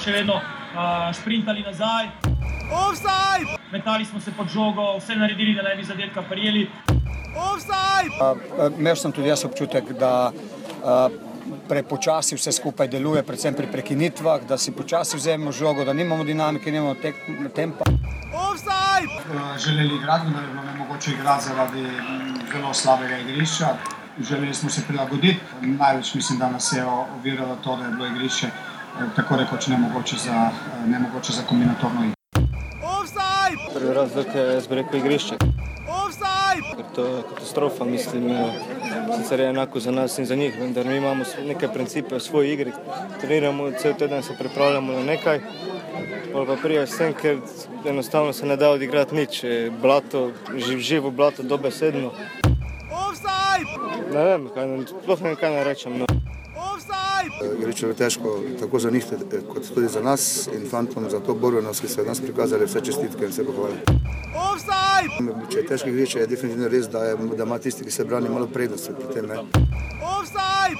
še vedno uh, sprintali nazaj. Offside! Metali smo se pod žogo, vse naredili, da ne bi zadetka prijeli. Offside! Imel sem tudi jaz občutek, da a, prepočasi vse skupaj deluje, predvsem pri prekinitvah, da si počasi vzememo žogo, da nimamo dinamike, nimamo tek, tempa. Offside! želeli igrati, da je bilo nemogoče igrati zaradi mm, zelo slabega igrišča. Želeli smo se prilagoditi. Največ mislim, da nas je oviralo to, da je bilo igrišče tako rekoč nemogoče za, nemogoče za kombinatorno igro. Offside! Prvi razlog je, igrišče. Offside! Ker to je katastrofa, mislim, eh, sicer je enako za nas in za njih, vendar mi imamo neke principe v svoji igri. Treniramo cel teden, se pripravljamo na nekaj, pol pa prijaš sem, ker enostavno se ne da odigrati nič. Blato, živ, živo blato, dobesedno. Offside! Ne vem, kaj, naj- sploh ne vem, kaj naj rečem. No. Igrišče je težko, tako za njih kot tudi za nas in fantom za to borbenost, ki so nas prikazali, vse čestitke in vse pohvale. Če je težko igrišče, je definitivno res, da, je, da ima tisti, ki se brani, malo prednosti pri tem. Ne?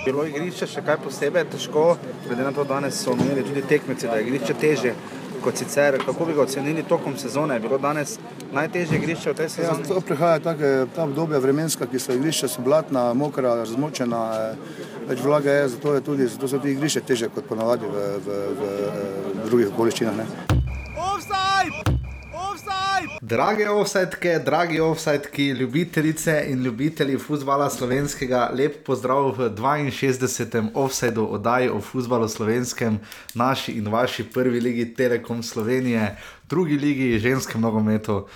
Bilo je igrišče še kaj posebej težko, glede na to, da danes so imeli tudi tekmeci, da je igrišče teže kot sicer. Kako bi ga ocenili tokom sezone? Je bilo danes najtežje igrišče v tej Ja, sezoni? to prihaja take, ta obdobja vremenska, ki so igrišča, so blatna, mokra, razmočena, eh, več vlage je, zato, je tudi, zato so tudi igrišče teže kot ponavadi v, v, v, v drugih okoliščinah. Ne? Offside! Offside! Drage offsetke, dragi offsetki, ljubitelice in ljubitelji futbola slovenskega, lep pozdrav v 62. offsetu oddaji o futbalu slovenskem, naši in vaši prvi ligi Telekom Slovenije, drugi ligi ženskem nogometu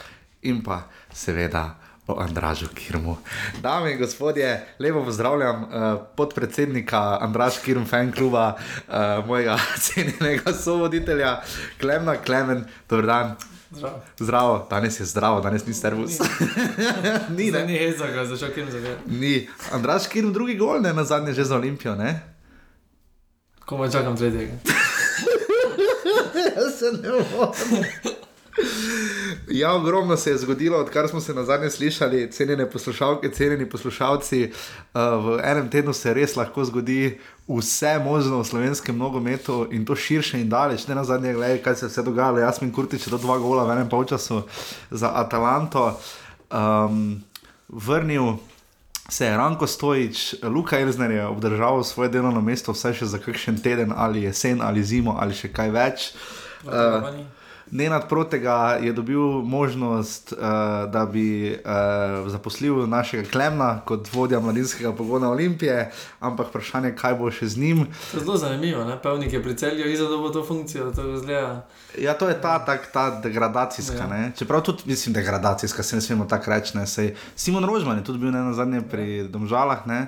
in pa seveda. O Andražu Kirmu. Dame in gospodje, lepo pozdravljam uh, podpredsednika Andraša Kirm fan kluba, uh, mojega cenjenega sovoditelja Klemna Klemen, dober dan. Zdravo. Zdravo, danes je zdravo, danes ni servus. ni, Zdaj ne? ni heca, ga začel kjem zavedati. Ni. Andraš Kirm drugi gol, ne na zadnje že za Olimpijo, ne? Komaj čakam tretjega. Jaz se ne morem. Ja, ogromno se je zgodilo, odkar smo se na zadnje slišali, cenjene poslušalke, cenjeni poslušalci. Uh, v enem tednu se res lahko zgodi vse možno v slovenskem nogometu in to širše in daleč. Ne na zadnje, gledaj, kaj se je vse dogajalo. Jasmin Kurtič je do dva gola v enem polčasu za Atalanto. Um, vrnil se je Ranko Stojič, Luka Elzner je obdržal svoje delovno mesto vsaj še za kakšen teden ali jesen ali zimo ali še kaj več. Uh, Nenad Protega je dobil možnost, uh, da bi uh, zaposlil našega Klemna kot vodja mladinskega pogona Olimpije, ampak vprašanje, kaj bo še z njim. To je zelo zanimivo, ne? Pevnik je pri celju izadobo to funkcijo, to zgleda. Ja, to je ta, tak, ta degradacijska. Ja. Ja. Čeprav tudi mislim, degradacijska, se ne smemo tako reči. ne, Simon Rožman je tudi bil ne na zadnje pri Domžalah. Ne.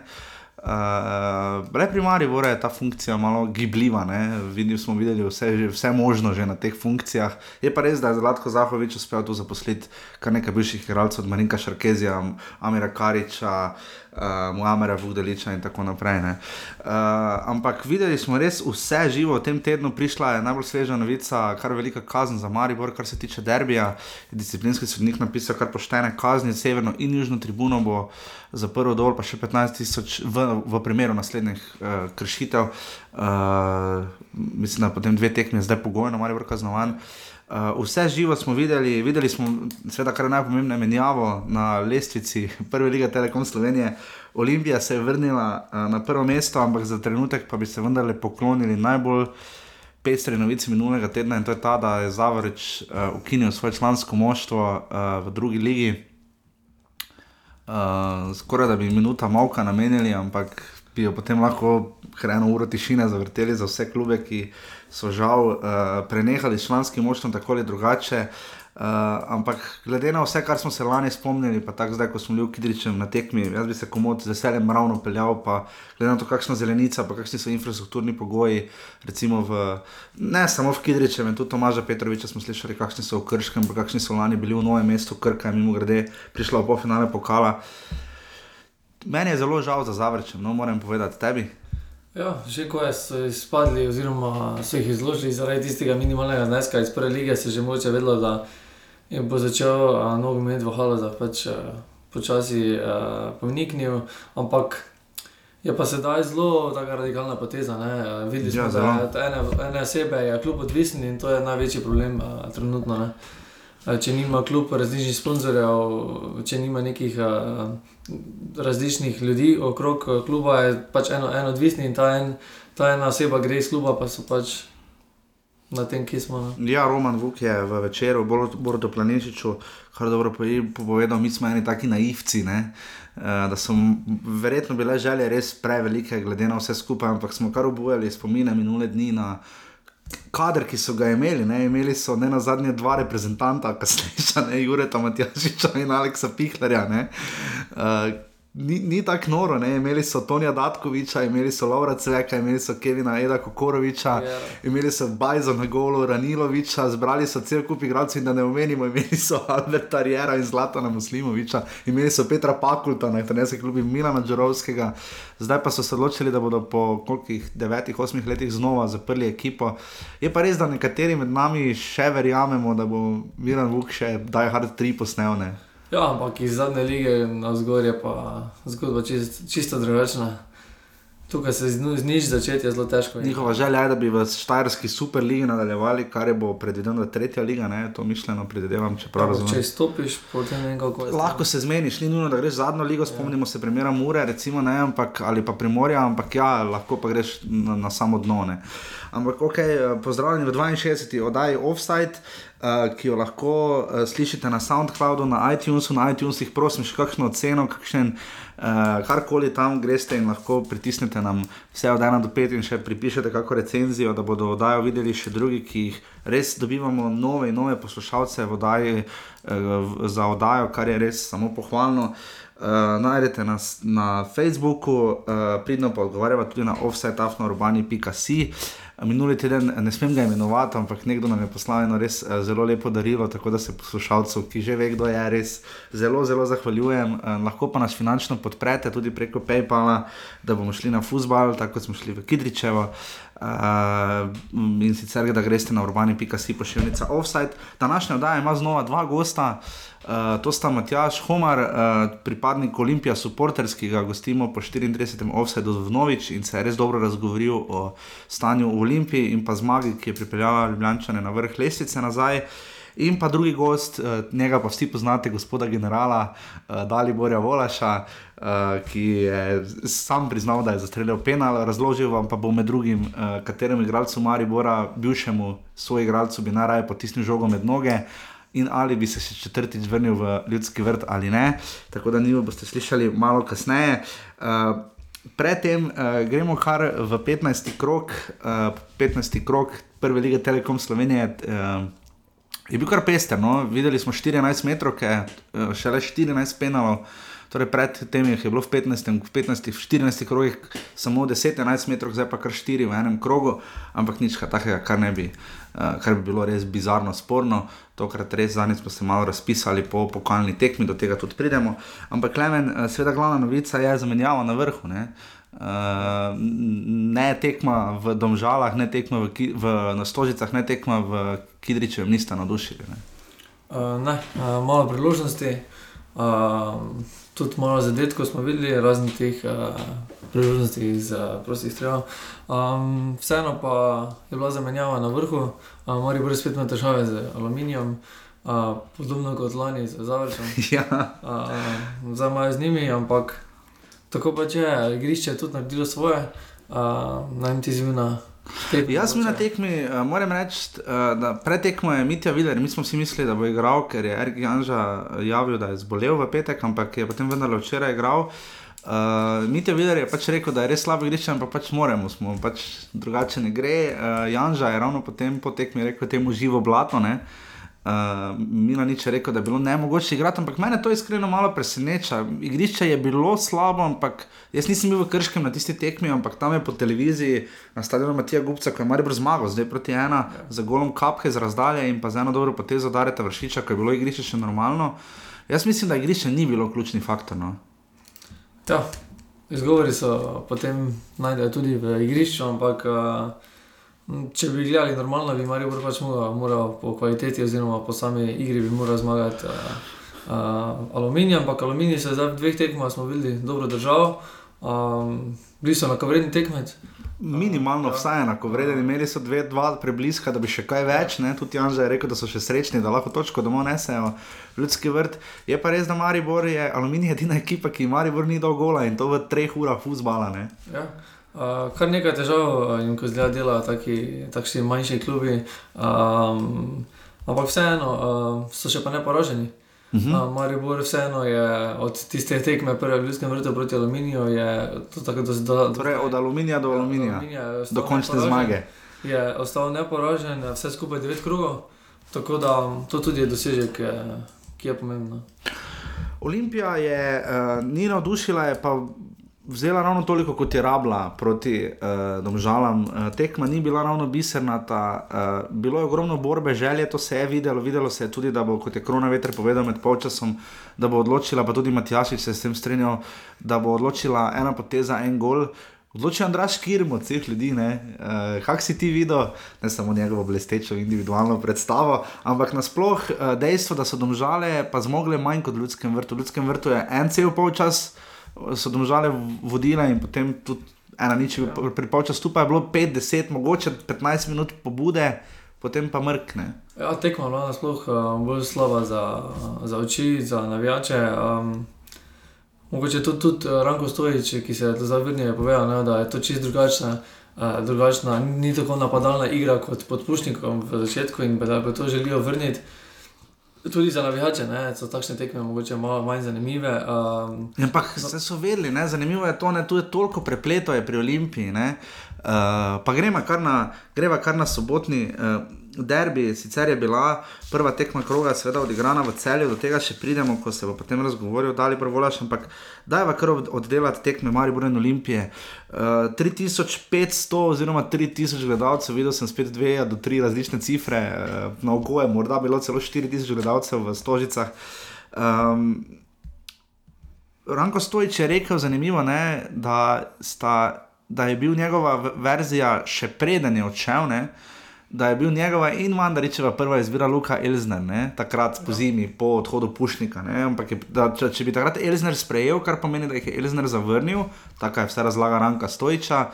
Uh, le pri Mariboru je ta funkcija malo gibljiva. ne. Videli smo videli vse, vse možno že na teh funkcijah. Je pa res, da je Zlatko Zahovič uspel tu zaposliti kar nekaj bivših igralcev, od Marinka Šarkezija, Amira Kariča, uh, Muamera Vugdeliča in tako naprej. ne. Uh, ampak videli smo res vse živo v tem tednu. Prišla je najbolj sveža novica, kar velika kazen za Maribor, kar se tiče derbija. Disciplinski sodnik napisal kar poštene kazni, severno in južno tribuno bo zaprl dol, pa še 15 tisoč v, v primeru naslednjih uh, kršitev. Uh, mislim, da potem dve tekmi, zdaj pogojno, Maribor kaznovan. Uh, vse živo smo videli, videli smo, seveda, kar je najpomembnejše, menjavo na lestvici Prve lige Telekom Slovenije. Olimpija se je vrnila uh, na prvo mesto, ampak za trenutek pa bi se vendarle poklonili najbolj pestre novice minulega tedna in to je ta, da je Zavorič uh, ukinil svoje člansko moštvo uh, v drugi ligi. Uh, skoraj da bi minuta malka namenili, ampak bi jo potem lahko kar eno uro tišine zavrteli za vse klube, ki so žal uh, prenehali s članskim moštvom tako ali drugače. Uh, ampak glede na vse, kar smo se lani spomnili, pa tako zdaj, ko smo bili v Kidričem na tekmi, jaz bi se komod z veseljem ravno peljal, pa glede na to, kakšna zelenica, pa kakšni so infrastrukturni pogoji, recimo v, ne samo v Kidričem, tudi Tomaža Petroviča smo slišali, kakšni so v Krškem, pa kakšni so lani bili v novem mestu, Krka je mimo grede prišla v polfinale pokala. Meni je zelo žal za Zavrčem, no moram povedati tebi. Ja, že ko so izpadli, oziroma so jih izložili zaradi tistega minimalnega zneska iz prve lige, se je že moče vedelo, da bo začel a, nogomet v Halozah pač a, počasi a, poniknil, ampak Je pa sedaj zelo radikalna poteza. Ne? Videli smo, Ja, ja, zelo. da je ene, ene osebe je kljub odvisen in to je največji problem a, trenutno. Ne? A, Če nima kljub različnih sponzorjev, če nima nekih a, različnih ljudi okrog a, kluba, je pač eno, eno odvisni in ta, en, ta ena oseba gre iz kluba, pa so pač na tem, ki smo. Ne? Ja, Roman Vuk je v večeru, Boruto Planišiču, kar dobro povedal, mi smo eni taki naivci. Ne? eh, Da so verjetno bile želje res prevelike, glede na vse skupaj, ampak smo kar obujali spomine minule dni na kader, ki so ga imeli. Ne? Imeli so ne na zadnje dva reprezentanta, kasnejša, ne Jureta Matjašiča in Aleksa Pihlerja. ne. Uh, Ni, ni tako noro, ne? imeli so Tonija Datkoviča, imeli so Laura Cveka, imeli so Kevina Eda Kokoroviča, Ja. imeli so Bajzo na golu, Raniloviča, zbrali so cel kup igralcev da ne omenimo, imeli so Alberta Riera in Zlatana Muslimoviča, imeli so Petra Pakulta, na trenerski klubi Milana Džorovskega, zdaj pa so se odločili, da bodo po kolikih devetih, osmih letih znova zaprli ekipo. Je pa res, da nekateri med nami še verjamemo, da bo Milan Vuk še Die Hard 3 posnel. Ne? Ja, ampak iz zadnje lige na zgor je pa zgodba čist, čisto drugačna. Tukaj se z, z nič začeti je zelo težko. Njihova želja je, da bi v Štajerski superligi nadaljevali, kar je bo predvideno, je tretja liga, ne, to mišljeno predvidevam, če prav Ampak razumem. Če stopiš, potem ne vem kako je. Lahko se zmeniš, ni nujno, da greš zadnjo ligo, spomnimo se primera Mure, recimo, ne, ampak, ali pa Primorja, ampak ja, lahko pa greš na, na samo dno. Ne. Ampak ok, eh, pozdravljeni v 62. oddaji Offside. Uh, ki jo lahko uh, slišite na SoundCloudu, na iTunesu, na iTunesih, prosim, še kakšno oceno, kakšen, uh, karkoli tam greste in lahko pritisnete nam vse od 1 do 5 in še pripišete kakšno recenzijo, da bodo oddajo videli še drugi, ki jih res dobivamo nove in nove poslušalce v oddaji, uh, za oddajo, kar je res samo pohvalno. Uh, najdete nas na Facebooku, uh, pridno pa odgovarjava tudi na offsetafnourbani.si. Minuli teden ne smem ga imenovati, ampak nekdo nam je poslal eno res eh, zelo lepo darilo, tako da se poslušalcev, ki že ve, kdo je, res zelo, zelo zahvaljujem. Eh, Lahko pa nas finančno podprete tudi preko PayPala, da bomo šli na fusbal, tako kot smo šli v Kidričevo. Uh, in sicer, da greste na urbani.si pošiljnica offside. Današnja oddaja ima znova dva gosta. Uh, to sta Matjaš Homar, uh, pripadnik Olimpija, supporters, ki ga gostimo po 34. offsetu v Novič in se je res dobro razgovoril o stanju v Olimpiji in pa zmagi, ki je pripeljala Ljubljančane na vrh lestvice nazaj. In pa drugi gost, uh, njega pa vsi poznate, gospoda generala uh, Daliborja Volaša, uh, ki je sam priznal, da je zastrelil penal, razložil vam pa bo med drugim, uh, kateremu igralcu Maribora, bivšemu svojemu igralcu, bi najraje potisnil žogo med noge in ali bi se še četrtič vrnil v ljudski vrt ali ne. Tako da njo boste slišali malo kasneje. Uh, Predtem uh, gremo kar v 15. krok, uh, 15. krok prve lige Telekom Slovenije. Uh, je bil kar pester, no? videli smo 14 metrov, uh, šele 14 penalov. Torej, pred tem je bilo v 15, v 15, v 14 krogih samo 10-11 metrov, zdaj pa kar 4 v enem krogu, ampak nič takega, kar ne bi, uh, kar bi bilo res bizarno sporno. Tokrat res zadnjič smo se malo razpisali po pokalni tekmi, do tega tudi pridemo. Ampak Klemen, eh, seveda glavna novica je zamenjava na vrhu. Ne? Uh, ne tekma v Domžalah, ne tekma v, Ki- v Stožicah, ne tekma v Kidričevem, nista navdušili. Ne? Uh, ne, uh, malo priložnosti, uh, tudi malo zadetkov smo videli, raznih teh uh, priložnosti iz uh, prostih strelov. Um, vseeno pa je bila zamenjava na vrhu, uh, mora biti spet imeti težave z aluminijem, uh, podobno kot lani z Zavrčem. ja. Uh, zdaj imajo z njimi, ampak tako pač je, igrišče je tudi naredilo svoje, uh, naj ti zvina. Jaz sem bil na tekmi, uh, moram reči, uh, da pred tekmo je Mitja videl, mi smo si mislili, da bo igral, ker je Erik Janža javil, da je zbolel v petek, ampak je potem vendarle včeraj igral. Uh, Mitja Vidar je pač rekel, da je res slabo igrišče, ampak pač moramo, smo pač drugače ne gre. Uh, Janža je ravno potem po tekmi rekel temu živo blato. Ne? Uh, Milanič je rekel, da je bilo ne mogoče igrati, ampak mene to iskreno malo preseneča. Igrišče je bilo slabo, ampak jaz nisem bil v Krškem na tisti tekmi, ampak tam je po televiziji na stadionu Matija Gupca, ko je Maribor zmagal, zdaj proti ena, ja. za golom kapke z razdalje in pa za eno dobro potezo Dareta Vršiča, ko je bilo igrišče še normalno. Jaz mislim, da igrišče ni bilo ključni faktor. No. Ja, izgovori so potem najdejo tudi v igrišču, ampak uh, če bi gledali normalno, bi Marijo pač moral, moral po kvaliteti oziroma po sami igri bi moral zmagati uh, uh, aluminij, ampak aluminij se je zdaj v dveh tekmah smo videli dobro držal. Um, bili so enakovredni tekmec. Minimalno vsaj enako vreden, imeli so dve, dva prebliska, da bi še kaj več. Ne? Tudi Jan že je rekel, da so še srečni, da lahko točko domov nesejo. Ljudski vrt. Je pa res, da Maribor je Aluminij edina ekipa, ki Maribor ni dal gola in to v treh urah fuzbala. Ja. Uh, kar nekaj težav jim, ko zdaj delajo taki, takšni manjši klubi. Um, ampak vseeno uh, so še pa neporaženi. Uh -huh. uh, Maribor vseeno je od tiste tekme prve v Ljudskem vrtu proti Aluminiju. Tako, da, da, Torej od aluminija do aluminija, Aluminija do končne zmage. Je ostal neporažen, vse skupaj devet krogov. Tako da to tudi je dosežek, eh, ki je pomemben. Olimpija je uh, ni navdušila, je pa vzela ravno toliko, kot je rabila proti uh, domžalam. Uh, tekma ni bila ravno bisernata, uh, bilo je ogromno borbe, želje, to se je videlo. Videlo se je tudi, da bo, kot je Krona veter povedal med polčasom, da bo odločila, pa tudi Matjašič se je s tem strinjal, da bo odločila ena poteza, en gol. Odločil je Andraš Kirm od vseh ljudi. Uh, Kaj si ti videl, ne samo njegovo blestečo individualno predstavo, ampak nasploh uh, dejstvo, da so domžale pa zmogle manj kot v ljudskem vrtu. V ljudskem vrtu je en cel polčas, so domžale vodile in potem tudi ena nič, ja. pri polčasu pa je bilo 5-10, mogoče 15 minut pobude, potem pa mrkne. Ja, tekma je bila nasploh uh, bolj slaba za, za oči, za navijače. Um, mogoče tudi, tudi uh, Ranko Stojič, ki se je zdaj vrnil, je povedal, ne, da je to čist drugačna. Uh, drugačna, ni tako napadalna igra kot pod Pušnikom v začetku in da bi to želijo vrniti. Tudi za navijače ne, so takšne tekme mogoče malo manj zanimive. Um, Ampak se so vedeli, ne? zanimivo je to, da je toliko prepleto je pri Olimpiji. Uh, pa gremo kar, na- greva kar na sobotni uh, derbi. Sicer je bila prva tekma kroga, seveda odigrana v celju, do tega še pridemo, ko se bo potem razgovoril, da ali prvolaš, ampak dajva kar od- oddelati tekme Maribor in Olimpije. Uh, 3500 oziroma 3000 gledalcev, videl sem spet dve do tri različne cifre, uh, na oko je morda bilo celo 4000 gledalcev v Stožicah. Um, Ranko Stojič je rekel, zanimivo, ne, da, sta, da je bil njegova verzija še preden je odšel. Ne, Da je bil njegova in Mandaričeva prva izbira Luka Elzner, ne, takrat po zimi, po odhodu Pušnika. Ne, ampak je, da, če, če bi takrat Elzner sprejel, kar pomeni, da jih je Elzner zavrnil, tako je vse razlaga Ranka Stojiča,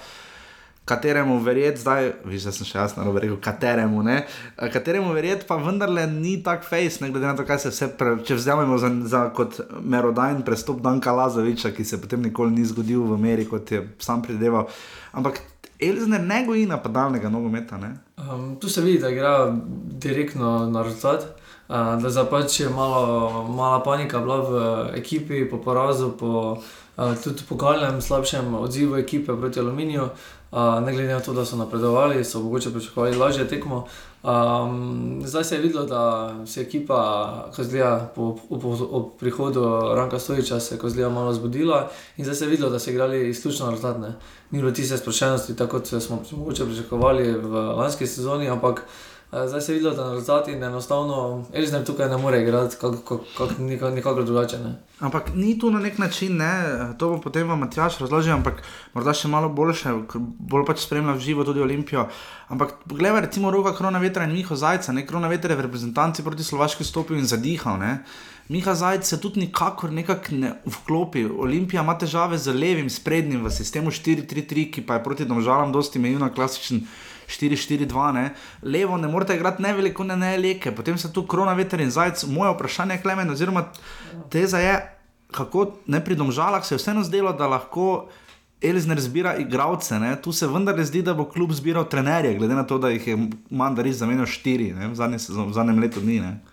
kateremu verjeti, zdaj, viš, da sem še jasno narobe rekel, kateremu ne, kateremu verjeti, pa vendarle ni tak face, ne glede na to, kaj se vse, pre, če vzamemo za, za kot merodajn prestop Danka Lazoviča, ki se potem nikoli ni zgodil v meri, kot je sam predeval. Ampak Elzner ne goji napadalnega nogometa. Um, tu se vidi, da igra direktno na rezultat. Uh, da pač je malo, mala panika bila v ekipi po porazu, po uh, tudi pokalnem slabšem odzivu ekipe proti Aluminiju. Uh, ne glede na to, da so napredovali, so mogoče pričakovali lažje tekmo. Um, zdaj se je videlo, da se je ekipa, ko zgleda po, po, po, po prihodu Ranka Stojiča, se je malo zbudila in zdaj se je videlo, da so igrali izključno rezultatne. Ni bilo tiste sproščenosti, tako kot smo mogoče pričakovali v lanski sezoni, ampak eh, zdaj se je videlo, da na rezultati enostavno Elžir tukaj ne more igrati kako kak, kak, nikak, nikakor drugače. Ne. Ampak ni tu na nek način, ne, to bo potem vam Matjaš razložil, ampak morda še malo boljše, ker bolj pač spremlja v živo tudi Olimpijo. Ampak poglej, recimo roka Krona Vetra in Miho Zajca, ne Krona Vetra je v reprezentanci proti Slovaški stopil in zadihal. Ne. Miha Zajec se tudi nikakor nekako ne vklopi. Olimpija ima težave z levim, sprednjim v sistemu 4-3-3, ki pa je proti domžalam dosti mejiv na klasičen 4-4-2. Ne. Levo ne morete igrati ne veliko, ne, ne leke, potem se tu Krona Veter in Zajec. Moje vprašanje je, Klemen, oziroma teza je, kako ne pri domžalah se je vseeno zdelo, da lahko. Elizner zbira igralce, ne? tu se vendar zdi, da bo klub zbiral trenerje, glede na to, da jih je Mandariš zamenjal štiri ne? v, zadnji sezon, v zadnjem letu dni. Ne?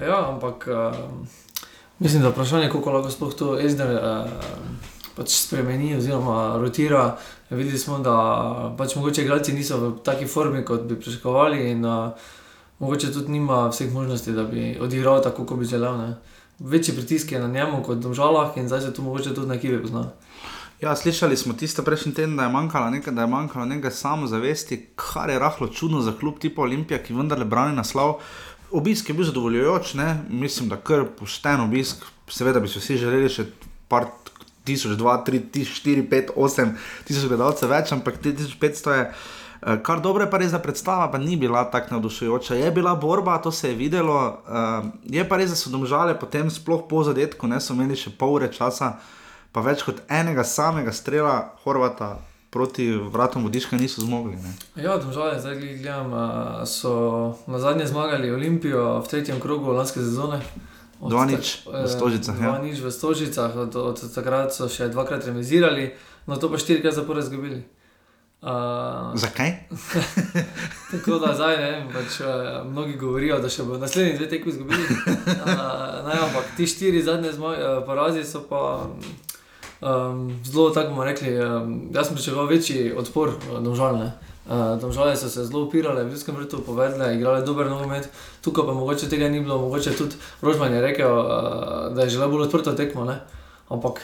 Ja, ampak uh, mislim, da vprašanje, kako lahko sploh to Elžir uh, pač spremeni oziroma rotira. Videli smo, da pač mogoče igralci niso v taki formi, kot bi pričakovali, in uh, mogoče tudi nima vseh možnosti, da bi odigral tako, kot bi želel. Ne. Večji pritisk je na njemu kot v žalah, in zdaj se tu mogoče tudi na kivi pozna. Ja, slišali smo tisto prejšnji teden, da je manjkalo nekaj, da je manjkalo nekaj samozavesti, kar je rahlo čudno za klub tipa Olimpija, ki vendarle brani naslov. Obisk je bil zadovoljujoč, ne? mislim, da kar pošten obisk. Seveda bi si vsi želeli še par tisoč, dva, tri, tisoč, štiri, pet, osem tisoč gledalcev več, ampak 3500 je. eh, Kar dobro je pa res, da predstava pa ni bila tako navdušujoča. Je bila borba, to se je videlo, uh, je pa res, da so domžale potem, sploh po zadetku, ne so imeli še pol ure časa, pa več kot enega samega strela Horvata proti vratom vodiška niso zmogli. Ne? Ja, domžale, zdaj gledam, so na zadnje zmagali Olimpijo v tretjem krogu lanske sezone. Od Dva nič v eh, Stožicah, ja. Dva nič v Stožicah, od, od takrat so še dvakrat remizirali, no to pa štirikrat zapored izgubili. Uh, Zakaj? tako da zdaj ne vem, pač, uh, mnogi govorijo, da še bo naslednji dve tekmi izgubili. Uh, ne, ampak ti štiri zadnje zmag, uh, porazi so pa um, zelo, tako bomo rekli, um, jaz sem pričakoval večji odpor uh, domžalne. Uh, domžale so se zelo upirale, v ljudskem vrtu povedale, igrale dober nogomet, tukaj pa mogoče tega ni bilo, mogoče tudi Rožman je rekel, uh, da je želel bolj odprto tekmo, ne? ampak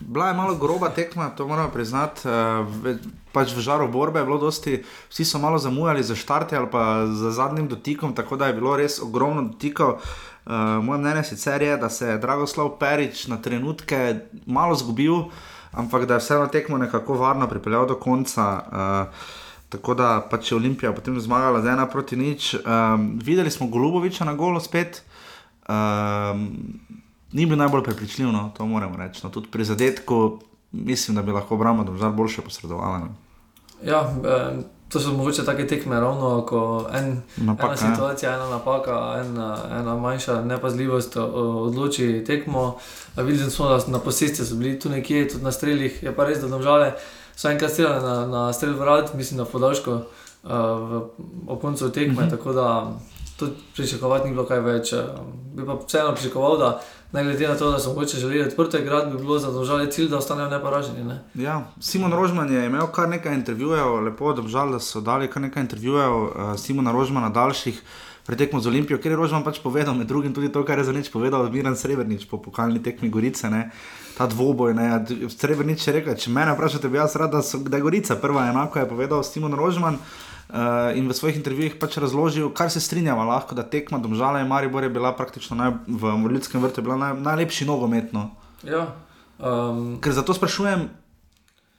Bila je malo groba tekma, to moramo priznati. Uh, pač v žaru borbe je bilo dosti, vsi so malo zamujali za štarte ali pa za zadnjim dotikom, tako da je bilo res ogromno dotikov. Uh, moje mnenje sicer je, da se je Dragoslav Perič na trenutke malo zgubil, ampak da je vseeno tekmo nekako varno pripeljal do konca. Uh, Tako da pač je Olimpija potem zmagala z ena proti nič. Um, videli smo Goluboviča na golo spet. Um, ni bil najbolj prepričljiv, no, to moramo reči. No, tudi pri zadetku mislim, da bi lahko obramba domžal boljše posredovala. No. Ja, eh, to so mogoče take tekme, ravno ko en, Napaka, ena ja. situacija, ena napaka, ena, ena manjša nepazljivost o- odloči tekmo. A Videli smo, da na posesti so bili tu nekje, tudi na strelih. Je pa res, da domžale so enkrat streljali na, na strel vrat, mislim, na podaljšku uh, v, ob koncu tekme, Mhm. mm -hmm. tako da tudi pričakovati ni bilo kaj več. eh, Bi pa vseeno pričakoval, da ne glede na to, da so mogoče želeli odprto igrati, bi bilo za domžale cilj, da ostanejo neporaženi. Ne? Ja, Simon Rožman je imel kar nekaj intervjujev, lepo obžal, da so dali kar nekaj intervjujev uh, Simona Rožmana daljših. Pretekmo z Olimpijo, ker je Rožman pač povedal, med drugim tudi to, kar je za nič povedal Miran Srebrenic po pokalni tekmi Gorice, ne, ta dvoboj. Ne, Srebrenic je rekel, če mene vprašate, bi jaz rad, da, so, da je Gorica prva, enako je povedal Simon Rožman. Uh, in v svojih intervjujih pač razložil, kar se strinjava lahko, da tekma Domžala in Maribor je bila praktično naj, v Ljudskem vrtu naj, najlepši nogometno. Ja, um, Ker zato sprašujem,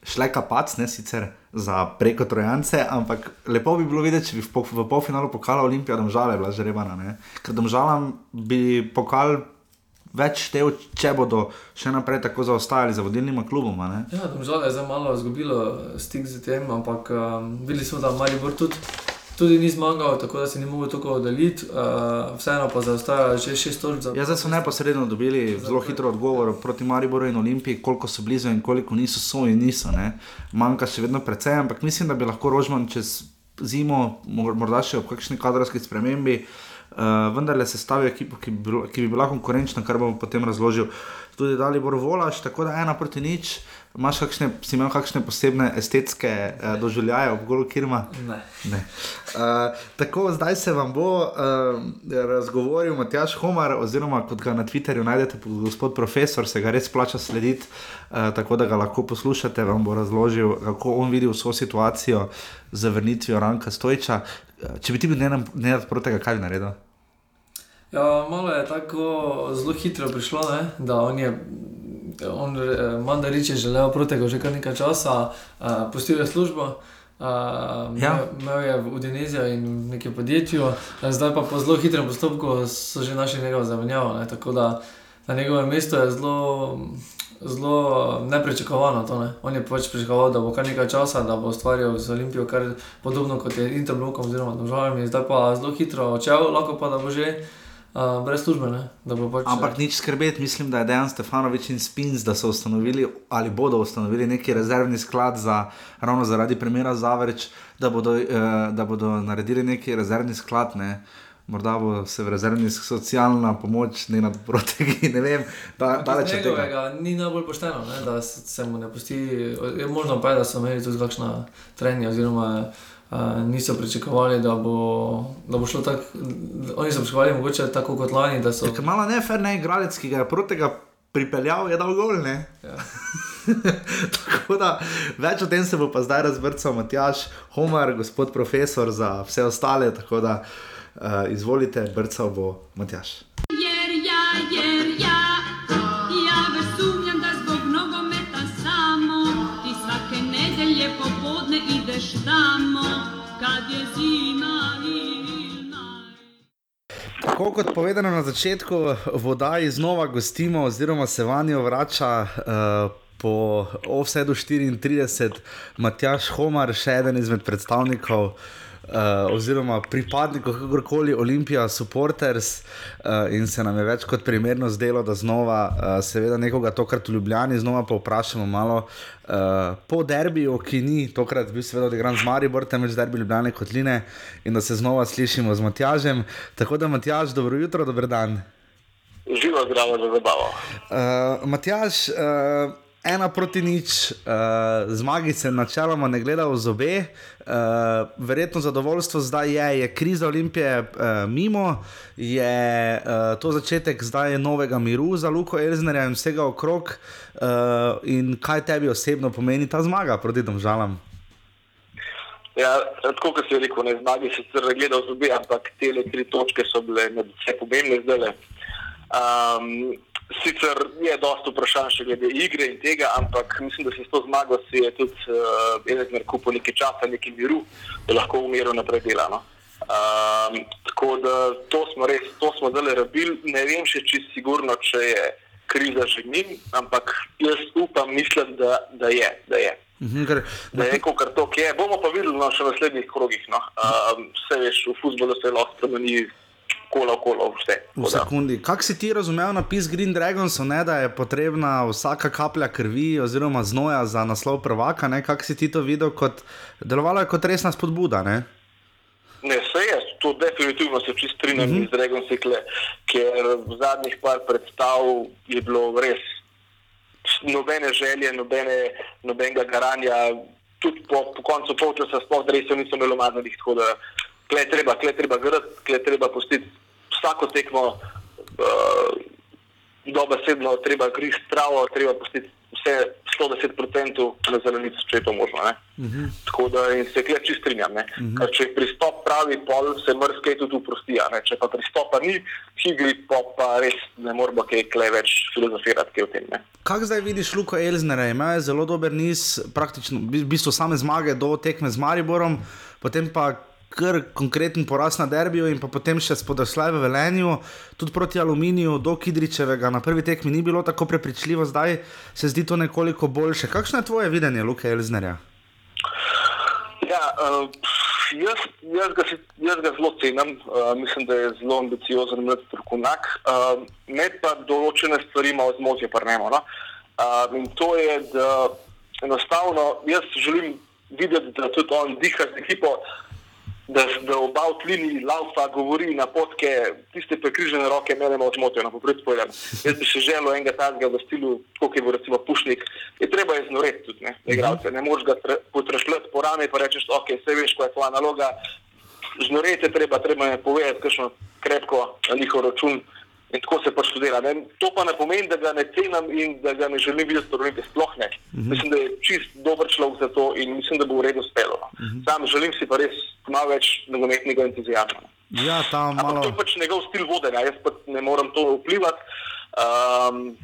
šleka pac, ne sicer za preko trojance, ampak lepo bi bilo videti, če bi v, pol, v polfinalu pokala Olimpija domžale bila žrebana. Ne? Ker domžalam bi pokal več štev, če bodo še naprej tako zaostajali za vodilnima kluboma. Ja, Domžale je zdaj malo izgubilo stik z tem, ampak um, videli smo, da Maribor tudi, tudi ni zmagal, tako da se ni mogel tako oddaljiti, uh, vseeno pa zaostaja že šest točk. za- Ja, zdaj so neposredno dobili zelo hitro odgovor proti Mariboru in Olimpiji, koliko so blizu in koliko niso, so in niso. Ne. Manjka še vedno precej, ampak mislim, da bi lahko Rožman čez zimo, mor- morda še ob kakšni kadrovski spremembi, uh, vendarle sestavil ekipo, ki bi, ki bi bila konkurenčna, kar bom potem razložil. Tudi Dalibor Volaš, tako da ena proti nič. Imaš kakšne, si imel kakšne posebne estetske uh, doživljaje ob golu Kirma? Ne. Ne. Uh, tako, zdaj se vam bo uh, razgovoril Matjaš Homar, oziroma kot ga na Twitterju najdete, gospod profesor, se ga res plača slediti, uh, tako da ga lahko poslušate, vam bo razložil, kako on vidi vso situacijo z vrnitvijo Ranka Stojča. Če bi ti bil Nenad Protega, kaj bi naredil? Ja, malo je tako zelo hitro prišlo, ne? da on je. On, eh, Mandarič je želel protega že kar nekaj časa, uh, pustil je službo, uh, Ja. imel, je v Udineziji in v nekem podjetju, zdaj pa po zelo hitrem postopku so že našli njegovo zamenjavo. Ne? Tako da na njegovem mestu je zelo, zelo nepričakovano to. Ne? On je pač pričakoval, da bo kar nekaj časa, da bo ustvarjal z Olimpijo kar podobno kot je Interblokom oziroma državami, zdaj pa zelo hitro odšel, lahko pa da bo že. Uh, brez službe, ne? da bo pač. Ampak nič skrbeti, mislim, da je Dejan Stefanovič in Spins, da so ustanovili ali bodo ustanovili neki rezervni sklad za ravno zaradi primera Zavrč, da bodo, eh, da bodo naredili neki rezervni sklad. Ne. Morda bo se v rezervni socialna pomoč ne nad protegi, ne vem, da, daleč od tega. ni najbolj pošteno, ne? da se, mu ne pusti. Možno pa, je, da so imeli tudi kakšna trenja, oziroma niso pričakovali, da bo, da bo šlo tako. Oni so pričakovali, mogoče tako kot lani, da so. Ker malo nefer ne igralec, ki ga je protega pripeljal, je dal gol. Ne? Ja. Tako da več o tem se bo pa zdaj razvrcal Matjaš, Homar, gospod profesor za vse ostale. Tako da uh, izvolite, brcal bo Matjaš. Tako kot povedano na začetku, voda znova gostimo, oziroma se vanjo vrača. Uh, Po offsetu 34, Matjaš Homar, še eden izmed predstavnikov uh, oziroma pripadnikov, kako koli, Olimpija, supporters, uh, in se nam je več kot primerno zdelo, da znova, uh, seveda, nekoga tokrat v Ljubljani, znova pa vprašamo malo uh, po derbiju, ki ni tokrat bil, seveda, odigran z Maribor, temveč derbi Ljubljane kot Line, in da se znova slišimo z Matjažem. Tako da, Matjaž, dobro jutro, dober dan. Živo, zdravo, za zabavo. Uh, Matjaž. Uh, ena proti nič, uh, zmagi se načeloma ne gleda v zobe, uh, verjetno zadovoljstvo zdaj je, je kriza Olimpije uh, mimo, je uh, to začetek zdaj novega miru za Luko Elznerja in vsega okrog. Uh, in kaj tebi osebno pomeni ta zmaga proti domžalam? Ja, tako kot si rekel, ne zmagi se sicer gledal z obe, ampak te tri točke so bile vse pomembne zdaj. Um, Sicer je dosta vprašanj še glede igre in tega, ampak mislim, da se s to zmago si je tudi uh, Elizabeth kupil nekaj časa, nekaj miru, da lahko v miru naprej dela. No? Um, tako da to smo res, to smo zdaj rabili. Ne vem še čisto sigurno, če je kriza že njim, ampak jaz upam, mislim, da, da je. Da je. Mhm, ker, da je kar to je. Bomo pa videli no, še v naslednjih krogih. No. Um, vse veš, v futbolu se lahko spremeni kola, kola, vse. V sekundi. Kako si ti razumel napis Green Dragons, ne, da je potrebna vsaka kaplja krvi oziroma znoja za naslov prvaka? Kako si ti to videl, kot delovalo je kot resna spodbuda? Ne? Ne, vse je, to definitivno se čist strinjam uh -huh. z Dragon Cycle, ker v zadnjih par predstav je bilo res nobene želje, nobene, nobenega garanja, tudi po, po koncu polčasa sploh res niso imeli omazanih, tako da kle treba, kle treba grati, kle treba pustiti vsako tekmo uh, dobesedno, treba gristi travo, treba pustiti vse 110% na zelenici, če je to možno. Uh -huh. Tako da se kle čist strinjam. Uh -huh. Če je pristop pravi, pol se mrske tudi uprosti. Če pa pristopa ni, higri, pa res ne moramo kaj kle več filozofirati o tem. Ne? Kako zdaj vidiš Luko Elznera? Ima zelo dober niz, praktično v bistvu same zmage do tekme z Mariborom, potem pa kar konkreten poraz na derbiju in potem še spodaj v Velenju, tudi proti Aluminiju, do Kidričevega na prvi tekmi ni bilo tako prepričljivo, zdaj se zdi to nekoliko boljše. Kakšno je tvoje videnje, Luka Elznerja? Ja, uh, jaz, jaz, ga, jaz ga zelo cenim, uh, mislim, da je zelo ambiciozen, mlad strokovnjak. Uh, ne pa določene stvari malo zmotje, pa ne moremo. No? Uh, in to je, da enostavno jaz želim videti, da tudi on diha z ekipo da, da oba v tlini laufa govori na potke, tiste prekrižene roke, mene malo zmotijo, na popred povedano. Jaz bi še želel enega tazga v stilu, kot je bil recimo Pušnik, je treba je znoreti tudi, ne, igralce. Ne moreš ga potrašljati po rame, pa rečeš, ok, vse veš, koja je tvoja naloga. Znoreti je treba, treba je povedati, kakšno krepko na njihov račun. In tako se pač študira. To pa ne pomeni, da ga ne cenim in da ga ne želim videti v Olimpiji. Sploh ne. Uh -huh. Mislim, da je čist dober človek za to in mislim, da bo v redu spelo. Uh -huh. Sam želim si pa res malo več nogometnega entuzijazma. Ja, ta malo. Ampak to je pač njegov stil vodenja, jaz pa ne morem to vplivati. Um,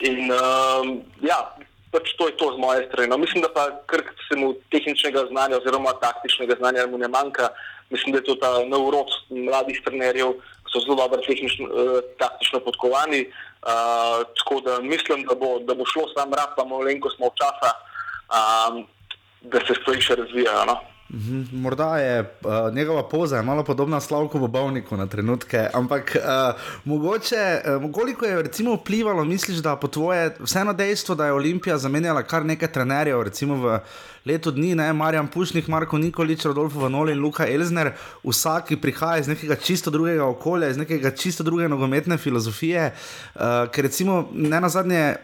in um, ja, pač to je to z moje strani. No, mislim, da pa kar se mu tehničnega znanja oziroma taktičnega znanja mu ne manjka. Mislim, da je to ta nov rod mladih trenerjev so zelo dobro tehnično, uh, taktično podkovani. Uh, tako da mislim, da bo, da bo šlo sam rad, pa malo smo časa, um, da se stvari še razvijajo. No? Mhm, morda je uh, njegova poza malo podobna Slavku v Bovniku na trenutke, ampak uh, mogoče, uh, koliko je recimo vplivalo, misliš, da po tvoje, vseeno dejstvo, da je Olimpija zamenjala kar nekaj trenerjev, recimo v letu dni, ne, Marjan Pušnik, Marko Nikolič, Rodolfo Vanoli in Luka Elzner, vsak, ki prihaja iz nekega čisto drugega okolja, iz nekega čisto druge nogometne filozofije, uh, ker recimo ne na zadnje,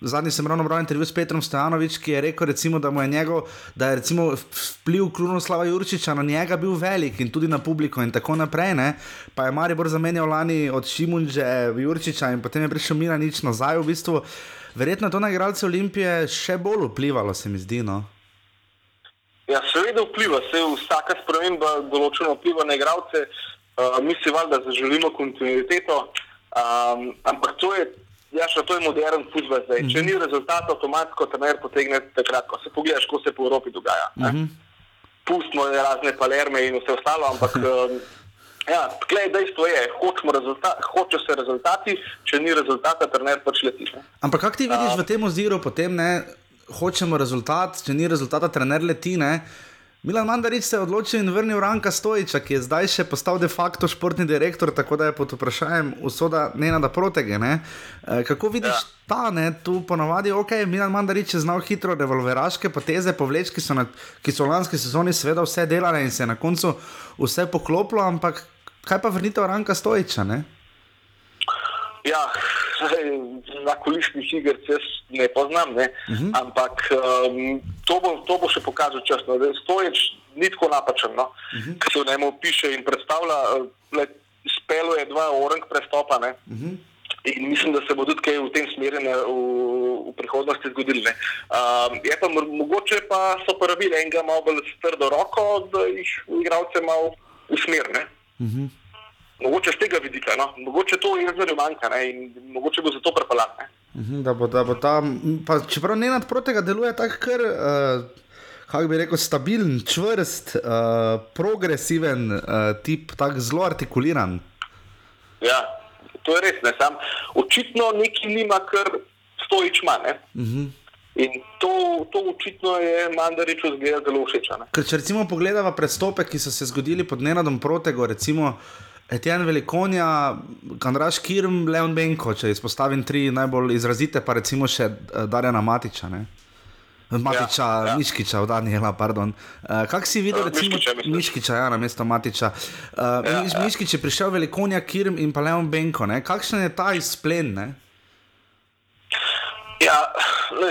zadnji sem ravno bral intervju s Petrom Stojanovič, ki je rekel recimo, da je njegov, da je recimo vpliv Krunoslava Jurčiča na njega bil velik in tudi na publiko in tako naprej. Ne? Pa je Maribor zamenjal lani od Šimunže, Jurčiča in potem je prišel Mira nič nazaj. V bistvu, verjetno to na igralce Olimpije še bolj vplivalo, se mi zdi. No? Ja, seveda vpliva, se vsaka sprememba določeno vpliva na igralce. Uh, mi si valjda zaželimo kontinuiteto, um, ampak to je. Ja, še to je modern futbol. Če mm -hmm. ni rezultat, avtomatsko trener potegne takrat, ko se pogledaš, ko se po Evropi dogaja. Mm -hmm pustimo razne palerme in vse ostalo, ampak um, Ja, tle dejstvo je, hočemo rezultat, hoče se rezultati, če ni rezultata, trener pač leti. Ne? Ampak kako ti vidiš v tem oziru, potem ne hočemo rezultat, če ni rezultata, trener leti. Ne? Milan Mandarič se je odločil in vrnil Ranka Stojiča, ki je zdaj še postal de facto športni direktor, tako da je pod vprašanjem usoda Nenada Protege. Ne? E, kako vidiš ja. ta, ne? tu ponovadi, ok, Milan Mandarič je znal hitro revolveraške poteze povleči, ki, so na- ki so v lanski sezoni seveda vse delale in se je na koncu vse poklopilo, ampak kaj pa vrnitev Ranka Stojiča? Ne? Ja, na kulisnih iger jaz ne poznam, ne? Uh -huh. ampak um, to, bo, to bo še pokazal čas. No. Stojič ni tako napačen, no? uh -huh. ki se v njemu piše in predstavlja, uh, spelo je dva orang prestopa. Ne? Uh -huh. In mislim, da se bo tudi kaj v tem smeri v, v prihodnosti zgodilo. Um, je pa mo- mogoče pa so porabili enega malo bolj s trdo roko, da jih igralce malo usmerne. Uh -huh. Mogoče z tega vidika, no? mogoče to je zelo manjka ne? in mogoče bo zato prepelan. ne. Mhm, Da bo, da bo tam, pa, čeprav ne nad protega deluje tako, kar, uh, kako bi rekel, stabilen, čvrst, uh, progresiven uh, tip, tako zelo artikuliran. Ja, to je res. Ne? Sam, očitno neki nima, kar stojič ima. ne. Mhm. In to, to očitno je Mandariču zgleda zelo všeč. Ker če recimo pogledamo prestope, ki so se zgodili pod Nenadom Protego, recimo Etienne Velikonja, Kandraš Kirm, Leon Benko, če izpostavim tri najbolj izrazite, pa recimo še eh, Darjana Matiča. Ne? Matiča, ja, ja. Miškiča, od Daniela, pardon. Uh, Kak si videl, Eh, recimo, Miškiča, mislim. Miškiča, ja, na mesto Matiča. Uh, ja, ja. Miškič je prišel Velikonja, Kirm in pa Leon Benko. Ne? Kakšen je ta izplen? Ne? Ja, le,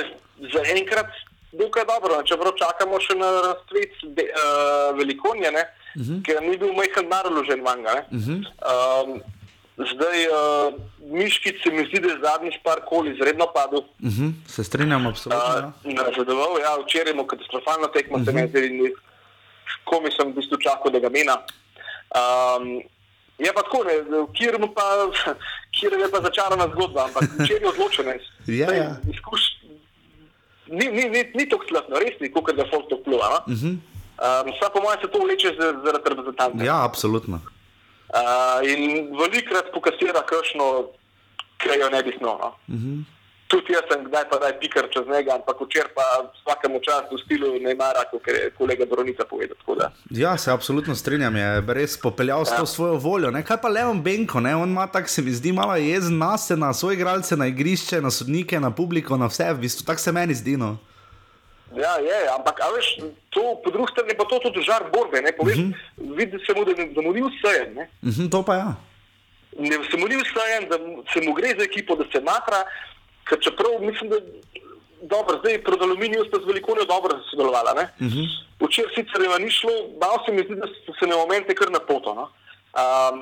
zaenkrat dokaj dobro, čeprav čakamo še na razcvet uh, velikonja, ne, uh -huh. ker ni bil majhen narožen manga. Uh -huh. Um, zdaj, uh, Miškic se mi zdi, da je zadnjih par kol izredno padel. Uh -huh. Se strinjam, absolutno. Ja. Uh, nazadoval, ja, včeraj mu katastrofalno tekmo uh -huh. se mi zdi in komi sem v bistvu čakal, da ga mena. Um, je pa tako, kjer pa, kjer je pa začarana zgodba, ampak včeraj je odločen. ne. Ja, ja. Izkuš... Ni, ni, ni, ni tako slabno, res ni, kot da folk to vpliva. No? Uh -huh. Um, Vsa po mojem se to vleče za- zaradi reprezentanta. ja, absolutno. Uh, in velikrat pokasira kakšno, ki jo ne bi smel. No? Uh -huh. Tudi jaz sem kdaj pa daj pikar čez njega, ampak včeraj pa vsakemu času v stilu Neymara, kot je kolega Bronica povedal. Ja, se absolutno strinjam, je res popeljal s to svojo voljo. Ne? Kaj pa Leon Benko, ne? on ima tako, se mi zdi, malo jezen na se, na svoje igralce, na igrišče, na sodnike, na publiko, na vse, v bistvu tako se meni zdi. No. Ja, je, ampak veš, to, po drugi strani pa to tudi žar borbe. Ne, poveš, uh -huh. Vidi se mu, da, ne- da mu ni vse. Ne. Uh -huh, to pa ja. Ne, se mu ni vse, da se mu gre za ekipo, da se matra, ker čeprav mislim, da dobro, zdaj pred Aluminijem sta z velikonijo dobro sodelovala. Ne. Uh -huh. Včeraj sicer jima ni šlo, malo se mi zdi, da so se na momente kar na poto. No. Um,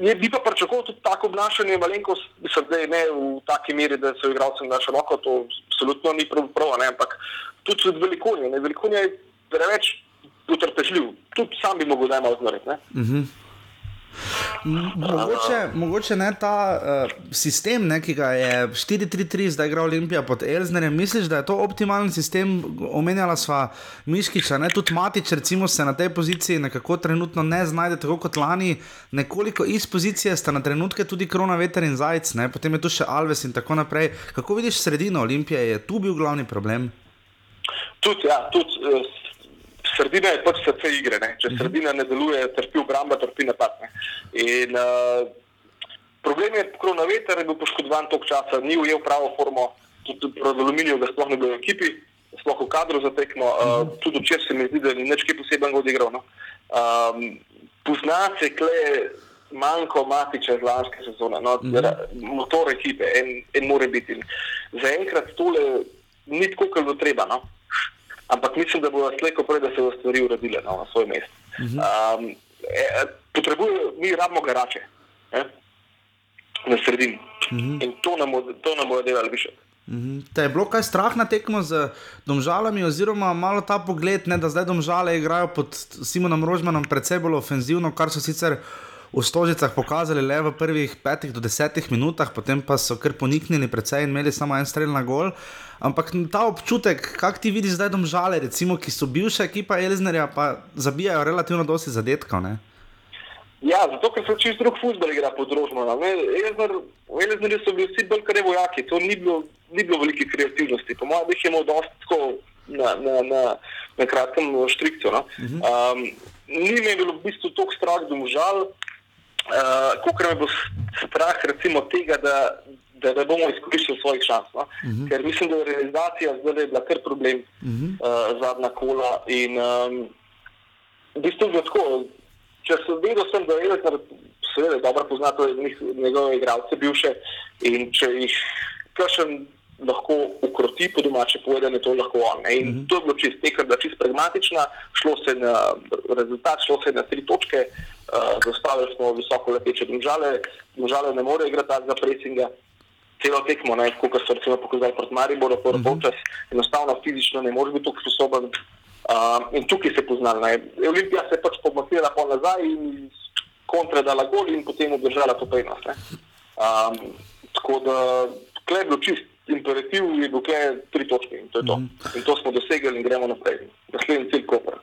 je, bi pa pričakoval tudi tako obnašanje, malenkost, mislim, da je ne v taki meri, da so igralci na široko, to absolutno ni prav, prav ne, ampak tudi od velikonja. Ne. Velikonja je preveč utrpežljiv, tudi sam bi mogel najmanj odmoriti. ne. Uh -huh. Mogoče, mogoče ne ta uh, sistem, ne, ki ga je 4-3-3 zdaj igra Olimpija pod Elznerjem. Misliš, da je to optimalen sistem? Omenjala sva Miškiča, ne tudi Matič, recimo se na tej poziciji nekako trenutno ne znajde tako kot lani. Nekoliko iz pozicije sta na trenutke tudi Krona, Veter in Zajec, ne? potem je tu še Alves in tako naprej. Kako vidiš sredino Olimpije, je tu bil glavni problem? Tudi, ja, tudi eh, sredina je pač srce igre. Ne. Če sredina ne deluje, trpi obramba, trpi napad. Ne. In uh, problem je, ko na veter je bil poškodovan toliko časa, ni ujel pravo formo, tudi pred aluminijem ga sploh ne bilo v ekipi, sploh v kadru za tekmo. Uh, tudi včeraj se mi zdi, da ni nič kaj posebnega odigral. No. Um, pozna se kle manjko matiča iz lanske sezone, no, mm. motor ekipe, en, en more biti. Zaenkrat tole ni tako, kot bo treba. No. Ampak mislim, da bo slejko prej, da se bodo stvari uredile no, na svoj mest. Um, e, potrebuje, mi rabimo garače eh, na sredini. In to nam, to nam bodo delali više. Mhm. Te je bilo kaj strah na tekmo z domžalami, oziroma malo ta pogled, ne, da zdaj domžale igrajo pod Simonom Rožmanom precej bolj ofenzivno, kar so sicer v Stožicah pokazali le v prvih petih do desetih minutah, potem pa so kar poniknili precej in imeli samo en strel na gol. Ampak ta občutek, kak ti vidiš zdaj domžale, recimo, ki so bivša ekipa Elznerja, pa zabijajo relativno dosti zadetkov. Ne? Ja, zato ker se čist drug futbol igra pod Rožmanom. V Elizabeti so bili vsi bolj kar vojaki, to ni bilo, ni bilo velike kreativnosti. Po mojem, jih je imel dosti tako na, na, na, na kratkem štrikcu. No? Um, ni me bilo v bistvu toliko strah, da mu žal, uh, kot me bo strah recimo tega, da, da ne bomo izkoriščali svojih šans. No? Uh -huh. Ker mislim, da je realizacija zdaj je bila kar problem uh -huh. uh, zadnja kola. In, um, v bistvu je tako, če sem vedel, sem, da je seveda dobro poznati njegove igralce bivše in če jih kakšen lahko ukroti po domače povedane, to lahko on. Ne? In uh -huh. to je bilo čist nekaj, da čist pragmatična, šlo se na rezultat, šlo se na tri točke, uh, zastavili smo visoko leteče države, države ne morejo igrati takega presinga. Celo tekmo, kot so recimo pokazali proti Mariboru, prvi uh -huh. polčas, enostavno fizično ne moreš biti tako sposoben. Uh, in tukaj se poznali. Ne. Olimpija se je pač pomaknila po nazaj in kontra dala gol in potem obdržala to prednost. Um, tako da, klej je bilo čist imperativ, je bilo klej tri točke in to je to. Mm -hmm. In to smo dosegli in gremo naprej. Naslednji cilj Koper.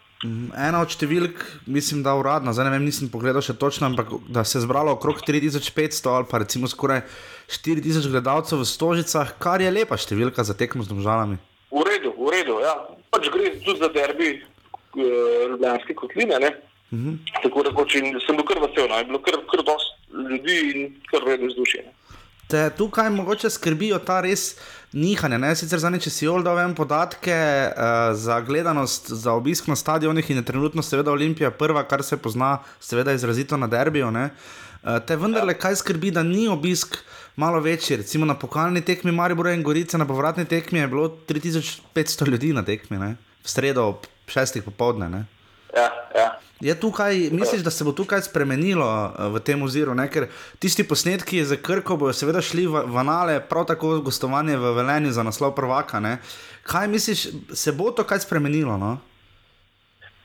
Ena od številk, mislim, da uradno, zdaj ne vem, nisem pogledal še točno, ampak da se je zbralo okrog 3500 ali pa recimo skoraj 4000 gledalcev v Stožicah, kar je lepa številka za tekmo z državami. V redu, v redu, ja. Pač gre tudi za derbi uh, Ljubljanske kotline, ne? Uh -huh. Tako da pač sem bil kar vesel, no? je bilo kar, kar dosti ljudi in kar vredno vzdušje. Te tukaj mogoče skrbijo ta res nihanja. Ne? Sicer za neče si oldal vem podatke uh, za gledanost, za obisk na stadionih in je trenutno seveda Olimpija prva, kar se pozna, seveda izrazito na derbiju. Uh, te vendarle, kaj skrbi, da ni obisk malo večji, recimo na pokalni tekmi Maribora in Gorice, na povratni tekmi je bilo 3500 ljudi na tekmi, ne? v sredo ob šestih popovdne. Ne? Ja, ja. Je tukaj, misliš, da se bo tukaj spremenilo v tem oziru? Ne? Ker tisti posnetki za Krko bodo seveda šli v Vanale, prav tako gostovanje v Velenju za naslov prvaka. Ne? Kaj misliš, se bo to kaj spremenilo? No?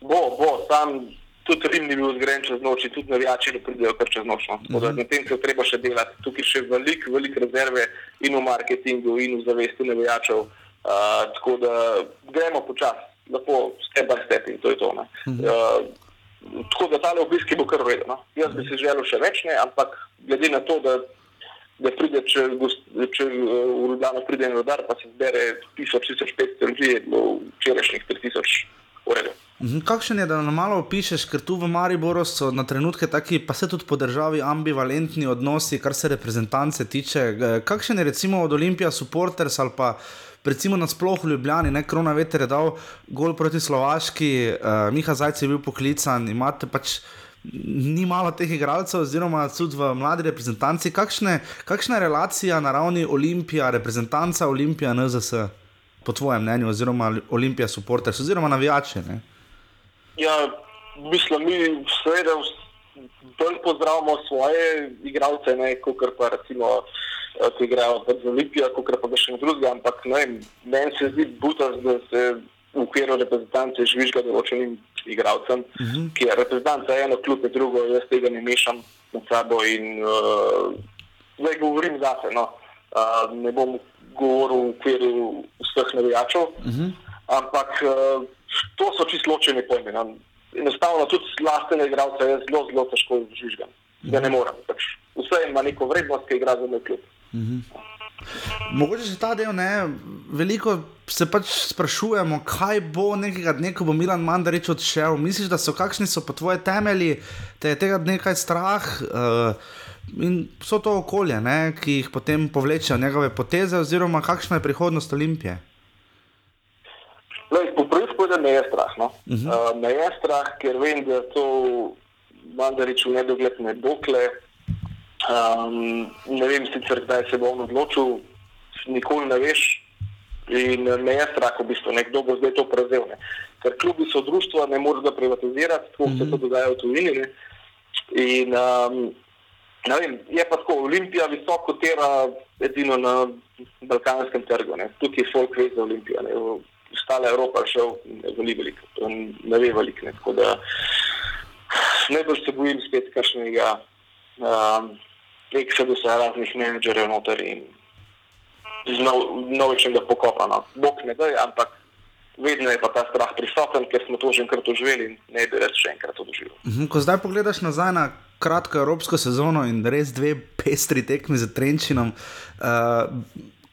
Bo, bo, tam tudi Rim ni bil zgrajen čez noč, tudi navijači ne pridejo kar čez noč. No? Uh -huh. Na tem se treba še delati. Tukaj še veliko, veliko rezerve in v marketingu, in v zavesti navijačev. Uh, tako da gremo počasi, lepo, step by step in to je to. -huh. uh, tako da tale obisk bo kar vredno. No? Jaz bi si želel še več, ne? ampak glede na to, da, da pride, če, če v Ljubljano pride na rodar, pa se zbere 1000-1500 ljudi, je bilo včerajšnjih 3000 uredov. Kakšen je, da nam malo opišeš, ker tu v Mariboru so na trenutke taki, pa se tudi po državi ambivalentni odnosi, kar se reprezentance tiče. Kakšen je recimo od Olimpija supporters ali pa recimo nasploh v Ljubljani, ne krona veter je dal gol proti Slovaški, uh, Miha Zajec je bil poklican, imate pač. Ni malo teh igralcev, oziroma tudi v mladi reprezentanci. Kakšne, kakšna je relacija na ravni Olimpija, reprezentanca Olimpija, NZS, po tvojem mnenju, oziroma Olimpija, supporters, oziroma navijači? Ne? Ja, mislim, mi seveda bolj pozdravljamo svoje igralce, kot pa recimo, ki igrajo za Olimpijo, kot pa še drugega. Ampak meni se zdi butast, da se v okviru reprezentance žvižga določenim igralcem, uh -huh. ki je reprezentanca eno, kljub je drugo, jaz tega ne mešam med sabo in uh, zdaj govorim zase. No. Uh, ne bom govoril v okviru vseh navijačev, uh -huh. ampak. Uh, To so čisto ločeni pojmi. No. Enostavno tudi lastne igralce je zelo, zelo težko žvižgati. Ja, ne morem. Pač vse ima neko vrednost, ki igra za moj klub. Uh -huh. Mogoče se ta del ne, veliko se pač sprašujemo, kaj bo nekega dne, ko bo Milan Mandarič odšel. Misliš, da so kakšni so po tvoje temelji, da je tega dne kaj strah uh, in so to okolje, ne, ki jih potem povlečejo njegove poteze, oziroma kakšna je prihodnost Olimpije? Lej, po prvi pogled me je strah. No? Uh -huh. uh, me je strah, ker vem, da to Mandarič v nedogled ne dokle. Um, ne vem sicer, kdaj se bo on odločil, nikoli ne veš. In me je strah, v bistvu, kdo bo zdaj to prevzel. Ne? Ker klubi so društva, ne moreš ga privatizirati, tako se to dogaja v tujini. Ne? In um, vem, je pa tako, Olimpija visoko tera edino na balkanskem trgu. Ne? Tukaj je folk ve za Olimpijo. Ne? Ostala Evropa še ne ve veliko, ne ve veliko. Ne? Tako da najbolj se bojim spet kakšnega um, eksodusa raznih menedžerjev noter in novičnega pokopana. Bog ne da, ampak vedno je pa ta strah prisoten, ker smo to že enkrat doživeli in ne bi več še enkrat doživeli. Ko zdaj pogledaš nazaj na kratko evropsko sezono in res dve pestri tekmi za Trenčinom. Uh,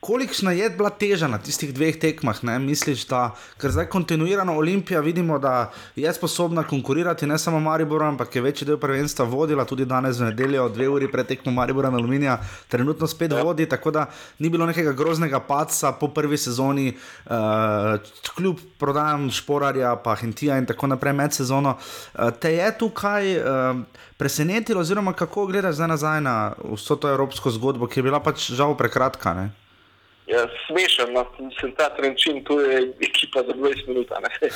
Kolikšna je bila teža na tistih dveh tekmah, ne? misliš, da ker zdaj kontinuirano Olimpija vidimo, da je sposobna konkurirati ne samo Mariboru, ampak je večji del prvenstva vodila tudi danes v nedeljo, dve uri pred tekmo Maribora in Aluminija, trenutno spet ja. vodi, tako da ni bilo nekega groznega paca po prvi sezoni, uh, kljub prodajam Šporarja, pa Hentija in tako naprej med sezono. Uh, te je tukaj uh, presenetilo, oziroma kako gledaš zdaj nazaj na vso to evropsko zgodbo, ki je bila pač žal prekratka? Ne? Ja, smešen, no. mislim, ta trenčin, tu je ekipa za 20 minut. ne.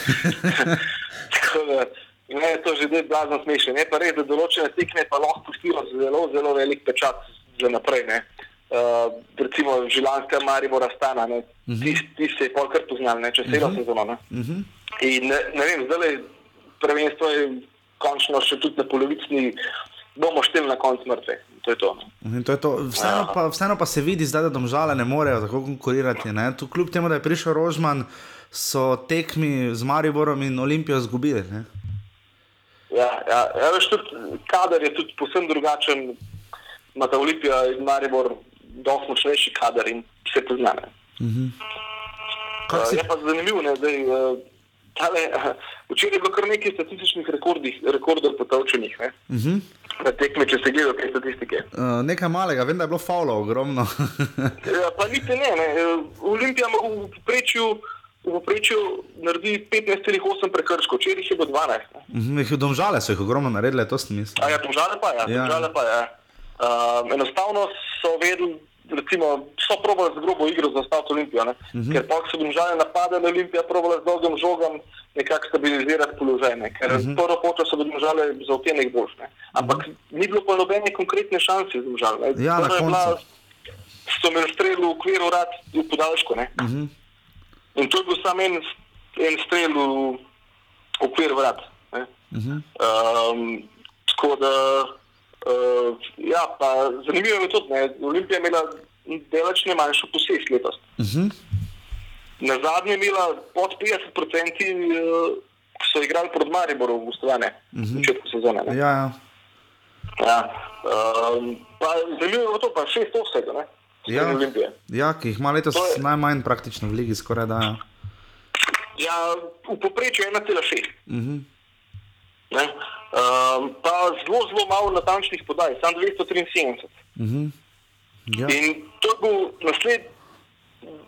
Tako da, ne, to že zdaj blazno smešen. Je pa res, da določene tekme pa lahko pustijo zelo, zelo velik pečat za naprej. Ne. Uh, recimo Žilanska, Maribora, Stana, uh -huh. ti, ti se je polkar poznal, ne, čez celo uh -huh. sezono. Ne. Uh -huh. In ne, ne vem, zdaj prvenstvo je končno še tudi na polovici, bomo šteli na koncu mrtve. To je to. no. In to je to. Vseeno, pa, vseeno pa se vidi, zdaj, da domžale ne morejo tako konkurirati. ne. Tu, kljub temu, da je prišel Rožman, so tekmi z Mariborom in Olimpijo izgubili. ne. Ja, ja, ja veš, tudi kader je tudi posebno drugačen. Ima ta Olimpija in Maribor dosti močnejši kader in se pozna. ne. Mhm. Uh, je pa zanimivo, ne, da tale, včeraj je bilo kar nekaj statističnih rekordih, rekordov potovčenih. Ne. Mhm. Na tekme, če se gledajo te statistike. Uh, nekaj malega, vem, da je bilo faulov ogromno. Ja, pa niti ne, ne. Olimpija ima v povprečju, v povprečju naredi 15,8 prekrškov, včeraj jih je bilo 12. ne. Mhm, jih Domžale so jih ogromno naredile, to sem mislil. A ja, domžale pa ja. Ja. Domžale pa, ja. Uh, enostavno so vedeli, recimo, so probali z grobo igro zastaviti Olimpijo, ne? Mhm. ker pa so domžale napadali, Olimpija probala z dolgim žogom nekako stabilizirati položaj, ne? ker Mhm. prvo počo so domžale za otenek boljš. ne. Ampak ni bilo pa nobene konkretne šanse domžal. Ja, na koncu. So imeli strel v okviru rad v podaljšku. Ne? Mhm. In to je bil samo en, en strel v okvir vrat. Ne? Mhm. Um, tako da, uh, ja, pa zanimivo je tudi, da Olimpija je imela delač ne manjšo posest letos. Mhm. Na zadnje je imela pod 50%, uh, ki so igrali proti Mariboru v gostovane v Mhm. začetku sezone. Ne? Ja, ja. Ja. Um, pa zanimivo je to, pa šest offsetov, ne? Ja. Olimpije. ja, ki jih ima letos najmanj praktično v ligi, skoraj da. ja. Ja, v povprečju 1,6. Mhm. Ne? Um, pa zelo, zelo malo natančnih podaj, samo 273. Mhm. Ja. In to je bil naslednji,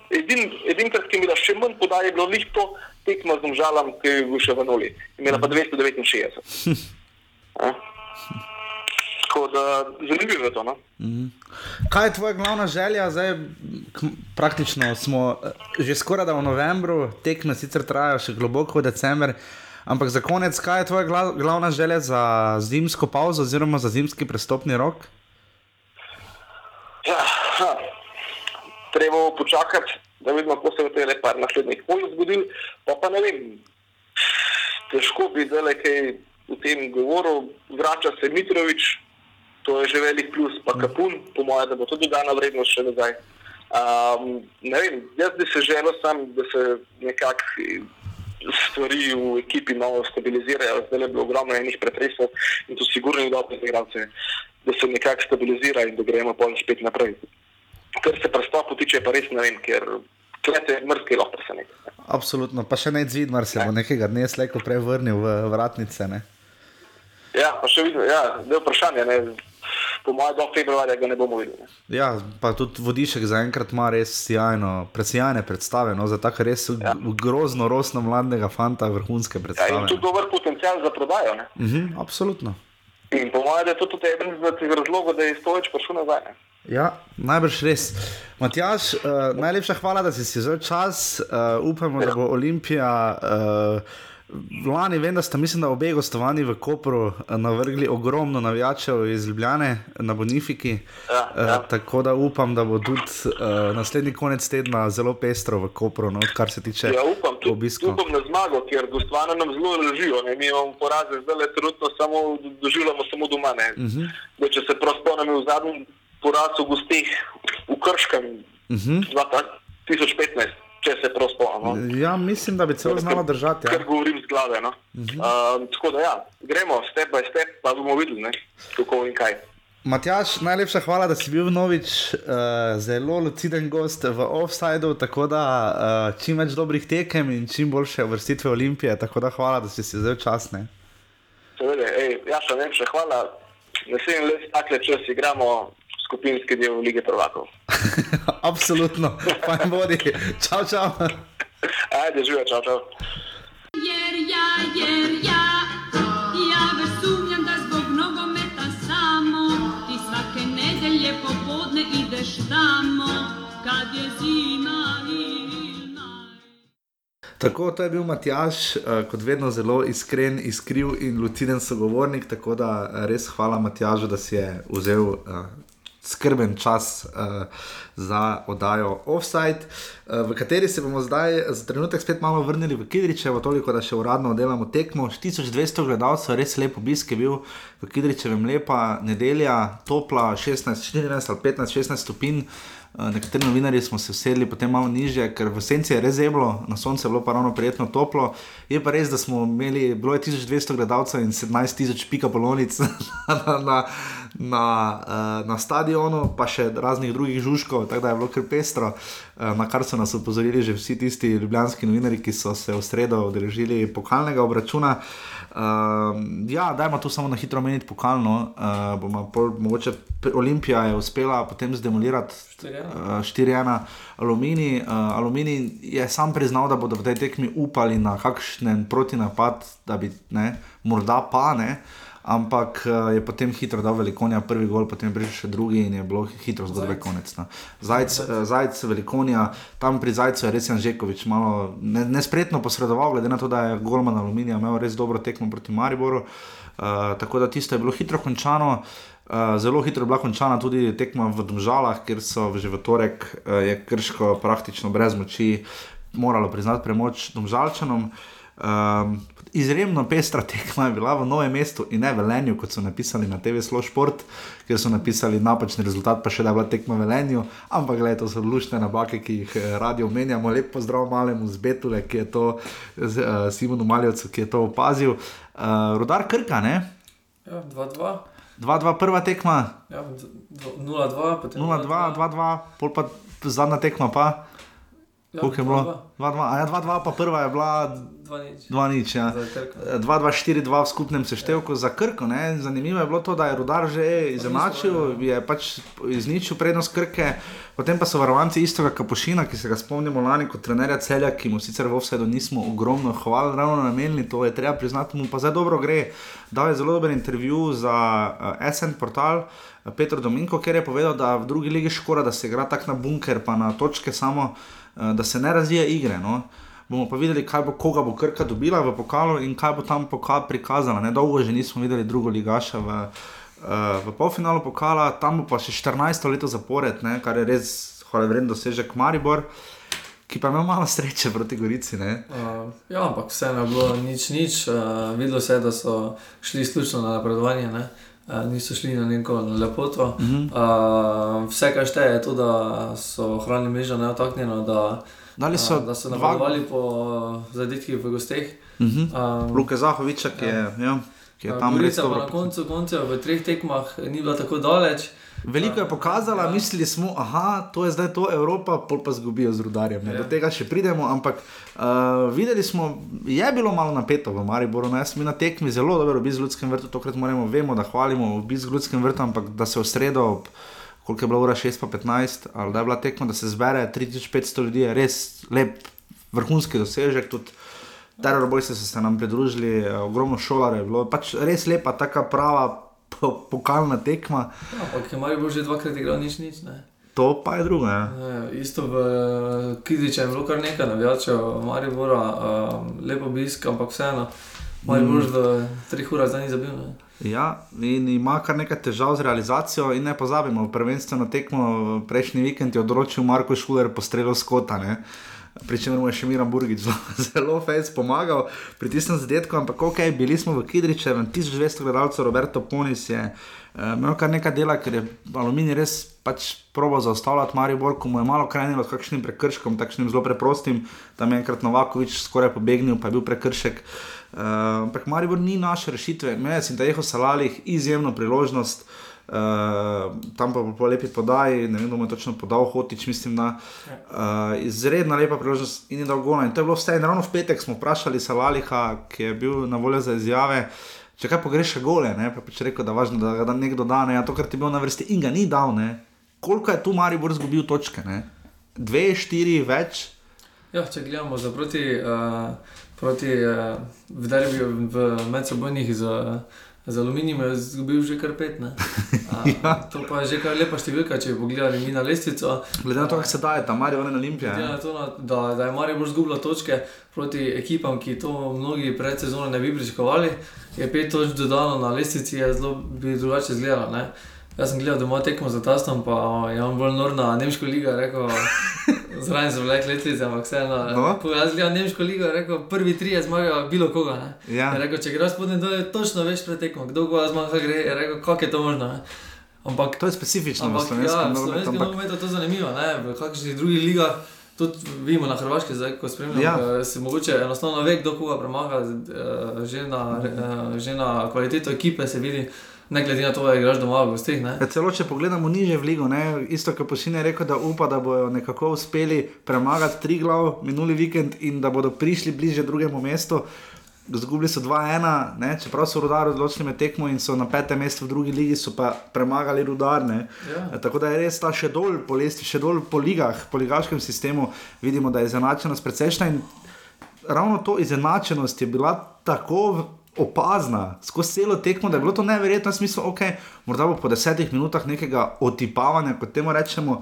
edin, edinkrat, ki je imela še manj podaj, je bilo lihto tekmo z domžalam, ki je bil še v nuli. Imela pa 269. Ja. Tako da zanimivo je to. No? Mhm. Kaj je tvoja glavna želja? Zdaj, praktično smo eh, že skoraj da v novembru, tekme sicer trajajo še globoko v decembr. Ampak za konec, kaj je tvoja gla- glavna želja za zimsko pauzo oziroma za zimski prestopni rok? Ja, ha. treba bo počakati, da vidimo, kako se bo te par naslednjih pol zgodil. Pa, pa ne vem, težko bi zdaj kaj v tem govoril. Vrača se Mitrovič, to je že velik plus, pa Kapun, po mojem, da bo tudi dana vrednost še nazaj. Um, ne vem, jaz bi se želel sam, da se nekako stvari v ekipi malo stabilizirajo. Zdaj je bilo ogromno enih pretresov in to sigurno ni dobro za igralce, da se nekako stabilizira in da gremo pol spet naprej. Kar se prestopu tiče, pa res ne vem, ker klete mrske lahko preseneti. Absolutno, pa še ne Zvidmar se bo nekega dne slejko prej vrnil v vratnice. Ne? Ja, pa še vidno, ja, da je vprašanje, ne. Po mojem, do februarja ga ne bomo videli. Ne. Ja, pa tudi vodišek zaenkrat ima res sjajno, presijajne predstave, no, za tako res ja. grozno, rosno mladega fanta, vrhunske Ja, predstave. in tudi dober potencial za prodajo. Ne. Mhm, absolutno. In po mojem, da je to tudi eden izmed razlogov, da je Stojič prišel nazaj. Ne. Ja, najbrž res. Matjaš, uh, najlepša hvala, da si vzel čas. Uh, upamo, da bo Olimpija. Uh, Lani vem, da sta, mislim, da obe gostovanji v Kopru eh, navrgli ogromno navijačev iz Ljubljane na Bonifiki. Ja, ja. Uh, tako da upam, da bo tudi uh, naslednji konec tedna zelo pestro v Kopru, no, kar se tiče Ja, upam, tudi, obiskov. upam na zmago, ker gostovane nam zelo ležijo. Ne. Mi imamo poraze, zdaj le trenutno samo doživljamo samo doma. Ne. Mhm. Da, če se prav spomnim, v zadnjem porazu gostih v Krškem Mhm. 2015, če se prav spomnim. No. Ja, mislim, da bi celo znala držati. Ker Ja. govorim z glave. No. Uh. -huh. uh, tako da ja, gremo step by step, pa bomo videli, ne, kako in kaj. Matjaš, najlepša hvala, da si bil novič uh, zelo luciden gost v offsajdu, tako da uh, čim več dobrih tekem in čim boljše vrstitve Olimpije. Tako da hvala, da si si vzel čas. Ne? Seveda, ej, ja, še še hvala. Naslednji let, takle čas igramo skupinski del lige prvakov. Absolutno, fajn bodi. Čau, čau. Ajde, živijo, čau, čau. Jer ja, jer ja, ja već sumnjam da zbog nogometa samo ti svake nedelje popodne ideš tamo kad je zima i Tako, to je bil Matjaš, uh, kot vedno zelo iskren, iskriv in luciden sogovornik. Tako da eh, res hvala Matjažu, da si je vzel uh, skrben čas uh, za oddajo Offside, uh, v kateri se bomo zdaj za trenutek spet malo vrnili v Kidričevo, toliko da še uradno delamo tekmo. 1200 gledalcev, res lep obisk je bil v Kidričevem, lepa nedelja, topla 16, 14 ali 15, 16 stopinj. Uh, Nekateri novinarji smo se usedli potem malo nižje, ker v senci je res zeblo, na soncu je bilo pa ravno prijetno toplo. Je pa res, da smo imeli, bilo je 1200 gledalcev in 17 tisoč pika polonic na, na, na, uh, na stadionu, pa še raznih drugih žužkov, tako da je bilo kar pestro, uh, na kar so nas opozorili že vsi tisti ljubljanski novinarji, ki so se v sredo udeležili pokalnega obračuna. Uh, ja, dajmo tu samo na hitro omeniti pokalno. Uh, bomo pol, mogoče Olimpija je uspela potem zdemolirati 4:1. uh, 4-1 Aluminij. Uh, Aluminij je sam priznal, da bodo v tej tekmi upali na kakšen protinapad, da bi ne, morda pa ne. Ampak uh, je potem hitro dal velikonja prvi gol, potem prišel še drugi in je bilo hitro zgodbe Zajec. konec. No. Zajc, uh, Zajc, velikonja, tam pri Zajcu je res Janžekovič malo ne- nespretno posredoval, glede na to, da je Golman Aluminija imel res dobro tekmo proti Mariboru. Uh, tako da tisto je bilo hitro končano. Uh, zelo hitro je bila končana tudi tekma v Domžalah, kjer so že v torek uh, je krško praktično brez moči moralo priznati premoč Domžalčanom. Um, izjemno pestra tekma je bila v novem mestu in ne v Velenju, kot so napisali na TV Slow Sport, kjer so napisali napačni rezultat, pa še da je bila tekma v Velenju. Ampak gledaj, to so luštne napake, ki jih eh, radi omenjamo. Lep pozdrav malemu z Betule, ki je to, z, uh, Simonu Maljevcu, ki je to opazil. Uh, Rudar Krka, ne? Ja, 2-2. 2-2 prva tekma, Ja, d- 0-2, potem 0-2, 2-2, pol pa zadnja tekma pa. Ja, Koliko je bilo? 2-2, a ja, 2-2, pa prva je bila 2-0. 2-0. Ja. Za Krko. 2-2-4-2 v skupnem seštevku za Krko. Ne? Zanimivo je bilo to, da je Rudar že izenačil, je pač izničil prednost Krke, potem pa so varovanci istega Kapušina, ki se ga spomnimo lani kot trenerja celja, ki mu sicer v offsetu nismo ogromno hvala ravno namenili, to je treba priznati, mu pa zdaj dobro gre. Dal je zelo dober intervju za uh, SN portal. eh, Petro Dominko, ker je povedal, da v drugi ligi škoda, da se igra tako na bunker, pa na točke samo, eh, da se ne razvija igre. No. Bomo pa videli, bo, koga bo Krka dobila v pokalu in kaj bo tam pokal prikazala. Ne dolgo že nismo videli drugo ligaša v, uh, v polfinalu pokala, tam bo pa še 14 leto zapored, ne, kar je res hvale vreden dosežek Maribor, ki pa ima malo sreče proti Gorici. Ne. Uh, ja, ampak vseeno je bilo nič, nič. Uh, videlo se je, da so šli izključno na napredovanje, uh, niso šli na neko lepoto. Uh. -huh. uh, vse, kar šteje, je to, da so ohranili mrežo neotaknjeno, da, Dali so uh, da so dva- napredovali po uh, zadetkih v gosteh. Mhm. Um, Luke Zahoviča, ki je, ja, ki je tam res dobro. na koncu koncev v treh tekmah ni bila tako daleč. Veliko je pokazala, mislili smo, da to je zdaj to Evropa, pol pa zgubijo z rudarjem. Ne. Do tega še pridemo, ampak uh, videli smo, je bilo malo napeto v Mariboru. No, jaz sem bil na tekmi zelo dober obisk v Ljudskem vrtu, tokrat moramo, vemo, da hvalimo v Ljudskem vrtu, ampak da se v sredo, ob, koliko je bila ura 6 pa 15, ali da je bila tekma, da se zbere 3500 ljudi, je res lep, vrhunski dosežek. Tudi Terrorbojci so se nam pridružili, eh, ogromno šolarjev je bilo, pač res lepa, taka prava po, pokalna tekma. Ja, ampak je Marijo že dvakrat igral nič, nič. Ne? To pa je drugo. Ja. E, isto v Kidiču je bilo kar nekaj navijačev, Maribora, um, lepo obisk, ampak vseeno, Maribor Mm. v treh urah zdaj ni zabil. Ne? Ja, in ima kar nekaj težav z realizacijo, in ne pozabimo, prvenstveno tekmo prejšnji vikend je odročil Marko Šuler po strelu Skota. Ne? pri čemer mu je še Miran Burgič zelo, zelo fejs pomagal pri tistem zadetku, ampak ok, bili smo v Kidričevu, 1200 gledalcev, Roberto Ponis je uh, imel kar nekaj dela, ker je Aluminij res pač probo zaustavljati Maribor, ko mu je malo krenilo s kakšnim prekrškom, takšnim zelo preprostim, tam je enkrat Novakovič skoraj pobegnil, pa je bil prekršek. Uh, ampak Maribor ni naše rešitve, me je Sintajeho Salalih izjemno priložnost. Uh, tam pa po lepi podaji, ne vem, kdo je točno podal, hotič, mislim, da uh, izredno lepa priložnost in je dal gol. In to je bilo vse. In ravno v petek smo vprašali Salaliha, ki je bil na voljo za izjave, če kaj pogreša gole, ne? pa je pač rekel, da je važno, da ga nekdo da, ne, ja, to, kar ti je bil na vrsti in ga ni dal, ne. Koliko je tu Maribor izgubil točke, ne? Dve, štiri, več. Ja, če gledamo za proti, uh, proti uh, v derbiju v medsebojnih z, z aluminijem, je izgubil že kar pet. ne. A, Ja. To pa je že kar lepa številka, če bi pogledali mi na lestvico. Glede na to, kako se daje, tam ne. na to, na- da, da je Marijo bolj zgubila točke proti ekipam, ki to mnogi pred sezono ne bi pričakovali, je pet točk dodano na lestvici, je zelo bi drugače izgledalo. Jaz sem gledal doma tekmo za tastom, pa je on bolj nor na nemško ligo, rekel, zraven so vlek letvice, ampak vseeno. No. Jaz gledam nemško ligo, rekel, prvi tri je zmagal bilo koga. Ne? Ja. Je rekel, če greš spodnje dol, točno veš pred tekmo, kdo ga zmaga, gre, je rekel, kako je to možno. Ne? Ampak To je specifično v Ampak slovenskem ja, v nogometu, ampak- nogometu je to zanimivo, ne? v kakšnih drugih ligah. Tudi vidimo na Hrvaški, zdaj, ko spremljamo, Ja. ja. se mogoče enostavno ve, kdo koga premaga, eh, že na, eh, že na kvaliteto ekipe se vidi, ne glede na to, da igraš doma v gostih. Ja, celo če pogledamo niže v ligo, ne, isto kot Posin je rekel, da upa, da bodo nekako uspeli premagati tri glav minuli vikend in da bodo prišli bliže drugemu mestu. Zgubili so 2-1, ne, čeprav so rudari odločili med tekmo in so na petem mestu v drugi ligi, so pa premagali rudarne. Ja. Tako da je res ta še dol po lestvi, še dol po ligah, po ligaškem sistemu, vidimo, da je izenačenost precejšna in ravno to izenačenost je bila tako opazna skozi celo tekmo, da je bilo to neverjetno, v smislu, ok, morda po desetih minutah nekega otipavanja, kot temu rečemo,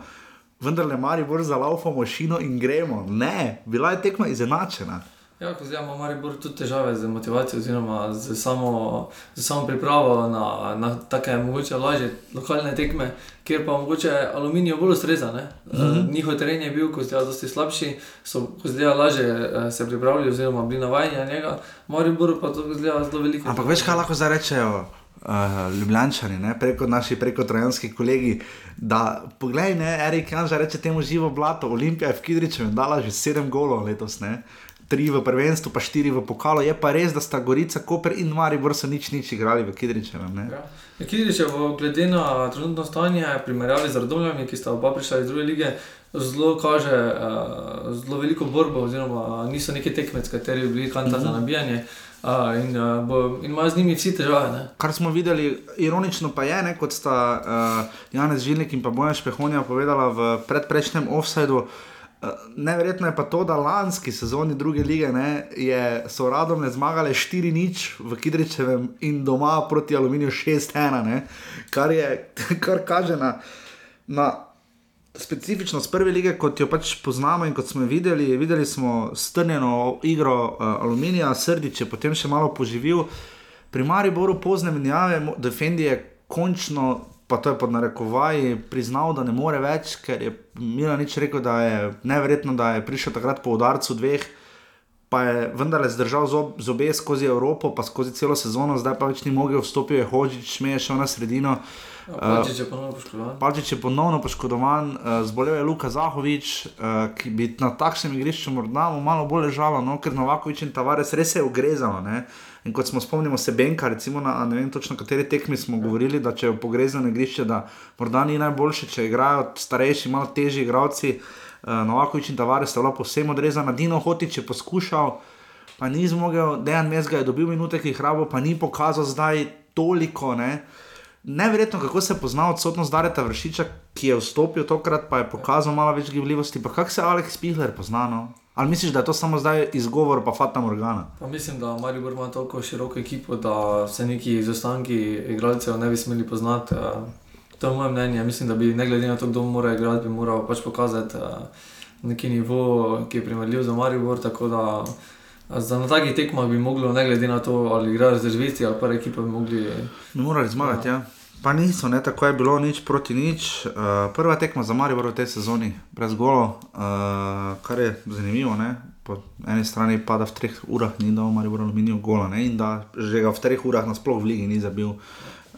vendar le mari bolj za laufamo šino in gremo. Ne, bila je tekma izenačena. Ja, ko zdaj ima Maribor tudi težave z motivacijo, oziroma z samo, z samo pripravo na, na take mogoče lažje lokalne tekme, kjer pa mogoče aluminij bolj ustreza. Mhm. Uh, njihov teren je bil, ko zdaj dosti slabši, so zdaj lažje eh, se pripravili, oziroma bili navajeni na njega, Maribor pa to zdaj zelo veliko. Ampak veš, kaj lahko zdaj rečejo uh, Ljubljančani, ne? preko naši, preko trojanski kolegi. Da, poglej, ne, Erik Janža reče temu živo blato, Olimpija je v Kidričevu dala že sedem golov letos, ne? Tri v prvenstvu, pa štiri v pokalu. Je pa res, da sta Gorica, Koper in Maribor so nič nič igrali v Kidričevem. Ja. Kidrič je v- glede na trenutno stanje, primerjavi z Radomljami, ki sta oba prišla iz druge lige, zelo kaže uh, zelo veliko borbo, oziroma niso neki tekmec, kateri bi bili kanta za Mhm. nabijanje. Uh, in, uh, bo, in imajo z njimi vsi težave. Ne? Kar smo videli, ironično pa je, ne, kot sta uh, Janez Žilnik in pa Bojan Špehonja povedala v predprejšnjem offsajdu. Uh, neverjetno je pa to, da lanski sezoni druge lige ne, je, so radom ne zmagali 4-0 v Kidričevem in doma proti Aluminiju 6-1, ne, kar, je, kar kaže na, na specifičnost prve lige, kot jo pač poznamo in kot smo videli. Videli smo strnjeno igro uh, Aluminija, Srdič je potem še malo poživil. Pri Mariboru pozne menjave, Defendi je končno, pa to je pod narekovaji, priznal, da ne more več, ker je Milanič rekel, da je neverjetno, da je prišel takrat po udarcu dveh. Pa je vendarle zdržal zob, zobe skozi Evropo, pa skozi celo sezono, zdaj pa več ni mogel vstopiti, je Hožič, šmeje šel na sredino. Ja, Palčič je ponovno poškodovan. Palčič je ponovno poškodovan, uh, zbolel je Luka Zahovič, uh, ki bi na takšnem igrišču morda malo bolj ležalo, no, ker Novakovič in Tavares res je ugrezalo. Ne? In kot smo spomnimo se Benka, recimo na ne vem točno kateri tekmi smo govorili, da če je pogrezano igrišče, da morda ni najboljše, če igrajo starejši, malo težji igralci. Uh, Novakovič in Tavares sta bila povsem odrezana, Dino Hotič je poskušal, pa ni zmogel, Dejan Mezga je dobil minute, ki jih rabo, pa ni pokazal zdaj toliko. Ne? Neverjetno, kako se pozna odsotnost Dareta Vršiča, ki je vstopil tokrat, pa je pokazal malo več gibljivosti. Pa kako se Aleks Pihler pozna? No? Ali misliš, da je to samo zdaj izgovor, pa Fata Morgana? Pa mislim, da Maribor ima tako široko ekipo, da se neki izostanki igralcev ne bi smeli poznati. eh, To je moje mnenje. Mislim, da bi ne glede na to, kdo mora igrati, bi moral pač pokazati eh, neki nivo, ki je primerljiv za Maribor. Tako da eh, za na takih tekmah bi moglo, ne glede na to, ali igrajo rezervisti ali pa ekipa, bi mogli. Bi morali zmagati, ja. Pa niso, ne, tako je bilo nič proti nič. Uh, prva tekma za Marijo v tej sezoni, brez golo, uh, kar je zanimivo. Ne. Po eni strani pada v treh urah, ni dal Marijo v aluminiju gola ne, in da že ga v treh urah nasploh v ligi ni zabil.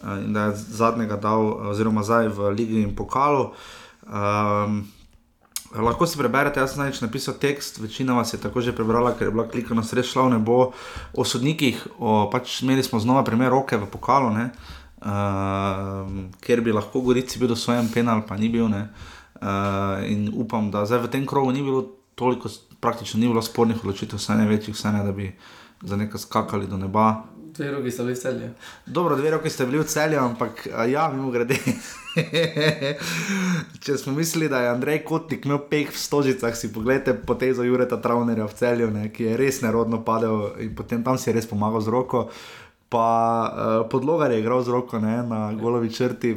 Uh, in da je zadnjega dal, oziroma zdaj v ligi in pokalu. Um, Lahko si preberete, jaz sem največ napisal tekst, večina vas je tako že prebrala, ker je bila klikana sreča šla v nebo o sodnikih. O, pač imeli smo znova primer roke v pokalu, ne, uh, ker bi lahko Gorici bil dosvojen penal, pa ni bil. Ne, uh, in upam, da zdaj v tem krogu ni bilo toliko, praktično ni bilo spornih odločitev, vse največjih, vse ne, da bi za nekaj skakali do neba. Dve roki so bili v celju. Dobro, dve roki ste bili v celju, ampak ja, mimo grede. Če smo mislili, da je Andrej Kotnik imel peh v stožicah, si pogledajte potezo Jureta Travnerja v celju, ne, ki je res nerodno padel in potem tam si je res pomagal z roko. Pa uh, podlogar je igral z roko ne, na golovi črti.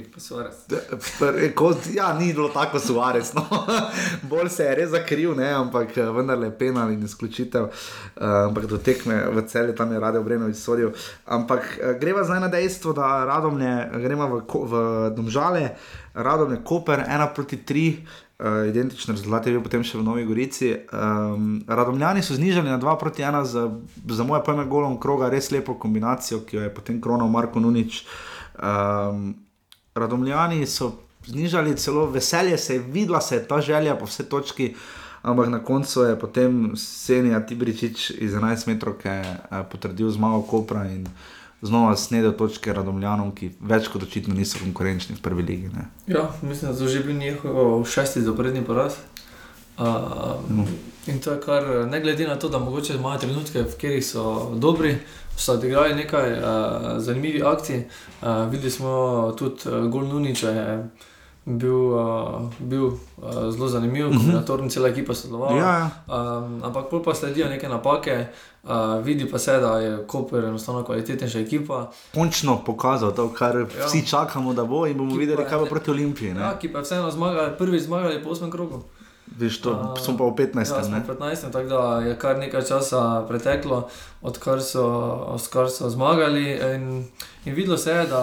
Kot, ja, ni bilo tako suarec. No. Bolj se je res zakril, ne, ampak eh, vendar je penal in izključitev. Uh, ampak do tekme v celju tam je Radio Brenovič sodil. Ampak uh, greva zdaj na dejstvo, da radomne, gremo v, v Domžale, radomne Koper 1 proti 3. Uh, identičen rezultat je bil potem še v Novi Gorici. Um, Radomljani so znižali na 2 proti 1 za, za moje pojme golom kroga, res lepo kombinacijo, ki jo je potem kronal Marko Nunič. Um, Radomljani so znižali celo veselje, se je videla, se je ta želja po vse točki. Ampak na koncu je potem Senija Tibričič iz 11 metrov eh, potrdil zmago Kopra in znova snedel točke Radomljanom, ki več kot očitno niso konkurenčni v prvi ligi. Ne. Ja, mislim, da so že bili njihov šesti zaporedni poraz. Uh, No. in to je kar, ne glede na to, da mogoče imajo trenutke, v katerih so dobri, so odigrali nekaj uh, zanimivih akcij. Uh, videli smo tudi uh, Gol Nuniča, je bil, uh, bil uh, zelo zanimiv, Mhm. kombinatorni, cela ekipa sodelovala. Ja, ja. Um, ampak pol pa sledijo neke napake, uh, vidi pa se, da je Koper enostavno kvalitetnejša ekipa. Končno pokazal to, kar ja. Vsi čakamo, da bo in bomo Ki videli, je kaj bo proti Olimpiji. Ne? Ja, ki pa je vseeno zmagali, prvi zmagali po 8 krogu. Viš, to, A, smo pa v 15. Ja, ne? v 15, tako da je kar nekaj časa preteklo, odkar so, odkar so zmagali. In, in videlo se je, da,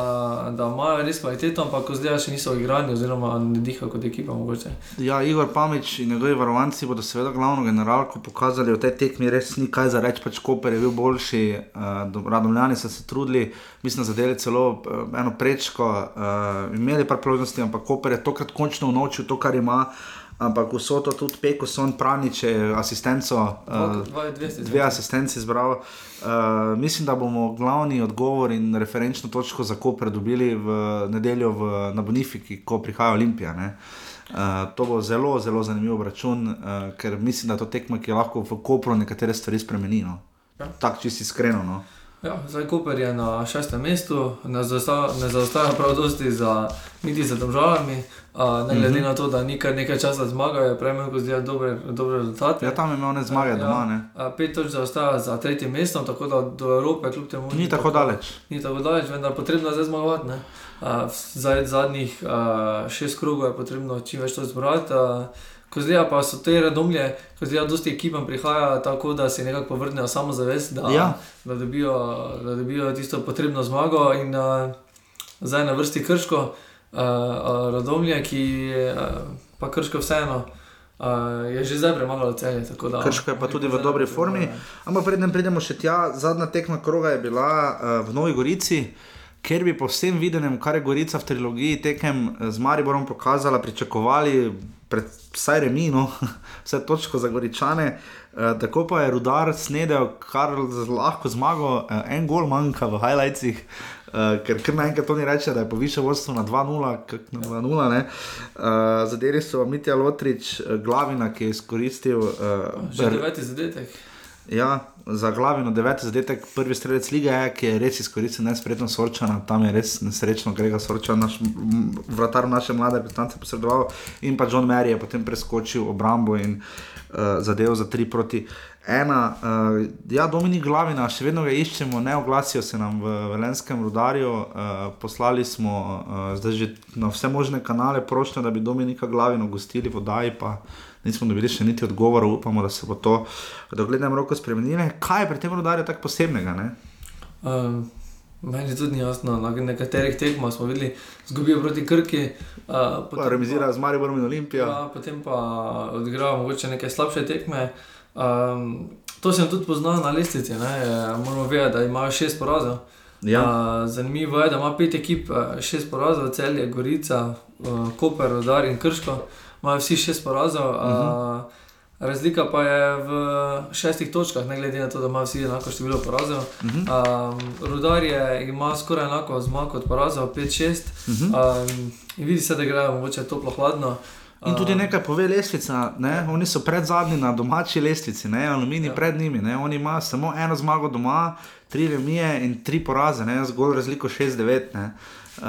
da imajo res kvaliteto, ampak ko zdaj še niso igrani, oziroma ne dihajo kot ekipa. Mogoče. Ja, Igor Pamič in njegovi varovanci bodo seveda glavno generalko pokazali v tej tekmi, res ni kaj za reči, pač Koper je bil boljši, uh, Radomljani so se trudili, mislim, zadeli celo uh, eno prečko, uh, imeli par priložnosti, ampak Koper je tokrat končno unovčil to, kar ima. Ampak vso to tudi peko, son pranič, asistenco, Dva- uh, dva- dve asistenci. zbral. Uh, mislim, da bomo glavni odgovor in referenčno točko za Koper dobili v nedeljo v, na Bonifiki, ko prihaja Olimpija. Ne? Uh, to bo zelo, zelo zanimiv račun, uh, ker mislim, da je to tekma, ki lahko v Kopru nekatere stvari spremeni. No. Ja. Tako čisto iskreno. No. Ja, zdaj Koper je na šestem mestu, ne zaostaja prav dosti za niti za državami. Uh, ne glede Mhm. na to, da ni kar nekaj časa zmagal, je prejme kot zdaj dobre, dobre rezultate. Ja, tam je imel ne zmage doma, ne. Ja, pet točk zaostaja za tretjim mestom, tako da do Evrope kljub temu Ni tako daleč. Ni tako daleč, vendar potrebno je zdaj zmagovati. ne. Uh, zdaj zadnjih uh, šest krogov je potrebno čim več to zbrati. Uh, Ko zdaj pa so te redomlje, ko zdaj dosti ekipam prihaja tako, da si nekako povrnejo samozavest, da, Ja. da, dobijo, da dobijo tisto potrebno zmago. In uh, zdaj na vrsti krško, uh, uh, redomlje, ki je uh, pa krško vseeno. Uh, je že zdaj premagalo celje. tako da- Krško je pa tudi v dobri formi. Ampak predtem pridemo še tja, zadnja tekma kroga je bila uh, v Novi Gorici. Ker bi po vsem videnem, kar je Gorica v trilogiji tekem eh, z Mariborom pokazala, pričakovali pred, vsaj remino, vse točko za Goričane, eh, tako pa je Rudar snedel kar lahko zmago, eh, en gol manjka v highlightsih. Uh, ker kar naenkrat to ni reče, da je povišal vodstvo na 2-0, kak na 2-0. ne. Uh, zadeli so Mitja Lotrič, uh, glavina, ki je izkoristil. Uh, Že deveti zadetek. Ja, za glavino deveti zadetek, prvi strelec lige je, ki je res izkoristil nespretno sorčana, tam je res nesrečno Grega Sorčana, naš vratar naše mlade reprezentance posredoval in pa John Mary je potem preskočil obrambo in uh, zadev za 3 proti 1. Uh, ja, Dominik Glavina, še vedno ga iščemo, ne oglasijo se nam v Velenskem rudarju, uh, poslali smo uh, zdaj že na vse možne kanale prošnjo, da bi Dominika Glavino gostili v Daji, pa nismo dobili še niti odgovora, upamo, da se bo to v doglednem roku spremenilo. Kaj je pri tem rodarju tako posebnega? Ne? Um, Meni tudi ni jasno, na nekaterih tekmah smo videli, zgubijo proti Krki. Uh, Pa remizirajo z Mariborom in Olimpijo. Ja, potem pa odigrajo mogoče neke slabše tekme. Um, to sem tudi poznal na lestvici. ne, Moramo vedeti, da imajo šest porazov. Ja. Uh, zanimivo je, da ima pet ekip, šest porazov, Celje, Gorica, uh, Koper, Rodar in Krško. Imajo vsi šest porazov. Uh -huh. uh, Razlika pa je v šestih točkah, ne glede na to, da ima vsi enako število porazov. Uh -huh. um, Rudar je, ima skoraj enako zmag kot porazov, 5-6. Uh. -huh. um, in vidi se, da igrajo mogoče toplo hladno. In tudi nekaj pove lestvica, ne? oni so pred zadnji na domači lestvici, ne? alumini ja. pred njimi, ne? oni imajo samo eno zmago doma, tri remije in tri poraze, ne? zgolj razliko 6-9. Uh,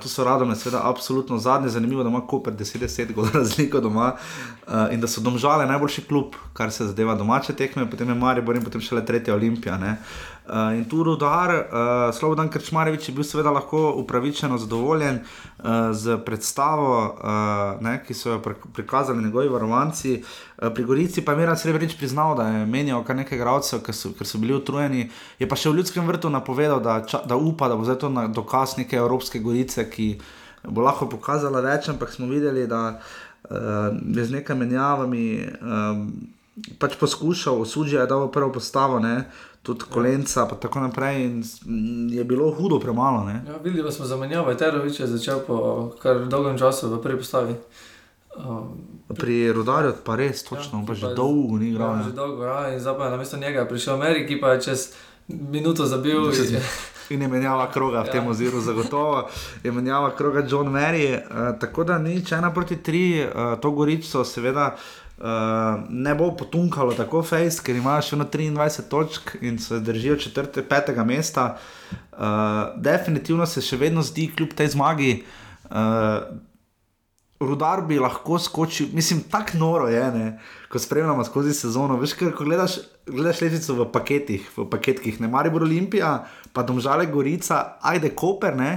tu so radome, seveda, absolutno zadnje, zanimivo, da ima Koper 10-10 gol razliko doma uh, in da so domžale najboljši klub, kar se zadeva domače tekme, potem je Maribor in potem šele tretja Olimpija. Ne? Uh, in tu Rudar, uh, Slobodan Krčmarevič je bil seveda lahko upravičeno zadovoljen uh, z predstavo, uh, ne, ki so jo pri- prikazali njegovi varovanci. Uh, pri Gorici pa je Miran Srebrenic priznal, da je menjal kar nekaj igralcev, ker so, ker so bili utrujeni. Je pa še v ljudskem vrtu napovedal, da, ča, da upa, da bo zdaj to dokaz neke Evropske Gorice, ki bo lahko pokazala več, ampak smo videli, da uh, je z nekaj menjavami. Um, pač poskušal, suđe je dal prvo postavo, ne, tudi kolenca, pa tako naprej. In je bilo hudo premalo. Ne. Ja, videli pa smo zamenjavo, Terovič je začel po kar dolgem času v prvi postavi. Um, Pri rodarju pa res točno, ja, pa že dolgo ni igral. Ja, že dolgo, ja, in zdaj pa je namesto njega prišel Ameriki, pa je čez minuto zabil. In- In je menjava kroga v Ja. tem oziru, zagotovo je menjava kroga John Mary. Uh, tako da nič, ena proti tri, uh, to gorico, seveda. Uh, ne bo potunkalo tako fejst, ker imajo še na 23 točk in se držijo četrte, petega mesta. Uh, definitivno se še vedno zdi, kljub tej zmagi, uh, Rudar bi lahko skočil, mislim, tako noro je, ne, ko spremljamo skozi sezono. Veš, ker ko gledaš, gledaš lestvico v paketih, v paketkih, ne Maribor Olimpija, pa Domžale Gorica, ajde Koper, ne,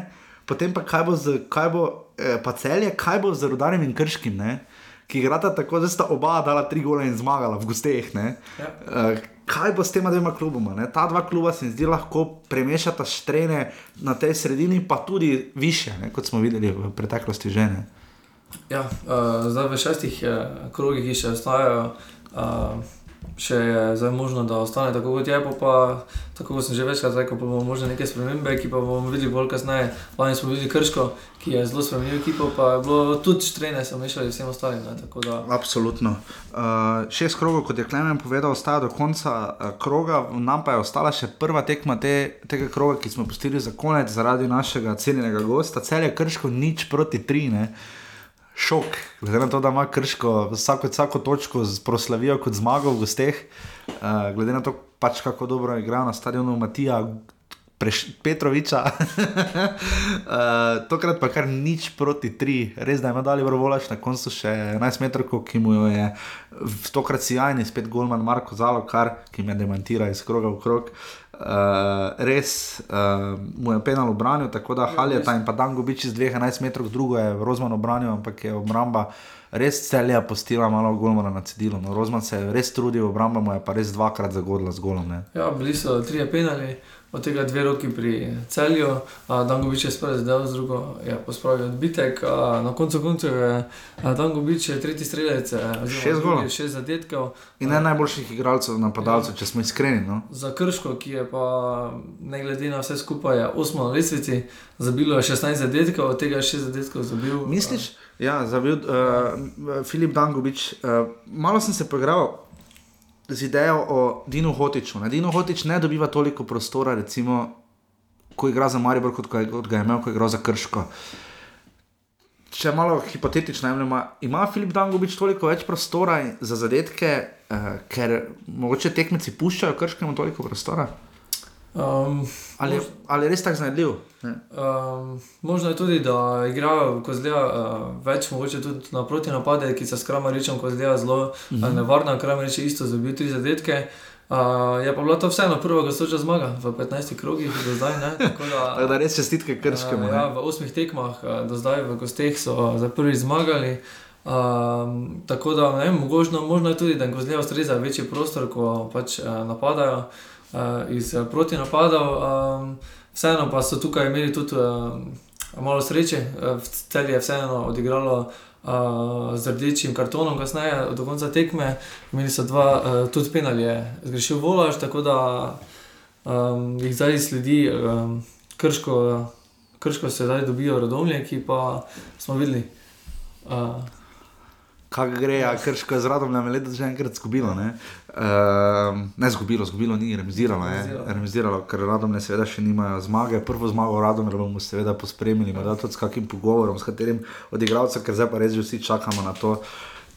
potem pa kaj bo z, kaj bo, eh, pa celje, kaj bo z Rudarjem in Krškim, ne, ki igrata tako, da sta oba dala tri gole in zmagala v gosteh, ne. Ja. Uh, kaj bo s tema dvema kluboma? Ne? Ta dva kluba se mi zdi lahko premešata štrene na tej sredini, pa tudi više, ne? kot smo videli v preteklosti žene. Ja, uh, zdaj v šestih uh, krogih jih še ostajajo. Uh, še je zdaj možno, da ostane tako kot je, pa, pa tako kot sem že večkrat rekel, bomo možno neke spremembe, ki pa bomo videli bolj kasneje. Lani smo videli Krško, ki je zelo spremenil ekipo, pa je bilo tudi štrene, so mešali vsem ostalim. Ne, da, Absolutno. Uh, šest krogov, kot je Klemen povedal, ostaja do konca uh, kroga, nam pa je ostala še prva tekma te, tega kroga, ki smo pustili za konec zaradi našega cenjenega gosta. Cel je krško nič proti tri. Ne? Šok, glede na to, da ima krško vsako, vsako točko proslavijo kot zmago v gosteh, uh, glede na to, pač kako dobro igra na stadionu Matija Preš, Petroviča. uh, tokrat pa kar nič proti tri, res da ima dali vrvolaš na koncu še 11 metrov, ki mu je v tokrat sjajni, spet Golman Marko Zalo, kar ki me demantira iz kroga v krog. Uh, res uh, mu je penal obranil, tako da Haljata in pa Dangobič iz 2-11 metrov, drugo je Rozman obranil, ampak je obramba res celja postila malo Golmana na cedilu. No, Rozman se je res trudil, obramba mu je pa res dvakrat zagodila z golom. Ne. ja, bili so trije penali, od tega dve roki pri celju, Dangovič je sprejel zdaj z drugo, je pospravil odbitek. Na koncu koncev je Dangovič je tretji strelec, oziroma Šest golov. šest zadetkov. In ne najboljših igralcev, napadalcev, če smo iskreni. No. Za Krško, ki je pa ne glede na vse skupaj osmo na lestvici, zabilo je 16 zadetkov, od tega je 6 zadetkov zabil. Misliš? Ja, zabil uh, Filip Dangovič. Uh, malo sem se poigral z idejo o Dinu Hotiču. Ne? Dino Hotič ne dobiva toliko prostora, recimo, ko igra za Maribor, kot, ga kot ga je imel, ko je igral za Krško. Če malo hipotetično jemljemo, ima Filip Dangovič toliko več prostora za zadetke, uh, ker mogoče tekmeci puščajo Krškemu toliko prostora? Um, Ali, ali je res tako znajdljiv? Ne? Um, možno je tudi, da igrajo Kozlija uh, več, mogoče tudi na proti napade, ki se s Kramaričem Kozlija zelo mm Mhm. -hmm. nevarna, Kramarič je isto zabil tri zadetke. Uh, je pa bila to vseeno prva gostoča zmaga v 15 krogih do zdaj. Ne? Tako da, Tako da res čestitke Krškemu. Uh, ja, v osmih tekmah uh, do zdaj v gosteh so uh, za prvi zmagali. Um, tako da ne, vem, možno, možno je tudi, da jim Kozlija ustreza večji prostor, ko pač uh, napadajo uh, iz uh, protinapadov. Um, vseeno pa so tukaj imeli tudi uh, malo sreče, cel je vseeno odigralo. Uh, z rdečim kartonom, kasneje, do konca tekme, imeli so dva, uh, tudi penal je zgrešil volaž, tako da um, jih zdaj sledi um, krško, krško se zdaj dobijo rodomlje, ki pa smo videli. Uh, Kaj gre, ja, krško je z radom, nam je letos že enkrat. Ne, uh, ne zgubilo, zgubilo ni, remiziralo je. Remiziralo. Remiziralo, ker radom ne seveda še nimajo zmage. Prvo zmago radom bomo seveda pospremili, morda tudi s kakim pogovorom, s katerim od igralcev, ker zdaj pa res že vsi čakamo na to.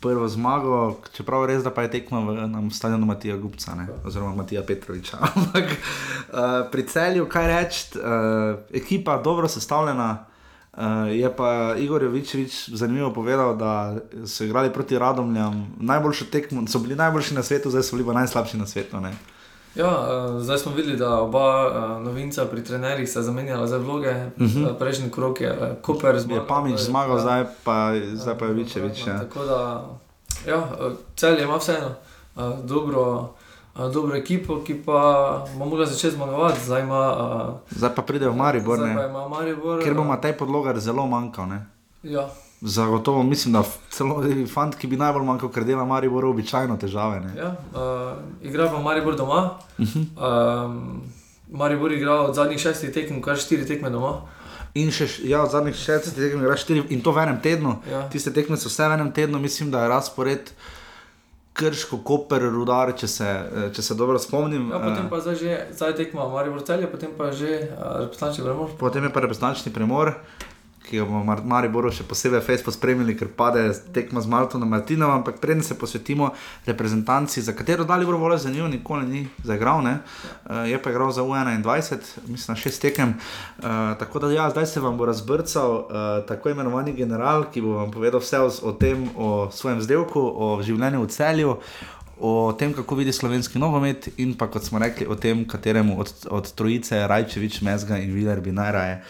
Prvo zmago, čeprav res, da pa je tekma v nam stadionu Matija Gupca, ne? oziroma Matija Petroviča. Ampak uh, pri celju, kaj reči, uh, ekipa dobro sestavljena, Uh, je pa Igor Jovičevič zanimivo povedal, da so igrali proti Radomljam, najboljši tekmo, so bili najboljši na svetu, zdaj so bili pa najslabši na svetu. Ne? Ja, uh, zdaj smo videli, da oba uh, novinca pri trenerjih sta zamenjala za vloge. Uh Mhm. -huh. Prejšnji krok je uh, Koper Je zmagal. Pamič je- zmagal, ja. zdaj pa, zdaj pa Jovičevič. Ja. Tako da, ja, cel ima vseeno uh, dobro, dobro ekipo, ki pa bo mogla začeti zmagovati. Zdaj ima. Uh, Zdaj pa pride v Maribor, zdaj pa ima Maribor. ker bo uh, Matej podlogar zelo manjkal. Ne? Ja, Zagotovo mislim, da celo fant, ki bi najbolj manjkal, ker dela Maribor običajno težave. Ne? ja, uh, igra pa Maribor doma. Uh -huh. Um, Maribor igra od zadnjih šestih tekem, kar štiri tekme doma. In še ja, od zadnjih šestih tekem igraš štiri in to v enem tednu. Ja. Tiste tekme so vse v enem tednu, mislim, da je razpored. Krško, Koper, Rudar, če se, če se dobro spomnim. Ja, potem eh, pa zdaj že, zdaj tekma Maribor celje, potem pa že uh, reprezentančni premor. Potem je pa reprezentančni premor, ki ga bomo v Mariboru še posebej Facebook spremljali, ker pade tekma z Maltonom Martinom. Ampak preden se posvetimo reprezentanci, za katero dali bo vole za njo, nikoli ni zaigral? Eh, je pa igral za U21, mislim na šest tekem. Uh, tako da ja, zdaj se vam bo razbrcal uh, tako imenovani general, ki bo vam povedal vse o, o tem, o svojem vzdelku, o življenju v celju. O tem, kako vidi slovenski nogomet, in pa kot smo rekli, o tem, kateremu od, od trojice Rajčevič, Mezga in Viler bi najraje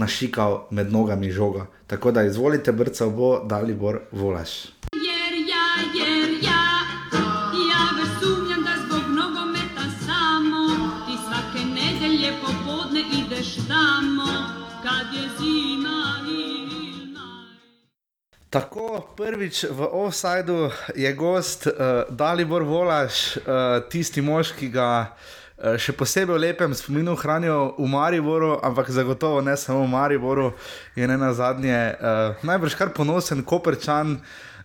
našikal med nogami žoga. Tako da izvolite, brca bo, Dalibor Volaš. Ja, ja, ja Tako, prvič v offsajdu je gost uh, Dalibor Volaš, uh, tisti mož, ki ga uh, še posebej v lepem spominu hranijo v Mariboru, ampak zagotovo ne samo v Mariboru, je ne na zadnje uh, najbrž kar ponosen Koperčan.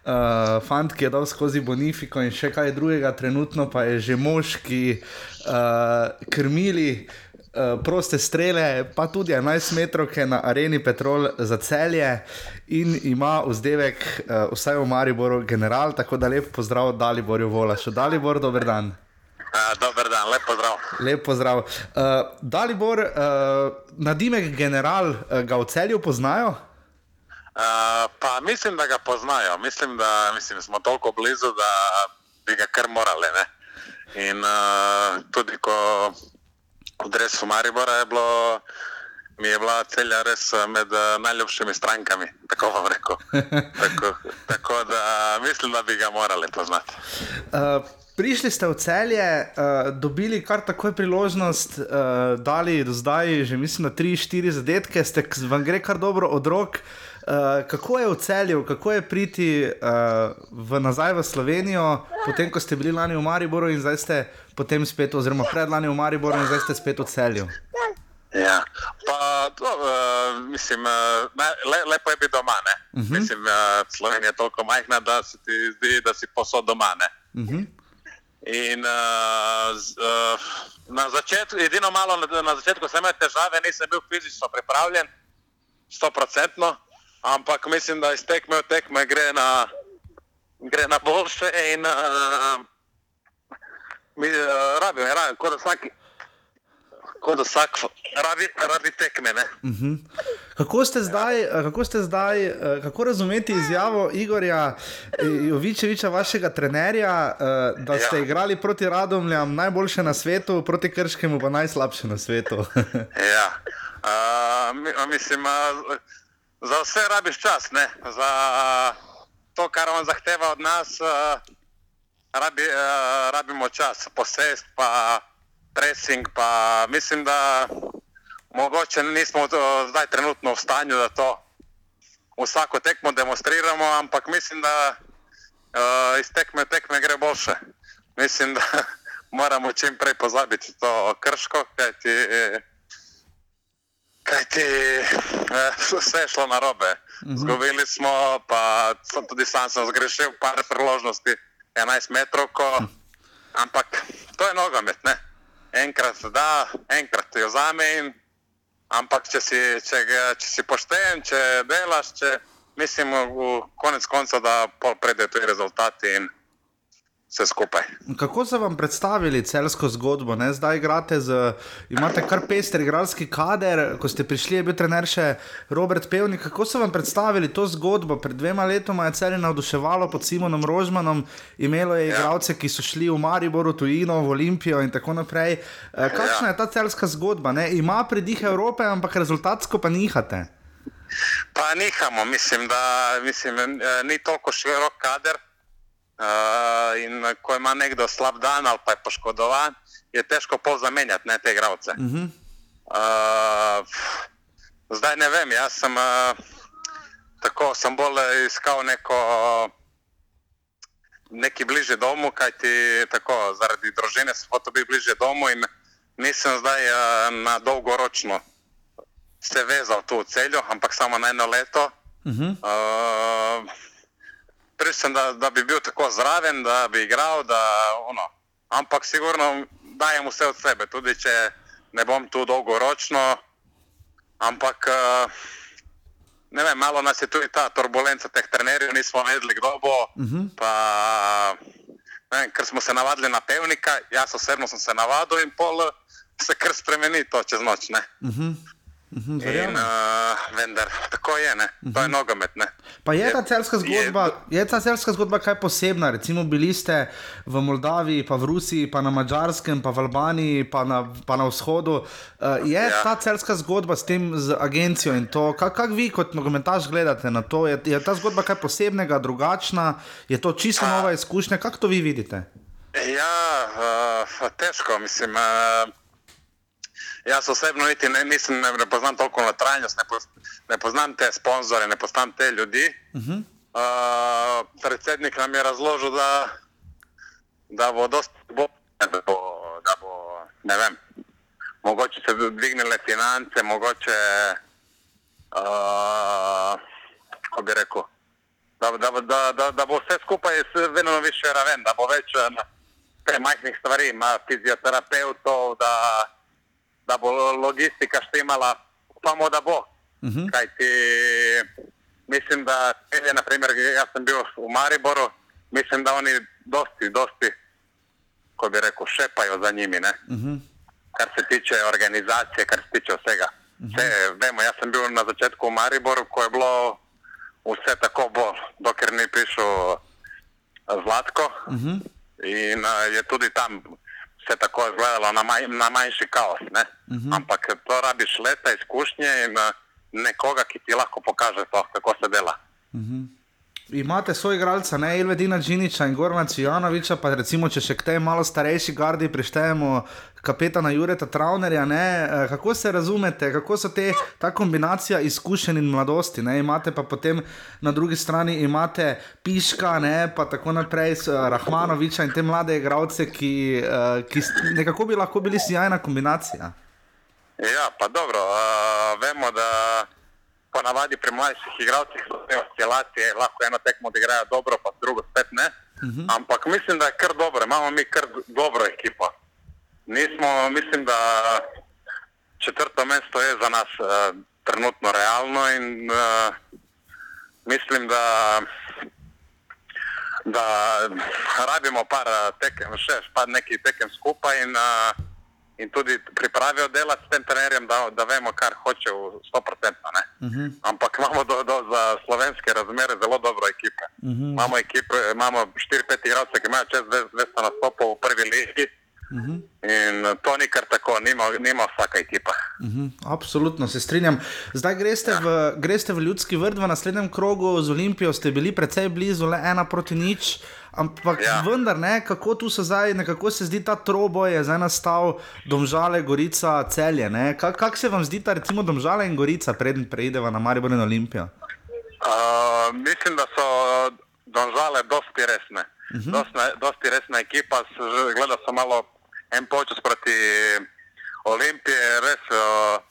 Uh, fant, ki je dal skozi Bonifiko in še kaj drugega, trenutno pa je že mož, ki uh, krmili uh, proste strele, pa tudi 11 metrov na areni Petrol za celje in ima vzdevek, uh, vsaj v Mariboru, general, tako da lep pozdrav Daliborju Volašu. Dalibor, dober dan. A, dober dan, lep pozdrav. Lep pozdrav. Uh, Dalibor, uh, nadimek general, uh, ga v celju poznajo? Uh, pa mislim, da ga poznajo. Mislim, da mislim, smo toliko blizu, da bi ga kar morali. Ne? In uh, tudi ko v dresu Maribora je bilo, mi je bila celja res eh, med uh, najljubšimi strankami, tako vam rekel. tako, tako da mislim, da bi ga morali poznati. Uh, prišli ste v celje, uh, dobili kar takoj priložnost, uh, dali do zdaj, že mislim, na 3-4 zadetke, ste, vam gre kar dobro od rok. Uh, kako je v celju, kako je priti uh, v nazaj v Slovenijo, potem ko ste bili lani v Mariboru in zdaj ste potem spet, oziroma predlani v Mariboru in zdaj ste spet v celju? Ja, pa to, uh, mislim, uh, le, lepo je biti doma. Uh -huh. Mhm. Mislim, uh, Slovenija je toliko majhna, da se ti zdi, da si posod doma. Ne? Uh -huh. In uh, z, uh, na začetku, edino malo na, na začetku sem imel težave, nisem bil fizično pripravljen, stoprocentno, ampak mislim, da iz tekme v tekme gre na, gre na boljše in uh, mi uh, rabim, rabim, kot vsak, kot da vsak rabi, rabi tekme. Uh -huh. kako, ste zdaj, kako ste zdaj, eh, kako razumeti izjavo Igorja eh, Jovičeviča, vašega trenerja, eh, da ste igrali proti Radomljam najboljše na svetu, proti Krškemu pa najslabše na svetu? Ja, uh, mi, mislim, uh, za vse rabiš čas, ne? za to, kar on zahteva od nas, uh, rabi, uh, rabimo čas, posest, pa pressing. Pa mislim, da mo, mogoče nismo uh, zdaj trenutno v stanju, da to vsako tekmo demonstriramo, ampak mislim, da uh, iz tekme tekme gre boljše. Mislim, da moramo čim prej pozabiti to krško, kajti, eh, kajti eh, vse je šlo na robe. Mhm. Zgubili smo, pa tudi sam sem zgrešil par priložnosti, 11 metrov, ko, ampak to je nogomet, ne? Enkrat da, enkrat jo vzame in ampak če si, če, če si pošten, če delaš, če mislim v konec konca, da pol pride tudi rezultati in vse skupaj. Kako so vam predstavili celsko zgodbo? Ne? Zdaj igrate z, imate kar pester igralski kader, ko ste prišli, je bil trener še Robert Pevnik. Kako so vam predstavili to zgodbo? Pred dvema letoma je cel navduševalo pod Simonom Rožmanom, imelo je igralce, ki so šli v Maribor, v Tujino, v Olimpijo in tako naprej. Eh, Kakšna je ta celska zgodba? Ne? Ima pridih Evrope, ampak rezultatsko pa nihate. Pa nihamo, mislim, da mislim, eh, ni toliko širok kader. Uh, in ko ima nekdo slab dan ali pa je poškodovan, je težko pol zamenjati ne, te igralce. Uh -huh. Uh, zdaj ne vem, jaz sem uh, tako, sem bolj iskal neko, neki bližje domu, kajti tako, zaradi družine sem hotel biti bližje domu in nisem zdaj uh, na dolgoročno se vezal tu v celju, ampak samo na eno leto. Uh -huh. Uh, Prišel, da, da bi bil tako zraven, da bi igral, da, ono. ampak sigurno dajem vse od sebe, tudi če ne bom tu dolgoročno. Ampak uh, ne vem, malo nas je tudi ta turbulenca teh trenerjev, nismo vedeli, kdo bo. Uh -huh. Pa, vem, ker smo se navadili na pevnika, jaz osebno sem se navadil in pol eh, se kar spremeni to čez noč. Ne? Uh -huh. Uh -huh, In, uh, vendar, tako je, ne? to je nogomet. Ne? Pa je ta Je- celska zgodba, je ta celska zgodba kaj posebna? Recimo bili ste v Moldaviji, pa v Rusiji, pa na Mačarskem, pa v Albaniji, pa na, pa na vzhodu. Uh, je. Ja. ta celska zgodba s tem z agencijo in to, kako kak vi kot nogometaš gledate na to? Je, je ta zgodba kaj posebnega, drugačna, je to čisto nova izkušnja? Kako to vi vidite? Ja, uh, težko, mislim. Uh, jaz osebno niti ne, nisem, ne, ne poznam toliko notranjost, ne, poz, ne poznam te sponzore, ne poznam te ljudi. Uh -huh. Uh, predsednik nam je razložil, da, da bo dosti bo, da bo, da bo, ne vem, mogoče se dvignile finance, mogoče, uh, kako bi rekel, da, da, da, da, da bo vse skupaj vedno više raven, da bo več na te majhnih stvari, ima fizioterapeutov, da, da bo logistika štimala, upamo, da bo. Uh -huh. Kajti mislim, da je, na primer, jaz sem bil v Mariboru, mislim, da oni dosti, dosti, ko bi rekel, šepajo za njimi, ne? Uh -huh. kar se tiče organizacije, kar se tiče vsega. Vse, vemo, jaz sem bil na začetku v Mariboru, ko je bilo vse tako bolj, dokler ni prišel Zlatko Uh -huh. in uh, je tudi tam vse tako izgledalo na, maj, na manjši kaos. Ne? Mhm. Ampak to rabiš leta izkušnje in uh, nekoga, ki ti lahko pokaže to, kako se dela. Imate svoj igralca, ne Ilvedina Džiniča in Gorana Cvijanoviča, pa recimo, če še k tej malo starejši gardi prištejemo kapetana Jureta Travnerja, ne, eh, kako se razumete, kako so te, ta kombinacija izkušenj in mladosti, ne, imate pa potem na drugi strani imate Piška, ne, pa tako naprej, eh, Rahmanoviča in te mlade igralce, ki, eh, ki nekako bi lahko bili sjajna kombinacija. Ja, pa dobro, uh, vemo, da ponavadi pri mlajših igralcih so oscilacije, lahko eno tekmo odigrajo dobro, pa drugo spet ne. Mhm. Ampak mislim, da je kar dobro, imamo mi kar dobro ekipo. Nismo, mislim, da četrto mesto je za nas uh, trenutno realno in uh, mislim, da, da rabimo par eh, tekem, še par nekaj tekem skupaj in, uh, in tudi pripravijo delati s tem trenerjem, da, da vemo, kar hoče v 100%. Ne? Mhm. Ampak imamo do, do, za slovenske razmere zelo dobro ekipo. Mhm. Imamo, ekipe, imamo 4-5 igralcev, ki imajo čez 200 nastopov v prvi ligi. Mhm. In to ni kar tako, nima, nima vsaka ekipa. Mhm, absolutno se strinjam. Zdaj greste, v, greste v ljudski vrt v naslednjem krogu z Olimpijo, ste bili precej blizu, le ena proti nič, Ampak ja. vendar, ne, kako tu se zdaj, nekako se zdi ta troboj, je zdaj nastal domžale, gorica, celje. Kako kak se vam zdi ta recimo domžale in gorica, preden preideva na Maribor in Olimpijo? Uh, mislim, da so domžale dosti resne. Uh -huh. dosti, dosti resna ekipa, gledal sem malo en počas proti Olimpije, res. Uh,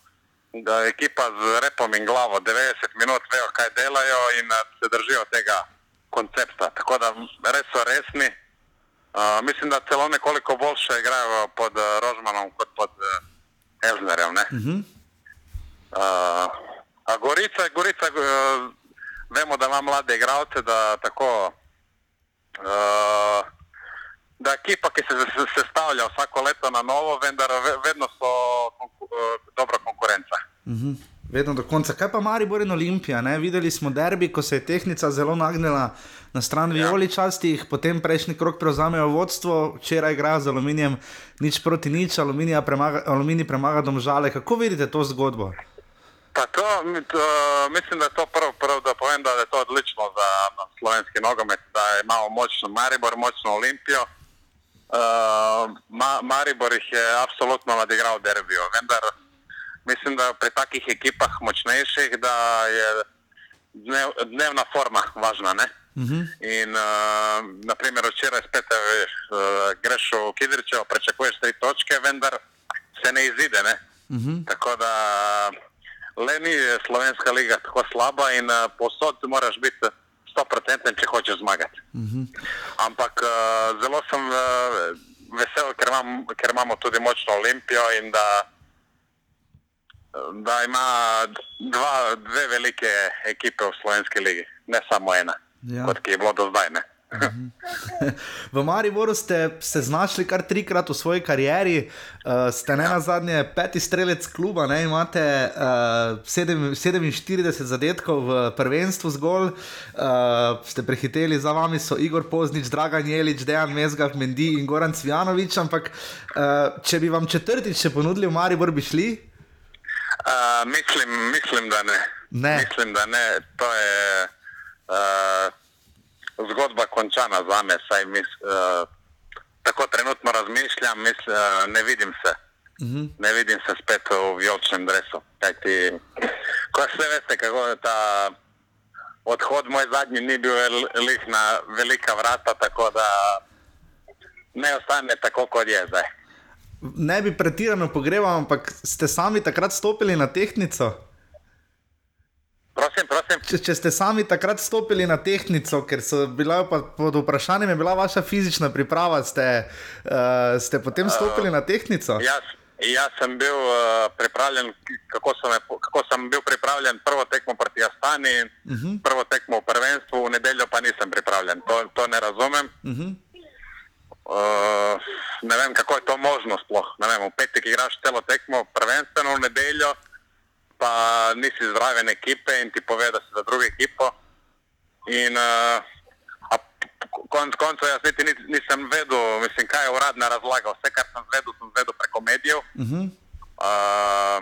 da ekipa z repom in glavo 90 minut vejo, kaj delajo in eh, se držijo tega koncepta. Tako da res so resni. Uh, mislim, da celo nekoliko boljše igrajo pod uh, Rožmanom kot pod uh, Elžnerjem. Uh -huh. uh, a Gorica, Gorica uh, vemo, da ima mlade igralce, da tako. Uh, da ekipa, ki se sestavlja vsako leto na novo, vendar vedno so konku, dobra konkurenca. Uh -huh. Vedno do konca. Kaj pa Maribor in Olimpija? Ne? Videli smo derbi, ko se je tehnika zelo nagnila na stran ja. vijoličastih, potem prejšnji krok prevzamejo vodstvo, včeraj igra z aluminijem, nič proti nič, premaga, aluminij premaga domžale. Kako vidite to zgodbo? To, mislim, da je to prvo, prv, da povem, da je to odlično za slovenski nogomet, da imamo močno Maribor, močno Olimpijo. Uh, Ma, Maribor jih je absolutno nadigral derbijo, vendar mislim, da pri takih ekipah močnejših, da je dnev, dnevna forma važna. Uh Mhm. -huh. In uh, naprimer včeraj spet uh, greš v Kidričevo, prečakuješ tri točke, vendar se ne izide. Ne? Uh -huh. Tako da le ni slovenska liga tako slaba in uh, posod moraš biti. 100% če hočeš zmagati. Uh -huh. Ampak uh, zelo sem uh, vesel, ker, imam, ker imamo tudi močno Olimpijo in da, da ima dva, dve velike ekipe v slovenski ligi, ne samo ena, Ja. kot je bilo do zdaj. Ne. V Mariboru ste se znašli kar trikrat v svoji karieri, uh, ste ne na zadnje peti strelec kluba, ne, imate uh, sedem, 47 zadetkov v prvenstvu zgolj, uh, ste prehiteli za vami, so Igor Poznič, Dragan Jelič, Dejan Mezgah, Mendi in Goran Cvjanovič, ampak uh, če bi vam četrtič še ponudili v Maribor, bi šli? Uh, mislim, mislim, da ne. ne. Mislim, da ne. To je uh, zgodba končana za me. Saj mis, uh, tako trenutno razmišljam, misl, uh, ne vidim se. Uh -huh. Ne vidim se spet v vijoličnem dresu. Kajti, ko vse veste, kako je ta odhod moj zadnji, ni bil lih na velika vrata, tako da ne ostane tako, kot je zdaj. Ne bi pretirano pogreval, ampak ste sami takrat stopili na tehnico? Prosim, prosim. Če, če ste sami takrat stopili na tehnico, ker so bila pod vprašanjem, je bila vaša fizična priprava, ste, uh, ste potem stopili uh, na tehnico? Jaz, jaz sem bil uh, pripravljen, kako sem, kako sem bil pripravljen prvo tekmo proti Astani, uh Mhm. -huh. prvo tekmo v prvenstvu, v nedeljo pa nisem pripravljen. To, to ne razumem. Uh -huh. Uh, ne vem, kako je to možno sploh. Ne vem, v petek igraš celo tekmo, prvenstveno v nedeljo, pa nisi zraven ekipe in ti pove, da si za drugo ekipo. In uh, a konc koncev jaz niti nis- nisem vedel, mislim, kaj je uradna razlaga. Vse, kar sem vedel, sem vedel preko medijev. Uh -huh. Uh,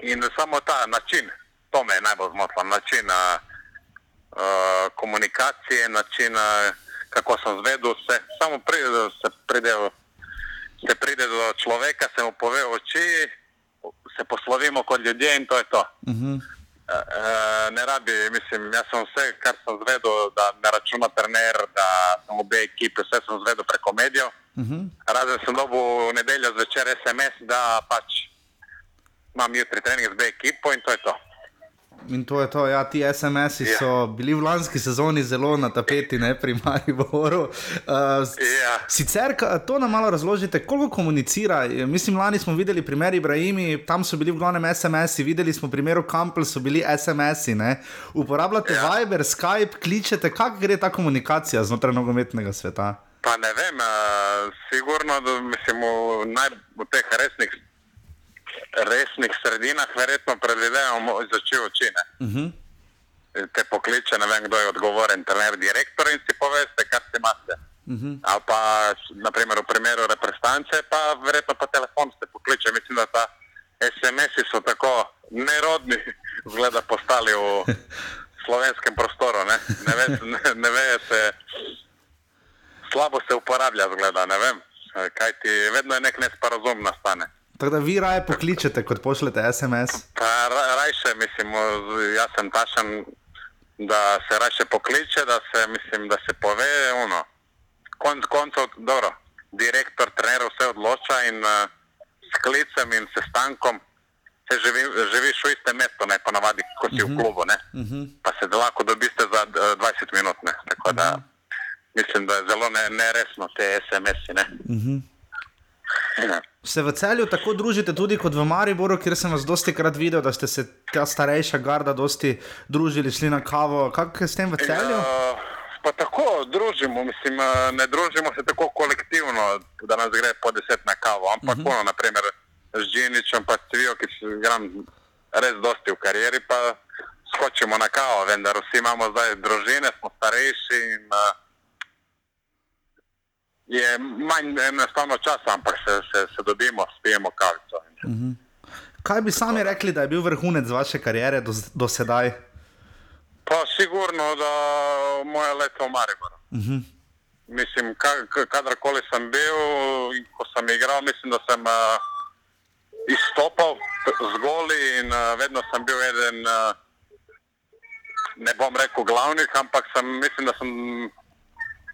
in samo ta način, to me je najbolj zmotilo, način uh, uh, komunikacije, način, uh, kako sem zvedel, se, samo pride, se, pride, se pride do človeka, se mu pove oči, se poslovimo kot ljudje in to je to. Uh -huh. Uh, ne rabi, mislim, jaz sem vse, kar sem zvedel, da ne računa trener, da sem obe ekipe, vse sem zvedel preko medijev. Uh -huh. Razen sem dobil v nedeljo zvečer SMS, da pač imam jutri trening z B ekipo in to je to. In to je to, ja, ti SMS-i Ja. so bili v lanski sezoni zelo na tapeti, ne pri Mariboru. Uh, Ja. sicer, to nam malo razložite, koliko komunicira. Mislim, lani smo videli primer Ibrahimi, tam so bili v glavnem SMS-i, videli smo primer Kampel, so bili SMS-i. Uporabljate ja. Viber, Skype, kličete, kako gre ta komunikacija znotraj nogometnega sveta? Pa ne vem, uh, sigurno, da mislim, v, naj, v teh resnih, resnih sredinah verjetno predvidevamo začeti oči. ne. Uh -huh. Te pokliče, ne vem, kdo je odgovoren, trener, direktor in si poveste, kar si imate. Uh -huh. Ali pa, naprimer, v primeru reprezentance, pa verjetno pa telefon ste pokliče. Mislim, da ta SMS-i so tako nerodni, zgleda, postali v slovenskem prostoru. Ne, ne, ve, ne, ne ve se. slabo se uporablja, zgleda, ne vem. Kaj ti vedno je nek nesporazum nastane. Tako da vi raje pokličete, kot pošljete SMS. Pa ra- rajše, mislim, jaz sem tašen, da se rajše pokliče, da se, mislim, da se pove, ono. Konc koncev, dobro, direktor, trener vse odloča in uh, s klicem in sestankom se živi, živiš v istem mestu, ne ponavadi, kot si v klubu, ne. Pa se lahko dobiste za eh, 20 minut, ne. Tako da mislim, da je zelo ne, neresno te SMS-i, ne. Ja. Se v celju tako družite tudi kot v Mariboru, kjer sem vas dosti krat videl, da ste se ta starejša garda dosti družili, šli na kavo. Kako je s tem v celju? Ja, pa tako družimo, mislim, ne družimo se tako kolektivno, da nas gre po deset na kavo, ampak uh -huh. ono, naprimer z Džiničem, pa Cvijo, ki se igram res dosti v karieri, pa skočimo na kavo, vendar vsi imamo zdaj družine, smo starejši in uh, je manj enostavno časa, ampak se, se, se dobimo, spijemo kavico. Mhm. Kaj bi sami rekli, da je bil vrhunec vaše kariere do, do sedaj? Pa sigurno, da moje leto v Mariboru. Mhm. Mislim, ka, ka- kadarkoli sem bil in ko sem igral, mislim, da sem uh, izstopal z goli in uh, vedno sem bil eden, uh, ne bom rekel glavnih, ampak sem, mislim, da sem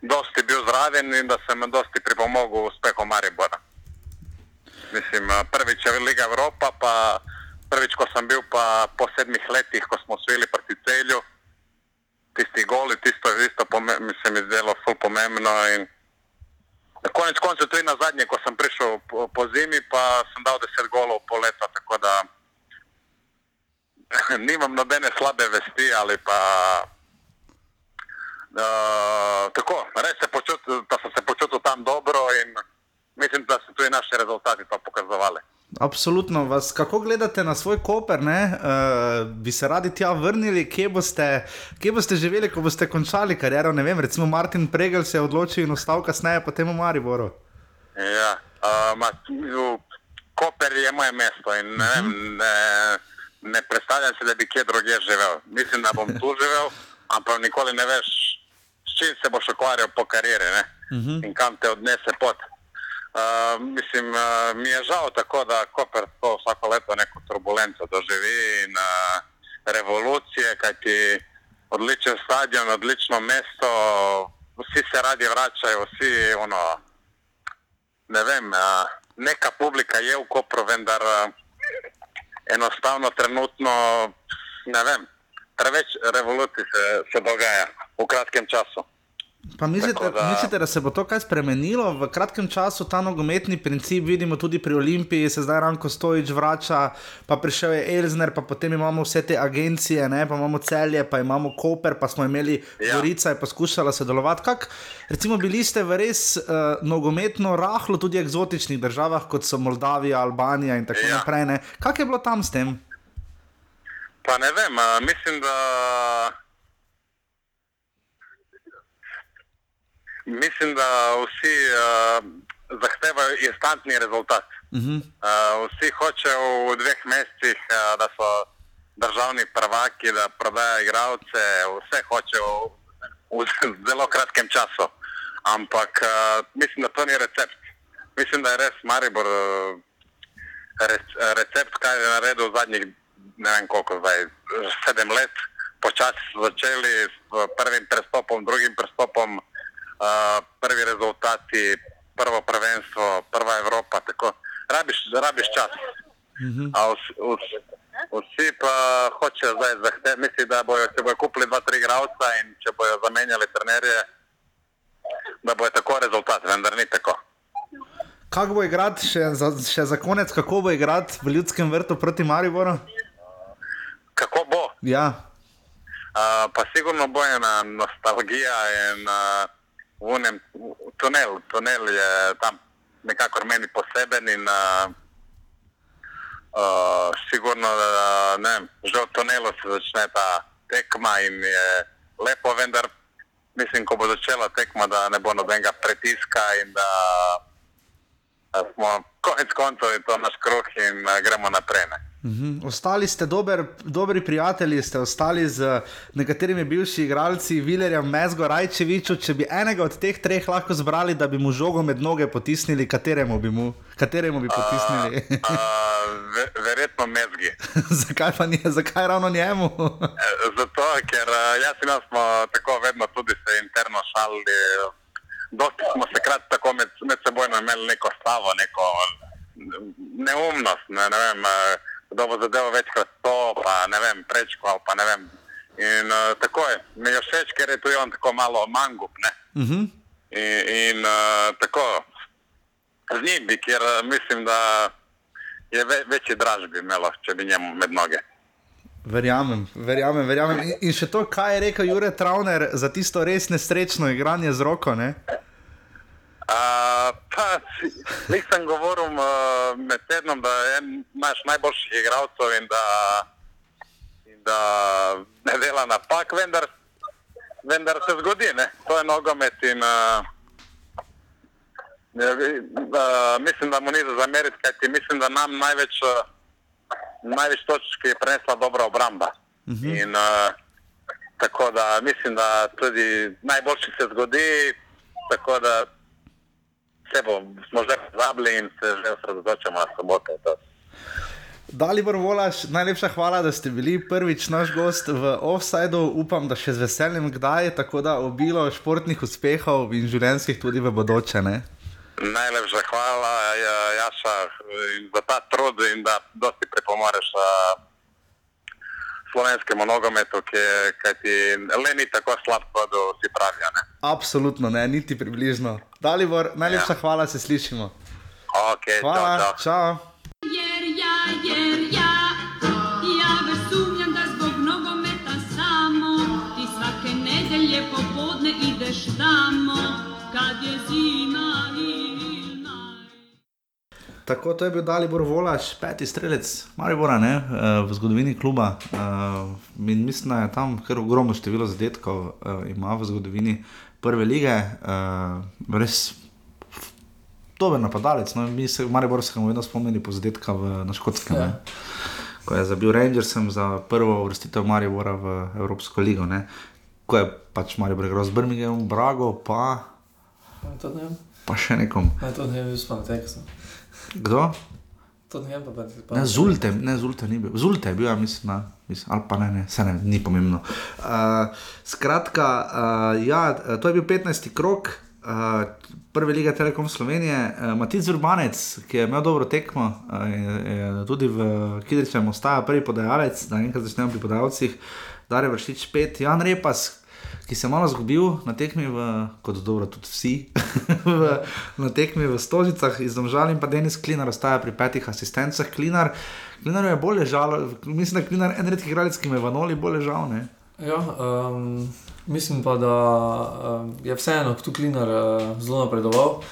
dosti bil zraven in da sem dosti pripomogel uspehu Maribora. Mislim, uh, prvič je Liga Evropa, pa prvič, ko sem bil pa po sedmih letih, ko smo osvojili proti celju, tisti goli, tisto je isto mi se mi zdelo ful pomembno in konec koncev tudi na zadnje, ko sem prišel po, po zimi, pa sem dal deset golov po leta, tako da nimam nobene slabe vesti ali pa uh, tako, res se počutil, da sem se počutil tam dobro in mislim, da so tudi naši rezultati to pokazovali. Absolutno vas, kako gledate na svoj koper, ne? Uh, bi se radi tja vrnili, kje boste, kje boste živeli, ko boste končali kariero? Ne vem, recimo Martin Pregel se je odločil in ostal kasneje potem v Mariboru. Ja, uh, ma, Koper je moje mesto in ne, vem, ne, ne predstavljam si, da bi kje drugje živel. Mislim, da bom tu živel, ampak nikoli ne veš, s čim se boš ukvarjal po karieri ne? in kam te odnese pot. Uh, mislim, uh, mi je žal tako, da Koper to vsako leto neko turbulenco doživi in uh, revolucije, kajti odličen stadion, odlično mesto, vsi se radi vračajo, vsi ono, ne vem, a, neka publika je v Kopru, vendar a, enostavno trenutno, ne vem, preveč revolucij se, se dogaja v kratkem času. Pa mislite, Tako da- mislite, da se bo to kaj spremenilo v kratkem času, ta nogometni princip, vidimo tudi pri Olimpiji, se zdaj Ranko Stojič vrača, pa prišel je Elzner, pa potem imamo vse te agencije, ne, pa imamo celje, pa imamo Koper, pa smo imeli Ja. Gorica, je poskušala sodelovati. Kak, recimo, bili ste v res uh, nogometno rahlo tudi eksotičnih državah, kot so Moldavija, Albanija in tako Ja. naprej. Ne. Kak je bilo tam s tem? Pa ne vem, a, mislim, da. Mislim, da vsi uh, zahtevajo instantni rezultat. Mhm. Uh, vsi hočejo v dveh mesecih, uh, da so državni prvaki, da prodajajo igralce, vse hočejo v, v zelo kratkem času. Ampak uh, mislim, da to ni recept. Mislim, da je res Maribor uh, rec, recept, kaj je naredil v zadnjih ne vem koliko zdaj, sedem let. Počasi so začeli s prvim prestopom, drugim prestopom, uh, prvi rezultati, prvo prvenstvo, prva Evropa. Tako. Rabiš, rabiš čas. A vsi, vsi, vsi pa hočejo zdaj zahtevati, misli, da bojo, če bojo kupili dva, tri igralca in če bojo zamenjali trenerje, da bo tako rezultat, vendar ni tako. Kako bo igrati, še za, še za konec, kako bo igrati v ljudskem vrtu proti Mariboru? Kako bo? Ja. Uh, pa sigurno bo ena nostalgija in uh, v unem tunel. Tunel je tam nekako meni poseben in uh, uh, sigurno, da ne vem, že v tunelu se začne ta tekma in je lepo, vendar mislim, ko bo začela tekma, da ne bo nobenega pritiska in da, da smo konec koncev je to naš kruh in uh, gremo naprej. Ne? Mhm. Ostali ste dober, dobri prijatelji, ste ostali z nekaterimi bivšimi igralci, Vilerjem, Mezgo, Rajčeviču. Če bi enega od teh treh lahko zbrali, da bi mu žogo med noge potisnili, kateremu bi, mu, kateremu bi potisnili? Uh, ve, verjetno mezgi. zakaj pa ni, zakaj ravno njemu? Zato, ker uh, jaz in jaz smo tako vedno tudi se interno šalili. Dosti smo se krat tako med, med seboj imeli neko slavo, neko neumnost. Ne, ne vem, uh, kdo bo zadeval večkrat to, pa ne vem, prečko ali pa ne vem. In uh, tako je, mi je všeč, ker je tudi on tako malo mangup. Ne? Uh -huh. In, in uh, tako z njim bi, ker uh, mislim, da je ve, večji draž bi imelo, če bi njemu med noge. Verjamem, verjamem, verjamem. In, in še to, kaj je rekel Jurek Trauner za tisto res nesrečno igranje z roko. Ne? Uh, pa, nisem govoril uh, med tednom, da en naš najboljših igralcev in da, in da ne dela napak, vendar, vendar se zgodi, ne? to je nogomet in uh, uh, mislim, da mu ni za zameriti, kajti mislim, da nam največ, uh, največ točk je prenesla dobra obramba. Uh -huh. In uh, tako da mislim, da tudi najboljši se zgodi, tako da se bo, smo že pozabili in se že osredotočamo na soboto. Dalibor Volaš, najlepša hvala, da ste bili prvič naš gost v Offsideu. Upam, da še z veseljem kdaj, tako da obilo športnih uspehov in življenjskih tudi v bodoče. Ne? Najlepša hvala, ja, Jaša, za ta trud in da dosti pripomoreš uh, slovenskemu nogometu, ki ti le ni tako slab, kot vsi pravijo. Ne? Absolutno ne, niti približno. Dalibor, najlepša ja. hvala, se slišimo. Okay, hvala, čau, čau. čau. Tako to je bil Dalibor Volaš, peti strelec Maribora ne, v zgodovini kluba. In mislim, da je tam kar ogromno število zadetkov ima v zgodovini prve lige. Res dober napadalec. No, mi se v Mariboru smo vedno spomnili po zadetka v, na škotskem. Ja. Ko je zabil Rangersom za prvo uvrstitev Maribora v Evropsko ligo. Ne. Ko je pač Maribor igral z Birminghamom, Brago, pa. Pa še nekom. Ne, to ne bi spal tekst. Kdo? Ne Ne, Zulte, ne, Zulte ni bil. Zulte je bil, ja, mislim, na, mislim, ali pa ne, ne, se ne, ni pomembno. Uh, skratka, uh, ja, to je bil 15. krok. Uh, Prve lige Telekom Slovenije, uh, Matic Urbanec, ki je imel dobro tekmo, uh, je, je tudi v Kidričem ostaja prvi podajalec, da enkrat začnemo pri podajalcih, Dare vršič pet, Jan Repas, ki se je malo zgubil na tekmi, v, kot dobro tudi vsi, v, na tekmi v Stožicah iz Domžal in pa Denis Klinar ostaja pri petih asistencah. Klinar, Klinar je bolj žal, mislim, da je Klinar en redkih igralec, ki me v Noli bolj žal. Ne? Ja, um, mislim pa, da um, je vseeno tu Klinar uh, zelo napredoval. Uh,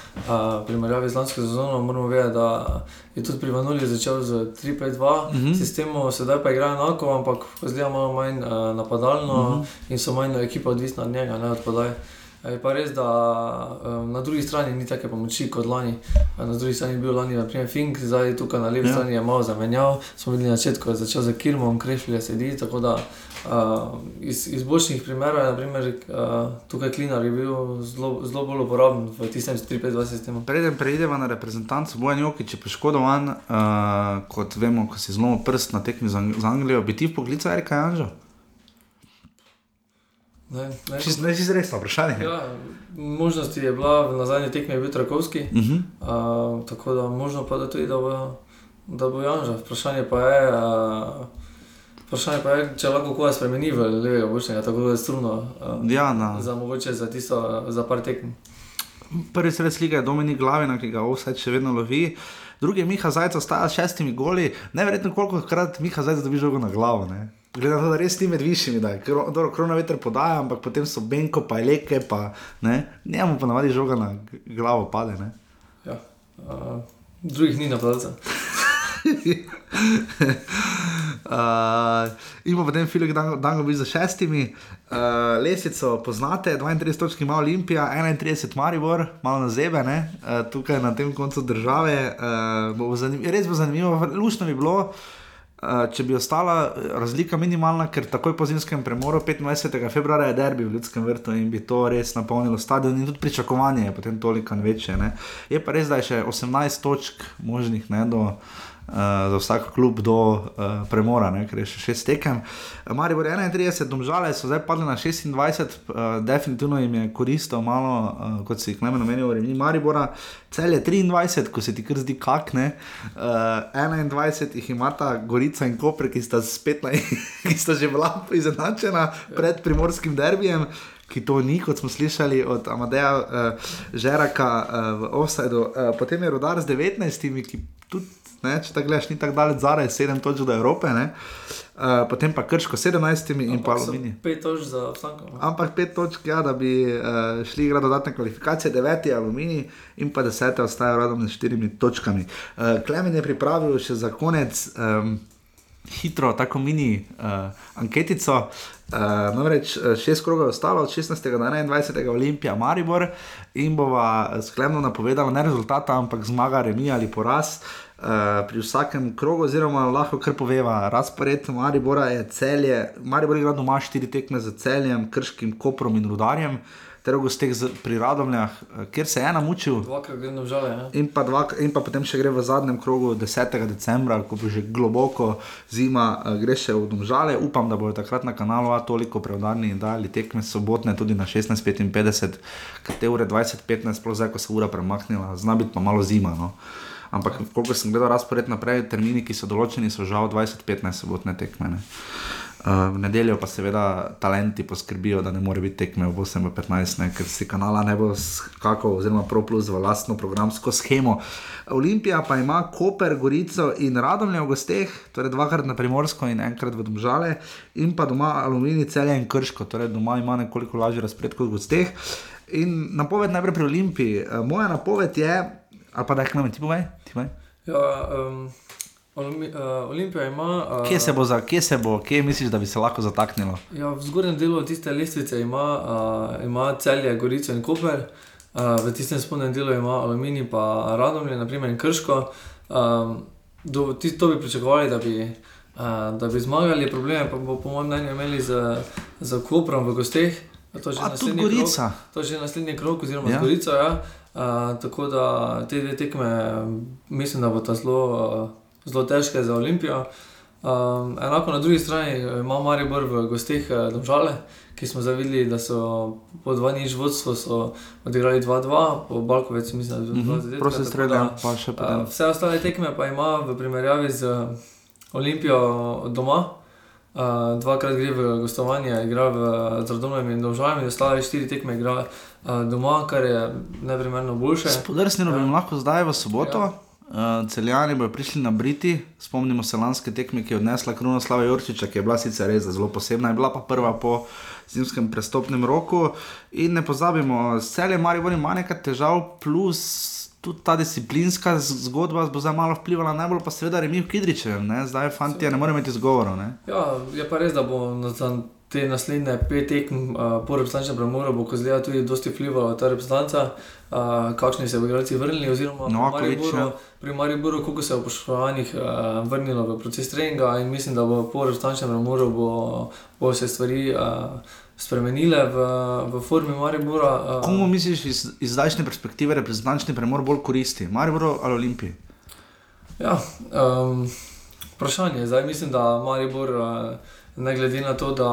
v primerjavi z lansko sezono moramo vedeti, da je tudi pri Vanoli začel z 3-5-2 uh -huh. sistemom, sedaj pa igra enako, ampak zdaj malo manj uh, napadalno uh -huh. in so manj ekipa odvisna od njega, ne od podaj. Je pa res, da um, na drugi strani ni tako pomoči kot lani. Na drugi strani je bil lani, naprimer, Fink, zdaj tukaj na levi ja. strani je malo zamenjal. Smo videli na začetku, je začel za Kirmom, Krešlje sedi. Tako da iz, iz boljših primerov je naprimer, uh, tukaj Klinar je bil zelo, zelo bolj uporaben v tistem 3-5-2 sistemu. Preden preidemo na reprezentanco, Bojan Jokič je poškodovan, uh, kot vemo, ko si zelo prst na tekmi z, z Anglijo, bi ti v poklicu Erika Janžo? Ne, ne, Ne, si resno vprašanje. Ja, možnosti je bila, na zadnji tekmi je bil Trakovski, Uh -huh. uh, tako da možno pa da tudi, da bo, da bo Janža. Vprašanje pa je, uh, vprašanje pa je, če lahko koga spremeni v levega bočnega, tako da je struno. Uh, Ja, na- Za mogoče za tisto, za par tekm. Prvi sred slike je Dominik Glavina, ki ga vse še vedno lovi. Drugi je Miha Zajec, ostaja s šestimi goli. Neverjetno, koliko krat Miha Zajec dobi žogo na glavo. Ne? Glede na to, da res ni med višjimi, da je kro, krona veter podaja, ampak potem so Benko, pa Eleke, pa ne. Njemu pa navadi žoga na glavo pade. Ne? Ja. Uh, drugih ni napadalcev. Uh, in potem Filip Dangovič za šestimi, uh, lesico poznate, 32 točk ima Olimpija, 31 Maribor, malo na zebe, ne? uh, tukaj na tem koncu države. Uh, bo zanim, res bo zanimivo, lušno bi bilo. Uh, če bi ostala eh, razlika minimalna, ker takoj po zimskem premoru, 25. februarja je derbi v Ljudskem vrtu in bi to res napolnilo stadion in tudi pričakovanje je potem toliko večje. Ne. Je pa res, da je še 18 točk možnih ne, do, uh, za vsak klub do uh, premora, ne, ker je še šest tekem. Mari bo 31, domžale so zdaj padli na 26, uh, definitivno jim je koristilo malo, uh, kot si jih najmanj omenil, remi Maribora. Cel je 23, ko se ti kar zdi kakne, uh, 21 jih imata Gorica in Koper, ki sta, spet na, ki sta že bila izenačena pred primorskim derbijem. Ki to ni, kot smo slišali od Amadeja uh, Žeraka uh, v Offsideu. Uh, potem je rodar z 19, ki tudi, ne, če tako gledaš, ni tako daleč zaraj, 7 točk do Evrope. Uh, potem pa krško 17 in pa aluminij. Pet točk za vsako. Ampak pet točk, ja, da bi uh, šli igrati dodatne kvalifikacije, deveti aluminij in pa desete ostajajo radom s štirimi točkami. Uh, Klemen je pripravil še za konec. Um, Hitro, tako mini uh, anketico, uh, namreč šest krogov je ostalo, od 16. do 21. Olimpija, Maribor in bova sklepno napovedala ne rezultata, ampak zmaga, remi ali poraz. Uh, pri vsakem krogu, oziroma lahko kar poveva, razpored Maribora je celje, Maribor je doma štiri tekme za celjem, krškim, koprom in rudarjem, ter v gosteh pri Radomljah, uh, kjer se je ena mučil. Dvakrat gre na žale. In pa, dva, in pa potem še gre v zadnjem krogu 10. decembra, ko bo že globoko zima, uh, gre še v Domžale. Upam, da bodo takrat na kanalu A toliko preudarni in dali tekme sobotne tudi na 16.55, ker te ure 20.15, sploh zdaj, ko se ura premaknila, zna biti pa malo zima. No. Ampak, koliko sem gledal razpored naprej, termini, ki so določeni, so žal 20-15 sobotne tekme. Ne. Uh, v nedeljo pa seveda talenti poskrbijo, da ne more biti tekme v 8-15, ne, ker si kanala ne bo skakal, oziroma ProPlus v lastno programsko schemo. Olimpija pa ima Koper, Gorico in Radomlje v gosteh, torej dvakrat na primorsko in enkrat v Domžale, in pa doma Aluminij, celje in krško, torej doma ima nekoliko lažji razpred kot v gosteh. In napoved najprej pri Olimpiji. Uh, moja napoved je, ali pa da jih nam ti povej? Ti povej? Ja, um, Olimi, uh, Olimpija ima. Uh, Kje se bo, za, kje se bo, kje misliš, da bi se lahko zataknilo? Ja, v zgornjem delu tiste lestvice ima, uh, ima celje, Gorico in Koper, uh, v tistem spodnjem delu ima Aluminij, pa Radomlje, naprimer in Krško. Um, do, ti, to bi pričakovali, da bi, uh, da bi zmagali, probleme pa bo, po mojem mnenju, imeli z, z Koprom v gosteh. To je že A, naslednji krog. To je že naslednji krok, oziroma Ja. ja. Gorico. Ja. Tako da te dve tekme, mislim, da bo ta zelo, uh, zelo težke za Olimpijo. Um, enako na drugi strani eh, ima Maribor v gostih uh, Domžale, ki smo zavideli, da so po 2-0 vodstvo so odigrali 2-2, po Balkovec mislim, da je bilo 2-2. Prosti streljam, pa še potem. Vse ostale tekme pa ima v primerjavi z Olimpijo doma. Uh, dvakrat gre v gostovanje, igra v Zradovnem in Dovžalem, in ostale štiri tekme igra uh, doma, kar je neprimerno boljše. Spodrsnilo bi jim lahko zdaj v soboto. Ja. Uh, celjani bodo prišli na Briti, spomnimo se lanske tekme, ki je odnesla Krunoslava Jurčiča, ki je bila sicer res zelo posebna, je bila pa prva po zimskem prestopnem roku. In ne pozabimo, celje Maribor ima nekaj težav, plus tudi ta disciplinska zgodba bo zdaj malo vplivala, najbolj pa seveda remi v Kidričevem, ne? zdaj fanti ne morejo imeti izgovorov. ne. Ja, je pa res, da bo za te naslednje pet tekem uh, po reprezentančnem premoru, bo kozlija tudi dosti vplivala ta reprezentanca, uh, kakšni se bodo igralci vrnili, oziroma pri Novakovič, Mariboru, ja. pri Mariboru, koliko se je poškodovanih uh, vrnilo v proces treninga in mislim, da bo po reprezentančnem premoru bo, bo se stvari uh, spremenile v, v formi Maribora. Uh, Komu misliš iz, iz zdajšnje perspektive reprezentančni premor bolj koristi, Mariboru ali Olimpiji? Ja, um, vprašanje je. Zdaj mislim, da Maribor, uh, ne glede na to, da,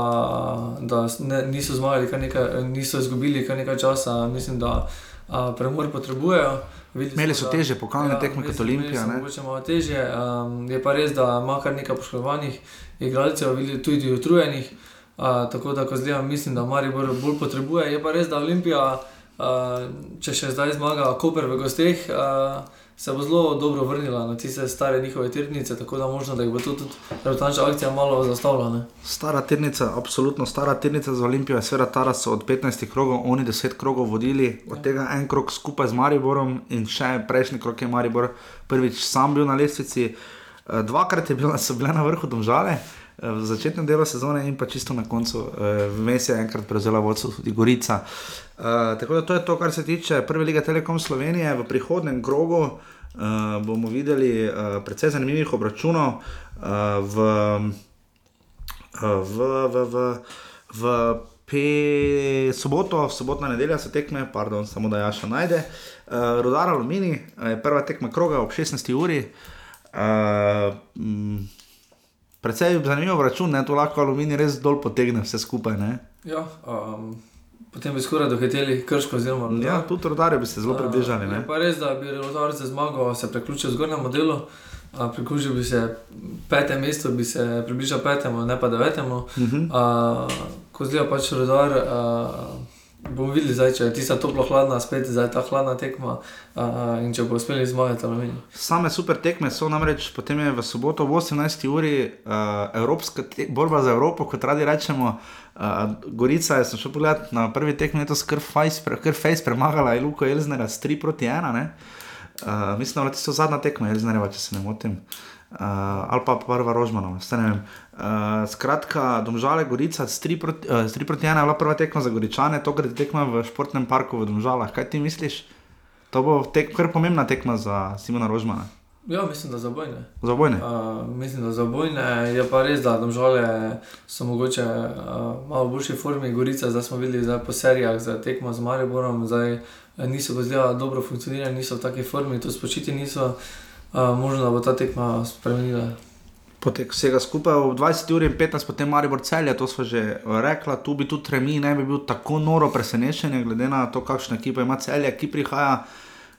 da ne, niso zmagali, nekaj, niso izgubili kar nekaj časa, mislim, da uh, premor potrebujejo. Videli Imeli so da- težje pokalne tekme res, kot Olimpija? Mogoče malo težje. Um, je pa res, da ima kar nekaj poškodovanih igralcev, tudi utrujenih. Uh, tako da, ko zdaj mislim, da Maribor bolj potrebuje. Je pa res, da Olimpija, uh, če še zdaj zmaga Koper v gosteh, uh, se bo zelo dobro vrnila na tiste stare njihove tirnice, tako da možno, da jih bo tudi reprezentančna akcija malo zastavila. Ne? Stara tirnica, absolutno stara tirnica za Olimpijo je seveda ta, da so od 15 krogov oni 10 krogov vodili, od tega en krog skupaj z Mariborom in še prejšnji krog je Maribor prvič sam bil na lestvici. Eh, Dvakrat je bila, so bile na vrhu domžale, eh, v začetnem delu sezone in pa čisto na koncu. eh, Vmes je enkrat prevzela vodstvo tudi Gorica. Uh, tako da to je to, kar se tiče prve lige Telekom Slovenije. V prihodnem krogu uh, bomo videli uh, precej zanimivih obračunov uh, v, uh, v, v, v, v pe, soboto, sobotna nedelja so tekme, pardon, samo da Jaša najde. Uh, Rudar Alumini, uh, prva tekma kroga ob 16. uri. Uh, mm, Predvsej zanimiv račun, ne? to lahko aluminij res dol potegne vse skupaj. Ne? Ja, um, potem bi skoraj dohiteli krško. Oziroma, Ja, tudi rodarje bi se zelo približali. Je ne. pa res, da bi rodar za zmago se priključil zgornjemu delu. A, priključil bi se petem mestu, bi se približal petemu, ne pa devetemu. Mhm. A, ko zdaj pač rodar, a, bomo videli, zdaj, če je tista toplo hladna, spet zdaj ta hladna tekma a, in če bo uspeli zmagati aluminij. Same super tekme so namreč, potem je v soboto ob 18. uri uh, Evropska borba za Evropo, kot radi rečemo. Uh, Gorica, sem šel pogledat na prvi tekmi, Face pre, kar Face premagala je Luko Elznera s 3 proti 1. Uh, mislim, da je to zadnja tekma Elznereva, če se ne motim. Uh, ali pa prva Rožmanova, vse ne vem. Uh, skratka, Domžale, Gorica, s 3 proti, uh, s 3 proti 1 je bila prva tekma za Goričane, tokrat tekma v športnem parku v Domžalah. Kaj ti misliš? To bo tek, kar pomembna tekma za Simona Rožmana. Ja, mislim, da za bojne. Za obojne? Uh, mislim, da za bojne je pa res, da domžale so mogoče uh, malo v boljši formi. Gorica, zdaj smo videli zdaj po serijah za tekmo z Mariborom, zdaj eh, niso pa zdaj dobro funkcionirali, niso v taki formi, to spočiti niso. Uh, možno, da bo ta tekma spremenila. Potek vsega skupaj ob 20 uri in 15, potem Maribor celje, to smo že rekla, tu bi tudi Remi ne bi bil tako noro presenečen, glede na to, kakšna ekipa ima celje, ki prihaja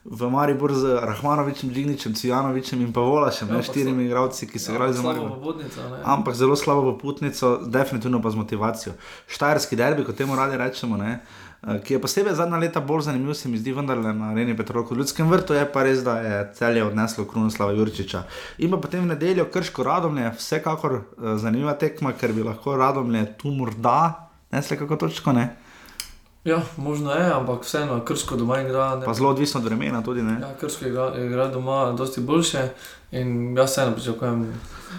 v Maribor z Rahmanovičem, Džigničem, Cvijanovičem in pa Volašem, Ja, ne štirimi igralci, ki so Ja, igrali za slabo Maribor. popotnico, ne. Ampak zelo slabo poputnico, definitivno pa z motivacijo. Štajerski derbi, kot temu radi rečemo, ne, eh, ki je posebej zadnja leta bolj zanimiv, se mi zdi vendarle na areni Petrolka v Ljudskem vrtu, je pa res, da je celje odneslo Krunoslava Jurčiča. In pa potem v nedeljo Krško Radomlje, vsekakor eh, zanimiva tekma, ker bi lahko Radomlje tu morda nesle kako točko, ne? Ja, možno je, ampak vseeno, krško doma igra. ne- Pa zelo odvisno od vremena tudi, ne? Ja, krško igra, igra doma dosti boljše in jaz vseeno pričakujem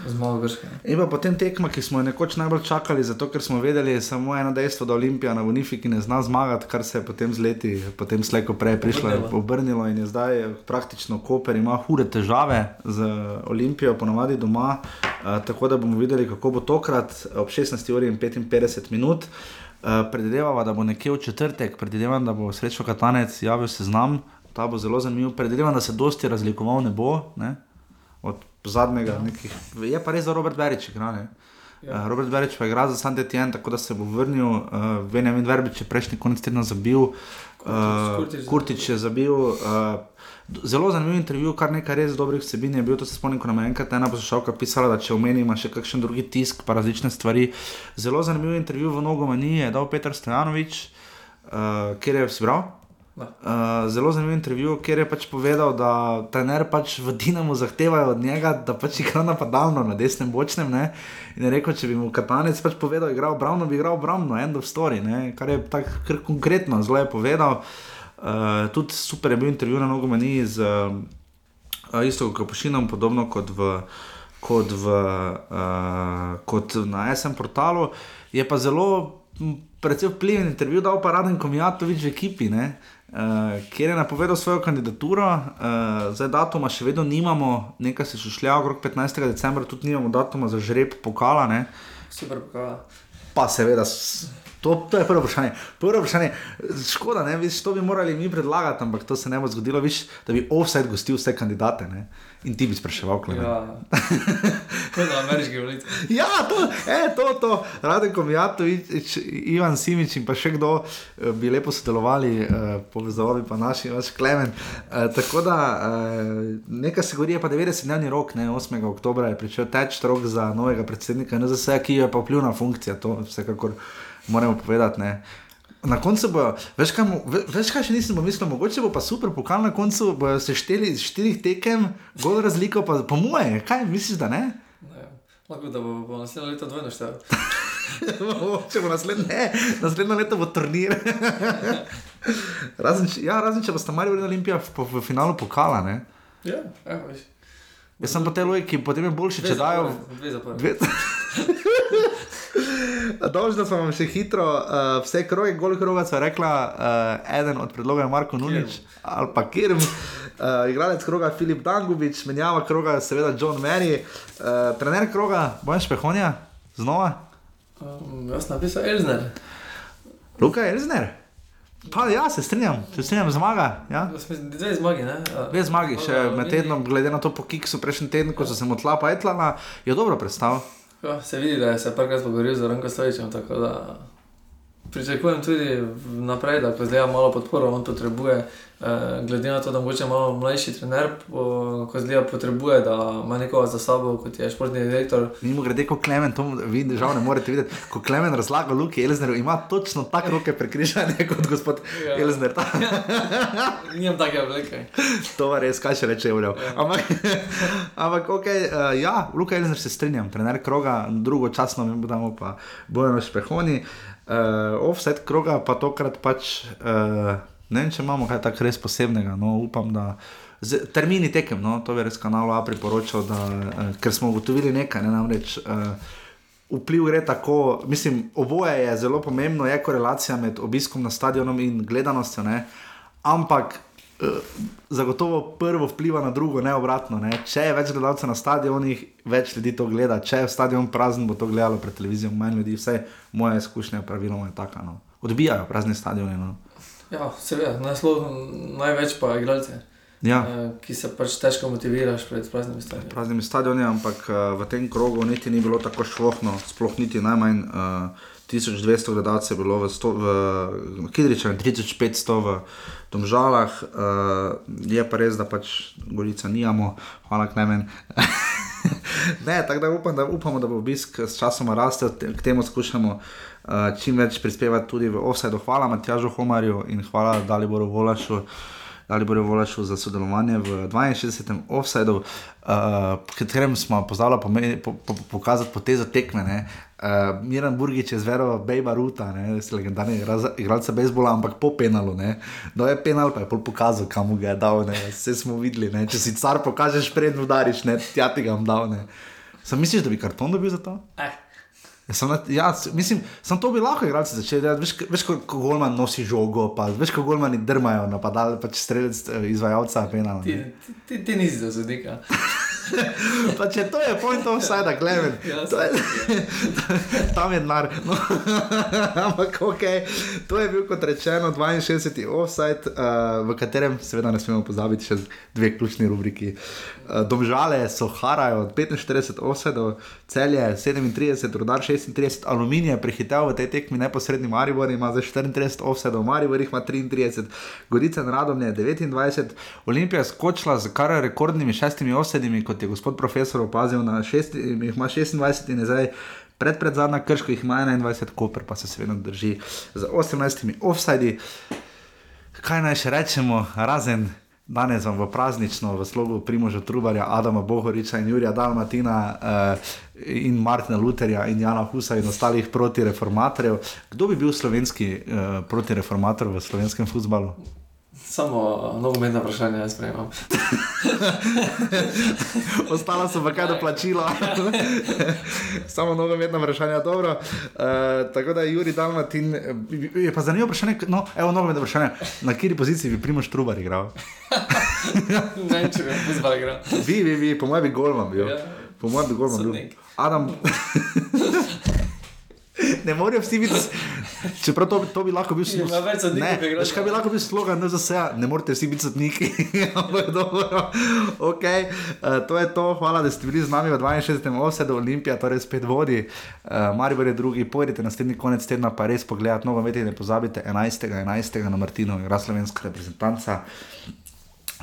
zmago krške. In pa potem tekma, ki smo jo nekoč najbolj čakali, zato ker smo vedeli samo eno dejstvo, da Olimpija na Bonifiki ne zna zmagati, kar se je potem z leti, potem slejko prej prišlo in Obrnilo. obrnilo in je zdaj praktično Koper ima hude težave z Olimpijo, ponavadi doma, uh, tako da bomo videli, kako bo tokrat ob 16. uri in 55 minut. Uh, predvidevava, da bo nekje v četrtek, predvidevam, da bo srečo Katanec javil seznam, ta bo zelo zanimiv. Predvidevam, da se dosti razlikoval ne bo, ne? od zadnjega. Nekih, je pa res za Robert Berič, igra, ne? Ja. Uh, Robert Berič pa igra za San Etienne, tako da se bo vrnil. Uh, Benjamin Verbič je prejšnji konec tedna zabil, uh, Kurtič- Kurtič je zabil. Uh, Zelo zanimiv intervju, kar nekaj res dobrih vsebin je bil. To se spomnim, ko nam je enkrat ena poslušalka pisala, da če omenimo še kakšen drugi tisk, pa različne stvari. Zelo zanimiv intervju v Nogomaniji je dal Petr Stojanovič, uh, kjer je si bral. Uh, zelo zanimiv intervju, kjer je pač povedal, da trener pač v Dinamu zahtevajo od njega, da pač igra napadalno na desnem bočnem. Ne? In je rekel, če bi mu Katanec pač povedal, da igra obrambno, bi igral obrambno, end of story, ne? kar je tako konkretno, zelo je povedal. Uh, tudi super je bil intervju na Nogomaniji z uh, isto Kapušinom, podobno kot v. Kot, v, uh, kot na SM portalu, je pa zelo m, precej vpliven intervju dal pa Raden Komijatovič v ekipi, ne, uh, kjer je napovedal svojo kandidaturo. Uh, zdaj datuma še vedno nimamo, nekaj se šušlja, okrog 15. decembra tudi nimamo datuma za žreb pokala. Ne. Super pokala. Pa seveda, to, to je prvo vprašanje. Prvo vprašanje, škoda, ne, viš, to bi morali mi predlagati, ampak to se ne bo zgodilo, viš, da bi offset gostil vse kandidate ne. in ti bi spraševal, kaj Ja, kot na ameriški volitvi. Ja, to, e, to, to. Raden Komijatovič, Ivan Simič in pa še kdo eh, bi lepo sodelovali, eh, povezovali pa naši, vaš Klemen. Eh, tako da eh, nekaj se govori, je pa 90-dnevni rok, ne, 8. oktober je pričel teči rok za novega predsednika NZS, ki je pa vplivna funkcija, to vsekakor moramo povedati. Ne. Na koncu bo, veš kaj, veš kaj še nisem pomislil, mogoče bo pa super pokal na koncu, bojo se šteli iz štirih tekem, gol razliko pa po moje, kaj misliš, da ne? Lahko da bo, bo naslednje leto dvojno števil. Če bo naslednje, ne, naslednje leto bo turnir. razen, ja, razen če boste Marijo in Olimpija v, v, v finalu pokala. Ne? Ja, evo, veš. Jaz sem po tej logiki, potem je boljše, če Dve dajo. zapored, dve zapored. Dolžna sem vam še hitro, uh, vse kroge, koliko kroga so rekla, uh, eden od predlogov je Marko Nunič ali pa Kirm. Uh, igralec kroga Filip Dangovič, menjava kroga, seveda John Mary, uh, trener kroga Bojan Špehonja, znova. Um, jaz sem napisal Elzner. Luka Elzner. Pa ja, se strinjam, se strinjam, zmaga. Ja. Dve zmagi, ne? A, Dve zmagi, še med tednom, glede na to po kiksu prejšnji teden, ko so se mu tla pa etlala, je dobro predstavil. Ja, se vidi, da je se parkrat pogovoril z Ranko Stojičem, tako da pričakujem tudi naprej, da ko zdaj ima malo podporo, on potrebuje, eh, glede na to, da mogoče malo mlajši trener, po, ko zdaj potrebuje, da ima nekoga za sabo, kot je športni direktor. Mimo grede, ko Klemen, to vi žal ne morete videti, ko Klemen razlaga Luki Elzneru, ima točno tako roke prekrižane kot gospod Ja. Elzner. Ta- Nimam take obleke. To var res, kaj še reče, Uvrev. Ampak, ampak ok, uh, ja, Luka Elzner se strinjam, trener kroga, drugo časno mi bomo pa bojeno špehoni. Uh, offset kroga pa tokrat pač, uh, ne vem, če imamo kaj tako res posebnega, no upam, da. Z, termini tekem, no, to bi res kanal A priporočal, da, uh, ker smo ugotovili nekaj, ne namreč. Uh, Vpliv gre tako, mislim, oboje je zelo pomembno, je korelacija med obiskom na stadionom in gledanostjo, ne? ampak zagotovo prvo vpliva na drugo, ne obratno. Ne? Če je več gledalcev na stadionih, več ljudi to gleda, če je stadion prazen, bo to gledalo pred televizijo, manj ljudi, vse moja izkušnja praviloma je taka. No. Odbijajo prazni stadioni. No. Ja, seveda, naslov, največ pa igralce, Ja. eh, ki se pač težko motiviraš pred praznimi stadioni. praznimi stadioni, ampak uh, v tem krogu niti ni bilo tako šlohno, sploh niti najmanj uh, 1200 gledalcev je bilo v, sto, v Kidriču in 3500 v Domžalah. Uh, je pa res, da pač Gorica nijamo, hvala Klemen. ne, tako da, upam, da upamo, da bo obisk s časom rastel, te- k temu skušamo uh, čim več prispevati tudi v offside. Hvala Matjažu Homarju in hvala Daliboru Volašu. Ali bodo volašli za sodelovanje v 62. offsajdu, uh, katerem smo pozvali pomeni- po, po, pokazati potezo tekme. ne. Uh, Miran Burgič je zveral Bejba Ruta, ne, legendarni igra- igralca bejzbola, ampak po penalu. Ne. Da je penal, pa je pol pokazal, kam ga je dal. Ne. Vse smo videli. Ne. Če si car pokažeš, prednjo udariš, ne, tja ti ga bom dal. Sam misliš, da bi karton dobil za to? Eh. Ja, Sem, na- ja, mislim, sem to bi lahko igralci začeli. delati. Veš, veš, ko, ko Golman nosi žogo, pa veš, ko Golmani drmajo, napadali pač strelec eh, izvajalca penala. Ti, ti, ti, nisi za sodnika. Pa če to je point Klemen. Ja, To je- Tam je denar. No, ampak ok, to je bil kot rečeno 62. offside, uh, v katerem seveda ne smemo pozabiti še dve ključni rubriki. Uh, domžale so harajo od 45 offsideov, celje 37, rudar 36, aluminij je prehitel v tej tekmi neposredni Maribor, ima zdaj 34 offsideov, Maribor jih ima 33, Gorica in Radom je 29, Olimpija skočila z kar rekordnimi šestimi offsidimi, kot je gospod profesor opazil, šest, jih ima 26 in je zdaj. Pred, pred zadnja krško jih ima 21, Koper pa se seveda drži z 18 offsidi. Kaj naj še rečemo, razen danes vam v praznično, v slogu Primoža Trubarja, Adama Bohoriča in Jurija Dalmatina uh, in Martina Luterja in Jana Husa in ostalih protireformatorjev. Kdo bi bil slovenski uh, protireformator v slovenskem futbalu? Samo nogometna vprašanja jaz sprejemam. Ostala so pa kaj doplačila. Samo nogometna vprašanja, dobro. Uh, tako da je Juri Dalmatin, eh, je pa zanimivo vprašanje, no, evo nogometno vprašanje, na kateri poziciji bi Primož Trubar igral? ne vem, če bi fuzbal igral. Vi, vi, vi, po mojem bi golman bil. Ja. Po mojem bi golman bil. Adam. Ne morajo vsi biti, čeprav to, to bi lahko bil sodnikov, Ne, veš, kaj bi lahko bil slogan, ne za vse, ne morete vsi biti sodniki. Ampak dobro, ok, uh, to je to, hvala, da ste bili z nami v 62. osedu, Olimpija torej spet vodi, uh, Maribor je drugi, pojdite naslednji konec tedna pa res pogledati nogomet in ne pozabite 11. 11. na Martinu, igra slovenska reprezentanca.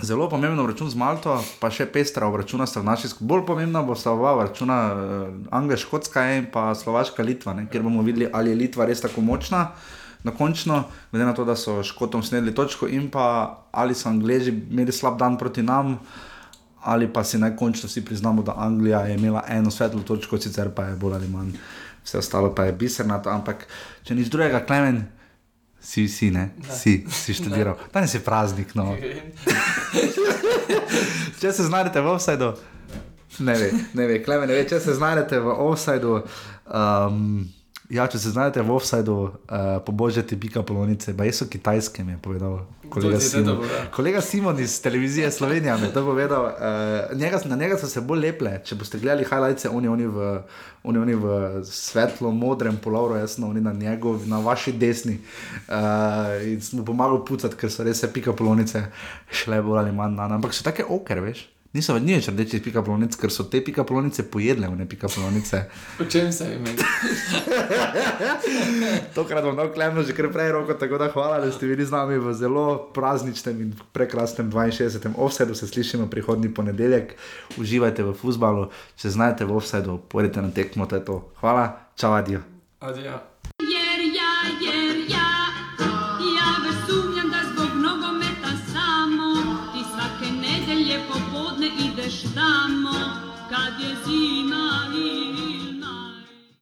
Zelo pomembno račun z Malto, pa še pestra obračuna sta v naši skupini. Bolj pomembna bo sta oba računa uh, Anglija, Škotska in pa Slovaška, Litva, ne? kjer bomo videli, ali je Litva res tako močna. Na končno, glede na to, da so Škotom snedli točko in pa ali so Angliji imeli slab dan proti nam, ali pa si naj končno vsi priznamo, da Anglija je imela eno svetlo točko, sicer pa je bolj ali manj vse ostalo pa je bisernato. Ampak če nič drugega, Klemen, si, si, ne, si, si študiral. Danes je praznik, no. če se znajdete v offsajdu, ne ve, ne ve, Klemen, ne ve, če se znajdete v offsajdu. Um, Ja, če se znajdete v offsajdu, uh, pobožjate pika polonice, pa so kitajske, mi je povedal kolega je Simon. to povedal? Kolega Simon iz televizije Slovenija mi je to povedal. Uh, njega, na njega so se bolj leple. Če boste gledali highlights, oni, oni, v, oni, oni v svetlo, modrem polovru, jaz sem oni na njegov, na vaši desni. Uh, in smo pomagali pucati, ker so res pika polonice šle bolj ali manj na. Ampak so take oker, veš. Niso več nič rdeči pika polonic, ker so te pika polonice pojedle, ne pika polonice. O čem se ime? Tokrat bom dal klemno že kar prej roko, tako da hvala, da ste bili z nami v zelo prazničnem in prekrasnem 62. offsetu. Se slišimo prihodnji ponedeljek. Uživajte v futbalu, če znajdete v offsetu, pojdite na tekmo, to je to. Hvala, čau, adijo. Adijo.